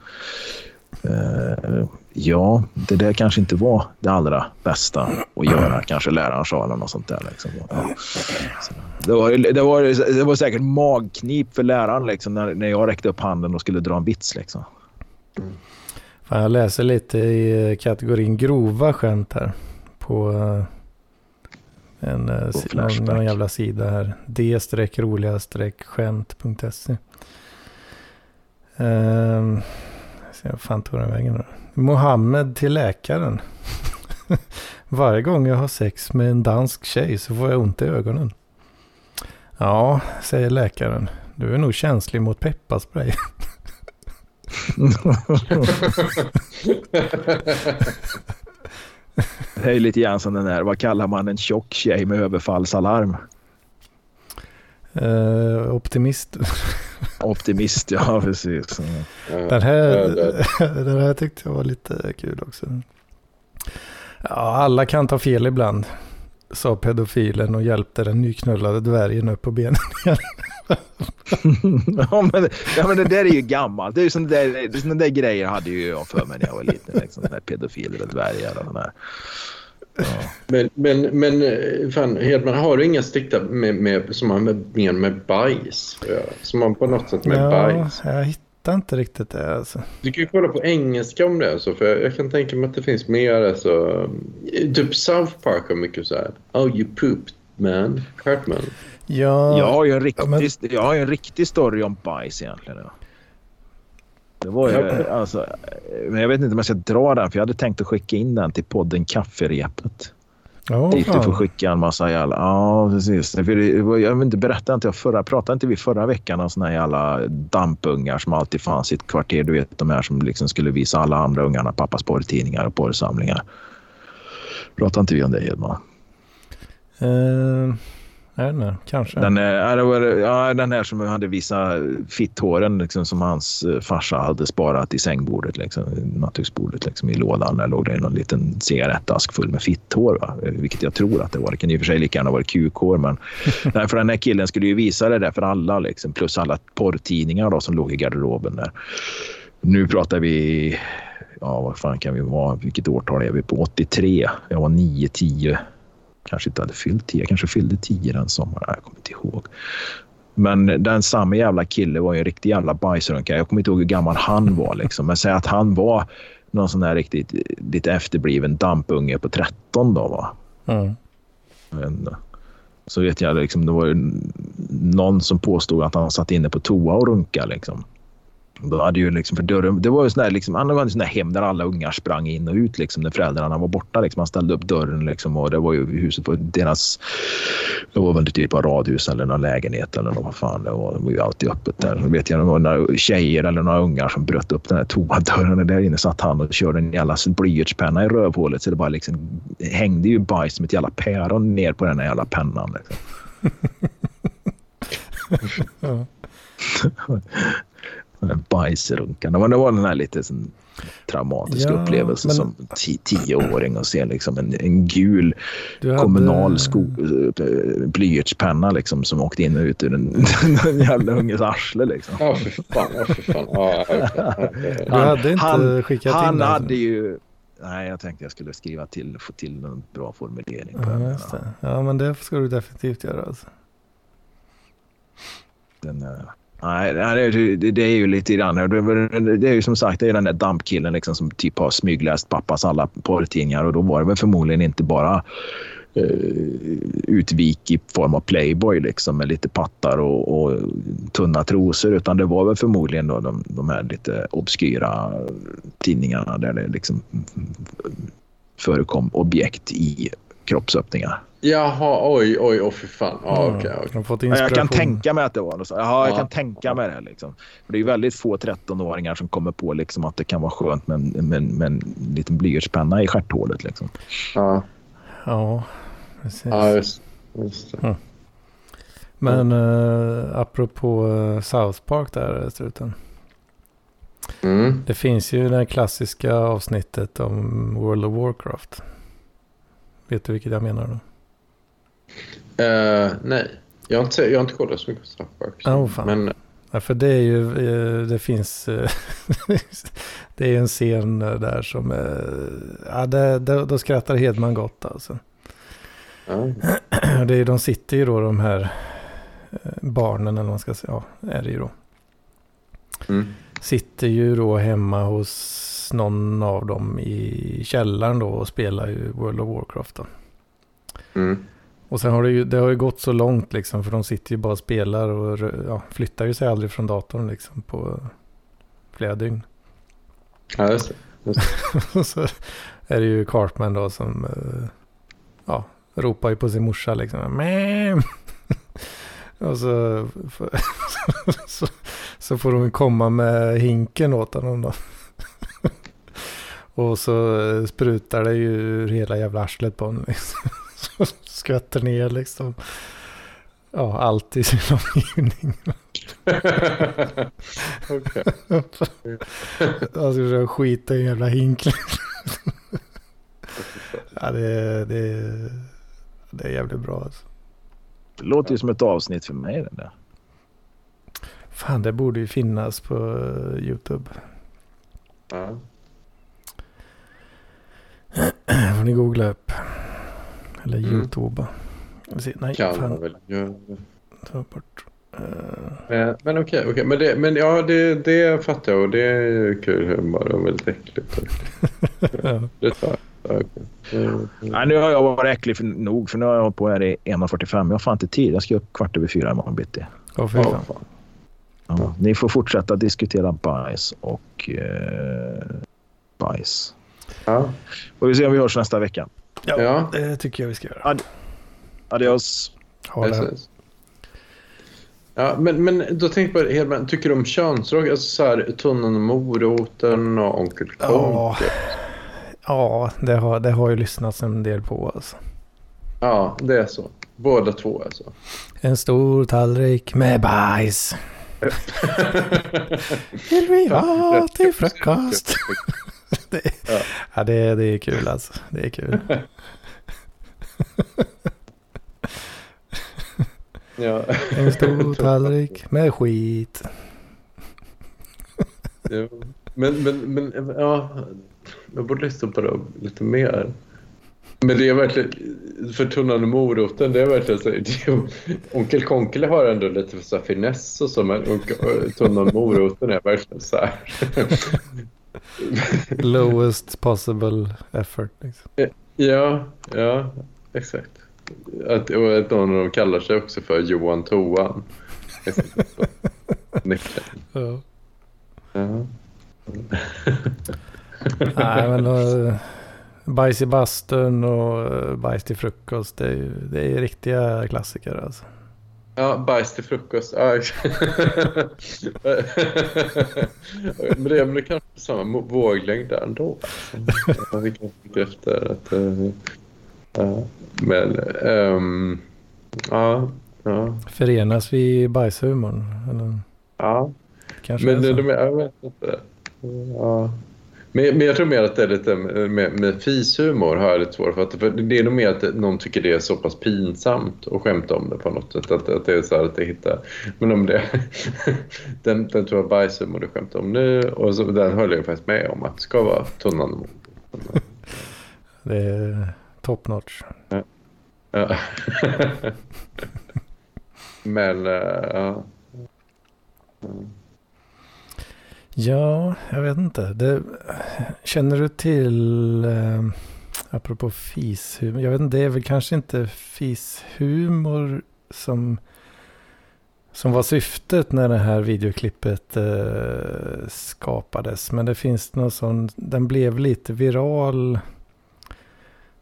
Uh, ja, det där kanske inte var det allra bästa att göra. Kanske läraren sa eller något sånt där. Liksom. Ja. Det, var, det, var, det var säkert magknip för läraren liksom, när, när jag räckte upp handen och skulle dra en vits. Liksom. Fan, jag läser lite i kategorin grova skämt här. På uh, en, uh, någon, någon jävla sida här. d-roliga-skämt.se. Uh, se vad fan tog den vägen då? Mohammed till läkaren. Varje gång jag har sex med en dansk tjej så får jag ont i ögonen. Ja, säger läkaren. Du är nog känslig mot pepparspray. det är lite grann som den där, vad kallar man en tjock tjej med överfallsalarm? Uh, optimist. optimist, ja precis. Den här, den här tyckte jag var lite kul också. Ja, alla kan ta fel ibland, sa pedofilen och hjälpte den nyknullade dvärgen upp på benen igen. ja, men, ja, men det där är ju gammalt. Det är ju sådana där, såna där grejer hade ju jag för mig när jag var liten. Liksom, pedofiler och dvärgar och sådär. Men, men, men fan, Hedman, har du inga stikta med, med, som har med, mer med bajs Som har på något sätt med ja, bajs? Jag hittar inte riktigt det. Alltså. Du kan ju kolla på engelska om det. Alltså, för jag, jag kan tänka mig att det finns mer. Alltså, typ South Park har mycket så här. Oh, you pooped man. Cartman. Ja, jag har ju en riktig, men... jag har en riktig story om bajs egentligen. Ja. Det var ju, alltså, men jag vet inte om jag ska dra den för jag hade tänkt att skicka in den till podden Kafferepet. Oh, Dit du får skicka en massa jävla... Ja, precis. För det, jag vet inte, berättade inte jag förra... Pratade inte vi förra veckan om såna här jävla dampungar som alltid fanns i ett kvarter? Du vet de här som liksom skulle visa alla andra ungarna pappas porrtidningar och porrsamlingar. Pratade inte vi om det Hedman? Uh, Nej, kanske. Den, är, ja, den här som hade visat fitthåren liksom, som hans eh, farsa hade sparat i sängbordet, liksom, nattduksbordet liksom, i lådan. Där låg det någon liten cigarettask full med fitthår, va? vilket jag tror att det var. Det kan i och för sig lika gärna vara kukhår, men nej, för den här killen skulle ju visa det där för alla, liksom, plus alla porrtidningar då, som låg i garderoben där. Nu pratar vi, ja vad fan kan vi vara, vilket årtal är vi på? 83. Jag var 9, 10 kanske inte hade fyllt 10, kanske fyllde 10 den sommaren. Jag kommer inte ihåg. Men den samma jävla kille var ju en riktig jävla bajsrunka. Jag kommer inte ihåg hur gammal han var. Liksom. Men säg att han var någon sån där riktigt lite efterbliven dampunge på 13 då. Va? Mm. Men, så vet jag, liksom, det var någon som påstod att han satt inne på toa och runka. Liksom. Då hade ju liksom för dörren, det var ju sån där, liksom, han hade sån där hem där alla ungar sprang in och ut liksom, när föräldrarna var borta. Liksom. Han ställde upp dörren liksom, och det var ju huset på deras... Det var väl typ ett radhus eller någon lägenhet eller något, vad fan. Det var, det var ju alltid öppet där. Så vet jag, det var några tjejer eller några ungar som bröt upp den här toadörren. Där inne satt han och körde en jävla blyertspenna i rövhålet så det bara liksom hängde ju bajs som ett jävla päron ner på den här jävla pennan. Liksom. bajsrunkarna. Men det var den här lite sån, traumatiska ja, upplevelse men... som tioåring och se liksom en, en gul hade... kommunal sko, eh, blyertspenna liksom, som åkte in och ut ur en, en jävla unges arsle. Liksom. Ja, för fan. Ja, för fan. Ja, du hade inte han, skickat han in Han hade ju... Nej, jag tänkte jag skulle skriva till, få till en bra formulering. På ja, den, ja, men det ska du definitivt göra. Alltså. Den, Nej, det, det är ju lite grann. Det är ju som sagt det är den där dampkillen liksom som typ har smygläst pappas alla porrtidningar och då var det väl förmodligen inte bara uh, utvik i form av Playboy liksom med lite pattar och, och, tunna trosor utan det var väl förmodligen då de, de här lite obskyra tidningarna där det liksom förekom objekt i kroppsöppningar. Jaha, oj, oj, oh, fy fan. Ja, Mm. fått Ja, Jag kan tänka mig att det var något så. Ja, jag Ja. kan tänka mig det. Liksom. För det är väldigt få 13-åringar som kommer på liksom, att det kan vara skönt med, med, med en liten blyertspenna i stjärthålet. Liksom. Ja, Ja, precis. ja just, just det. Men uh, apropå uh, South Park där, struten. Mm. Det finns ju det klassiska avsnittet om World of Warcraft. Vet du vilket jag menar då? Eh, nej, jag har, inte, jag har inte kollat så mycket på South Park. Oh, fan. Men Ja, för det är ju, eh, det finns, eh, det är ju en scen där som, ja det, det, då skrattar Hedman gott alltså. ja, Det är, de sitter ju då de här barnen eller vad man ska säga, ja är det ju då. mm. Sitter ju då hemma hos någon av dem i källaren då och spelar ju World of Warcraft då. Mm. Och sen har det ju, det har ju gått så långt liksom för de sitter ju bara och spelar och ja, flyttar ju sig aldrig från datorn liksom på flera dygn. ja, just det. Och så är det ju Cartman då som eh, ja, ropar ju på sin morsa liksom. Mäm! Och så, så, så får de komma med hinken åt honom då. Och så sprutar det ju hela jävla arslet på honom. Liksom. Skvätter ner liksom. Ja, allt i sin omgivning. Okej. Han försöka skita i en jävla hink. ja, det, det, är- det är jävligt bra alltså. Det låter ju som ett avsnitt för mig. Det där. Fan, det borde ju finnas på eh, YouTube. Ja. får ni googla upp. Eller Mm. YouTube. Nej, Kan man fan. väl göra. Ta bort. Eh, Men, men okej, okej. Men, det, men ja, det, det fattar jag och det är ju kul humor och väldigt äckligt. ja. Det tar okej. Mm. Nej, nu har jag varit äcklig för, nog, för nu har jag hållit på här i 1.45. Jag har fan inte tid. Jag ska upp kvart över fyra imorgon bitti. Ja, fan. fan. Ja. Ni får fortsätta diskutera bajs och eh, bajs. Ja. Och vi ser om vi hörs nästa vecka. Ja, Ja. det tycker jag vi ska göra. Adios. Ha det. Ja, men, men då tänkte jag på Hedman, tycker du om könsrock? Alltså så här, Tunnan och moroten och Onkel Ja. Konke. Ja, det har, det har ju lyssnats en del på alltså. Ja, det är så. Båda två alltså. En stor tallrik med bajs. Vill vi ha till frukost? det, Ja. ja, det, det är kul alltså. Det är kul. Ja. En stor tallrik med skit. Ja. Men, men, men ja, jag borde lyssna på det lite mer. Men det är verkligen, för tunnan och moroten, det är verkligen så är, Onkel Konkele har ändå lite så här finess och så, men onkel- tunnan och moroten är verkligen så här. Lowest possible effort. Liksom. Ja, ja, exakt. Att, och att någon av dem kallar sig också för Johan Toan. Ja. Ja. Nej, men uh, bajs i bastun och uh, bajs till frukost. Det är, ju, det är riktiga klassiker alltså. Ja, bajs till frukost. Exakt. men det är kanske samma våglängd där ändå. Vi kan tänka efter att... eh, ja, men... ehm, ja, ja, Förenas vi i bajshumorn? Eller, ja. kanske Men är det, så. de, jag vet inte. Ja. Men, men jag tror mer att det är lite med, med fishumor har jag lite svårt för. Att, för det är nog mer att någon tycker det är så pass pinsamt att skämta om det på något sätt. Att, att det är så här att det hittar... Men om det... den, den tror jag bajshumor du skämtar om nu och så, den höll jag faktiskt med om att det ska vara tunnan. Det är top notch. Ja. Men... eh, ja. Ja, jag vet inte. Det, känner du till, eh, apropå fishumor, jag vet inte, det är väl kanske inte fishumor som, som var syftet när det här videoklippet eh, skapades. Men det finns någon sån, den blev lite viral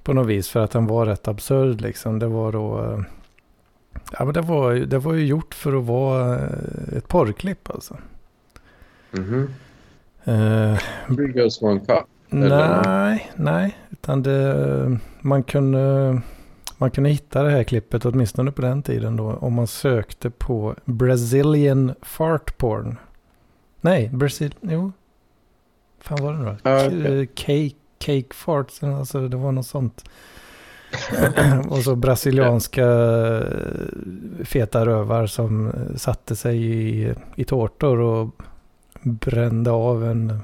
på något vis för att den var rätt absurd liksom. Det var då... Eh, ja men det var, ju- det var ju gjort för att vara eh, ett porrklipp alltså. Eh, Three Girls One Cup. Eller? nej, nej. Utan det, man kunde... Man kunde hitta det här klippet åtminstone på den tiden då. Om man sökte på Brazilian fart porn. Nej, Brasil... Jo. fan var det nu okej. Eh, Cake, cake farts. Alltså det var något sånt. och så brasilianska eh, feta rövar som eh, satte sig i, i tårtor och brände av en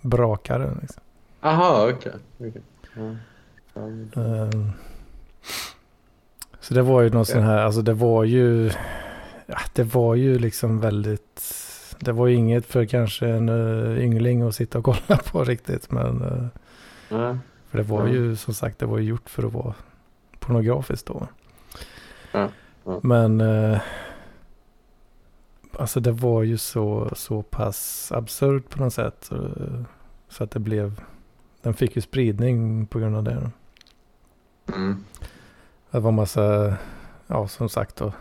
brakare. Liksom. Aha, okej. okej. Ja. Ja. Ehm, Så det var ju någon sån här, alltså det var ju, ja, det var ju liksom väldigt, det var ju inget för kanske en uh, yngling att sitta och kolla på riktigt. Men, eh, Ja. för det var Ja. ju som sagt, det var ju gjort för att vara pornografiskt då. Men, eh, alltså det var ju så, så pass absurt på något sätt. eh, så att det blev, den fick ju spridning på grund av det. Mm. Det var massa, ja som sagt då,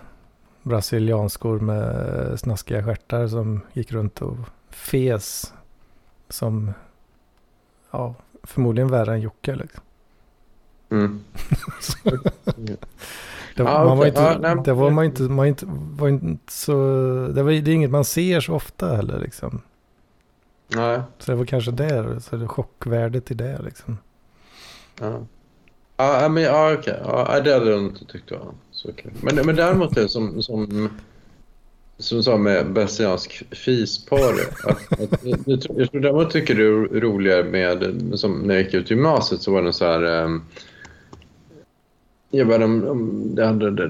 brasilianskor med snaskiga stjärtar som gick runt och fes som, ja, förmodligen värre än Jocke liksom. Mm. Det, man var okej. inte, Ja, nej, men- det var man inte, man inte, var inte så, det, var, det är inget man ser så ofta heller liksom. Nej. Så det var kanske det, så det chockvärdet i det liksom. Ja. Ja, men ja, okej. Ja, det hade jag inte tyckt var så kul. Men, men däremot det som, som, som du sa med brasiliansk fisporr. Att, att, jag, jag tror däremot tycker det är roligare med, som när jag gick ut gymnasiet så var det så här... Um, jag bara, om, om, det, hade, det,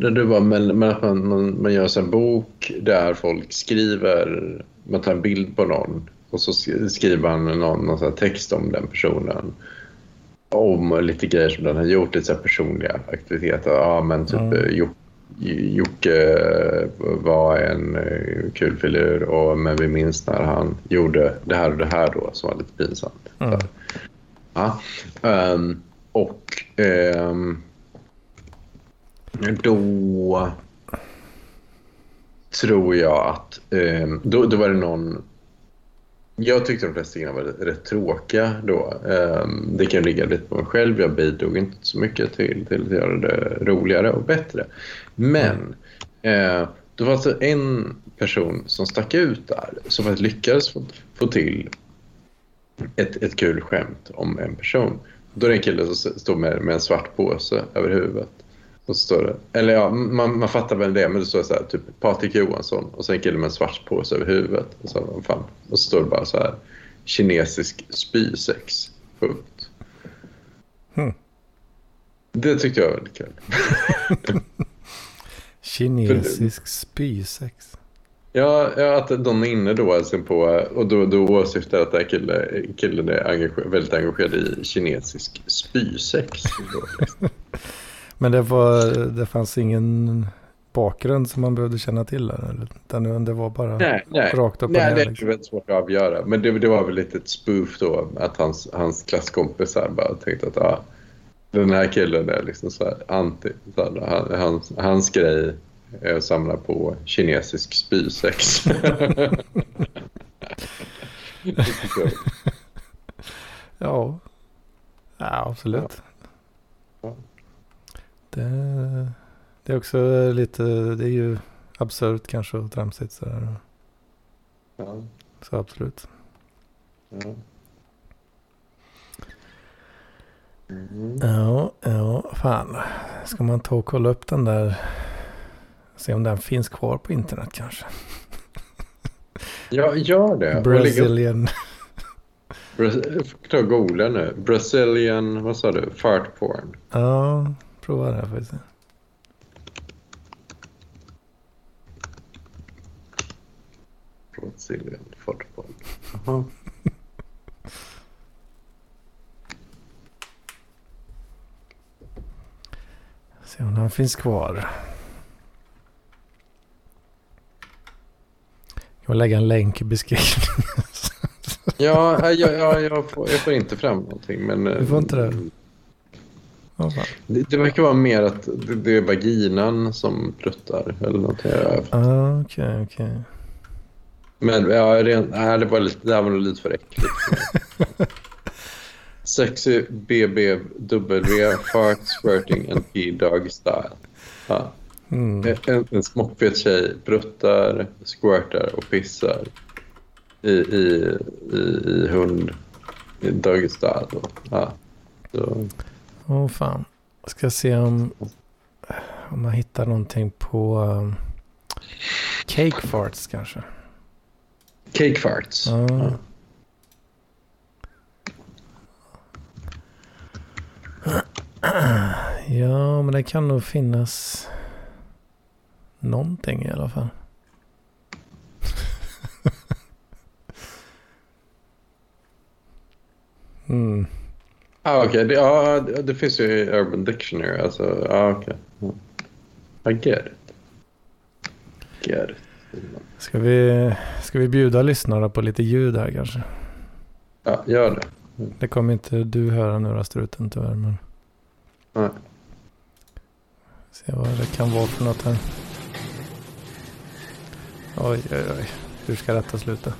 det, det var med, med att man, man, man gör en bok där folk skriver, man tar en bild på någon och så sk- skriver man någon, någon text om den personen om lite grejer som den har gjort, lite personliga aktiviteter. Ja, men typ Mm. Jocke, Jocke var en eh, kul filur och men vi minns när han gjorde det här och det här då som var lite pinsamt. Mm. Ja. ehm, och ehm, då tror jag att ehm, då, då var det någon jag tyckte de flesta grejerna var rätt, rätt tråkiga då. Ehm, det kan ligga lite på mig själv. Jag bidrog inte så mycket till, till att göra det roligare och bättre. Men eh, det var alltså en person som stack ut där som faktiskt lyckades få, få till ett, ett kul skämt om en person. Då är det en kille som står med, med en svart påse över huvudet. Och så står det, eller ja, man, man fattar väl det, men det står så här, typ Patrik Johansson och sen en kille med en svart påse över huvudet. Och så, fan, och så står det bara så här, kinesisk spysex, punkt. Hmm. Det tyckte jag var väldigt kul. Kinesisk spysex. Ja, ja, att de är inne då alltså på, och då, då åsyftar att den här killen, killen är engager, väldigt engagerad i kinesisk spysex. Då, liksom. Men det, var, det fanns ingen bakgrund som man behövde känna till? Utan det var bara nej, nej. rakt upp och Nej, ner? det är liksom. väldigt svårt att avgöra. Men det, det var väl lite ett spoof då att hans, hans klasskompisar bara tänkte att ah, den här killen är liksom så här anti. Så här, han, hans, hans grej är att samla på kinesisk spysex. Ja. ja, absolut. Ja. Det, det är också lite, det är ju absurt kanske och tramsigt sådär. Ja, Så absolut. ja. Mm. Ja, ja, fan. Ska man ta och kolla upp den där? Se om den finns kvar på internet kanske. Ja, gör det. Brazilian. Bra- Ta och googla nu. Brazilian, vad sa du? Fart porn. Ja, prova det här får vi se. Brazilian porn. Jaha. Se om den finns kvar. Jag vill lägga en länk i beskrivningen. Ja, ja, ja jag, får, jag får inte fram någonting. Men, eh, Du får inte det? Det, det verkar vara mer att det, det är vaginan som pruttar eller någonting. Ah, Okej, okej. Men ja, rent, nej, det, var lite, det här var nog lite för äckligt. Sexy BBW fart squirting and pee dog style. Ja. Mm. En, en smockfet tjej bruttar, squirtar och pissar i, i, i, i hund i doggy style. Ja. Så, Åh fan. Ska se om, om man hittar någonting på um, Cake Farts kanske. cake farts. Ja. Ja. Ja, men det kan nog finnas någonting i alla fall. mm. Ah, okej. Det, ja, det finns ju i Urban Dictionary. Alltså, okej. Ja. I get it. Get it. Ska, vi, ska vi bjuda lyssnarna på lite ljud här kanske? Ja, gör det. Det kommer inte du höra nu då, struten tyvärr. Men Nej. se vad det kan vara för något här. Oj, oj, oj. Hur ska detta sluta?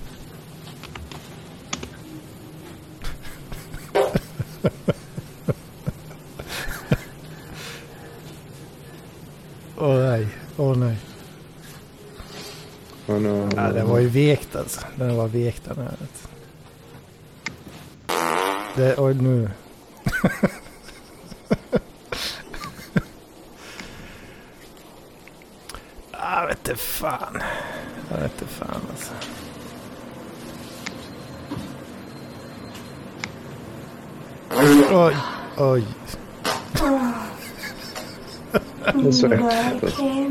Åh nej, åh nej. Oh, no, Ja, det var ju vekt alltså. Den var vekt den här. Det, oj nu. Ah, Jag vet inte fan. Jag vet inte fan alltså. Oj, oj. Det är så But I äckligt. came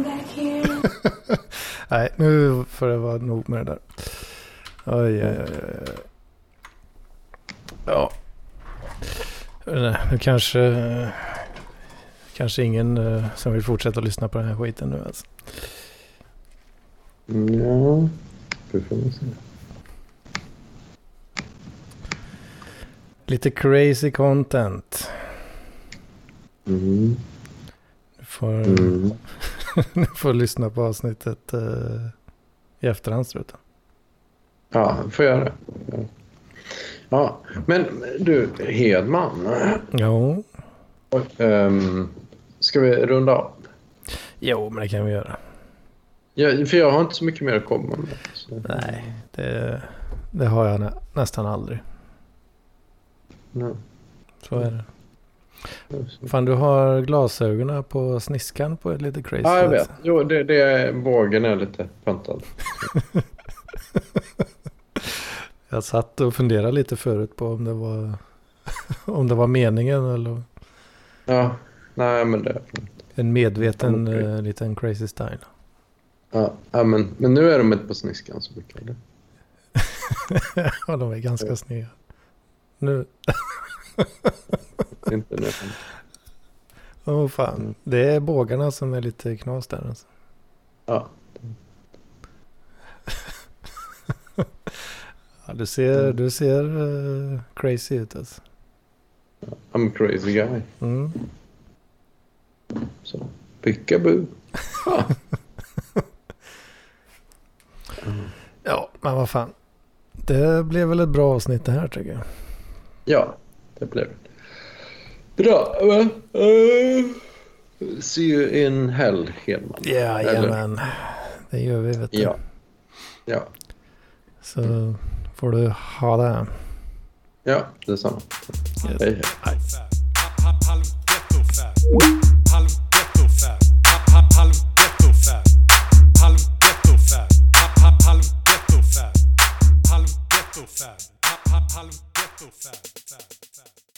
back here. Nej, nu får det vara nog med det där. Oj, oj, oj. oj. Ja. Nej, Nu kanske, kanske ingen eh, som vill fortsätta lyssna på den här skiten nu alltså. Ja, det får man se. Lite crazy content. Mm. Du får, Mm. du får lyssna på avsnittet eh, i efterhand struten. Ja, får göra det. Ja. men du, Hedman. Jo. Um, ska vi runda av? Jo, men det kan vi göra. Ja, för jag har inte så mycket mer att komma med. Så. Nej, det, det har jag nä, nästan aldrig. Nej. Så är det. Fan, du har glasögonen på sniskan på ett lite crazy Ja, jag vet. Jo, det, det är, bågen är lite pantad. Jag satt och funderade lite förut på om det var, om det var meningen eller Ja, nej men det... en medveten eh, liten crazy style. Ja, ja men, men nu är de inte på sniskan så mycket. Ja, de är ganska sneda. Nu, Inte nu. åh fan. Det är bågarna som är lite knas där alltså. Ja. Ja, du ser, du ser eh, crazy ut alltså. I'm a crazy guy. Mm. Så. Pickaboo. Ja. Ja, men vad fan. Det blev väl ett bra avsnitt det här tycker jag. Ja, det blev det. Bra. Uh, uh, see you in hell, Hedman. Jajamän, det gör vi. Vet du. Ja. ja. Så får du ha det. Ja, detsamma. Yes. Hej, hej. Halv ghetto fab.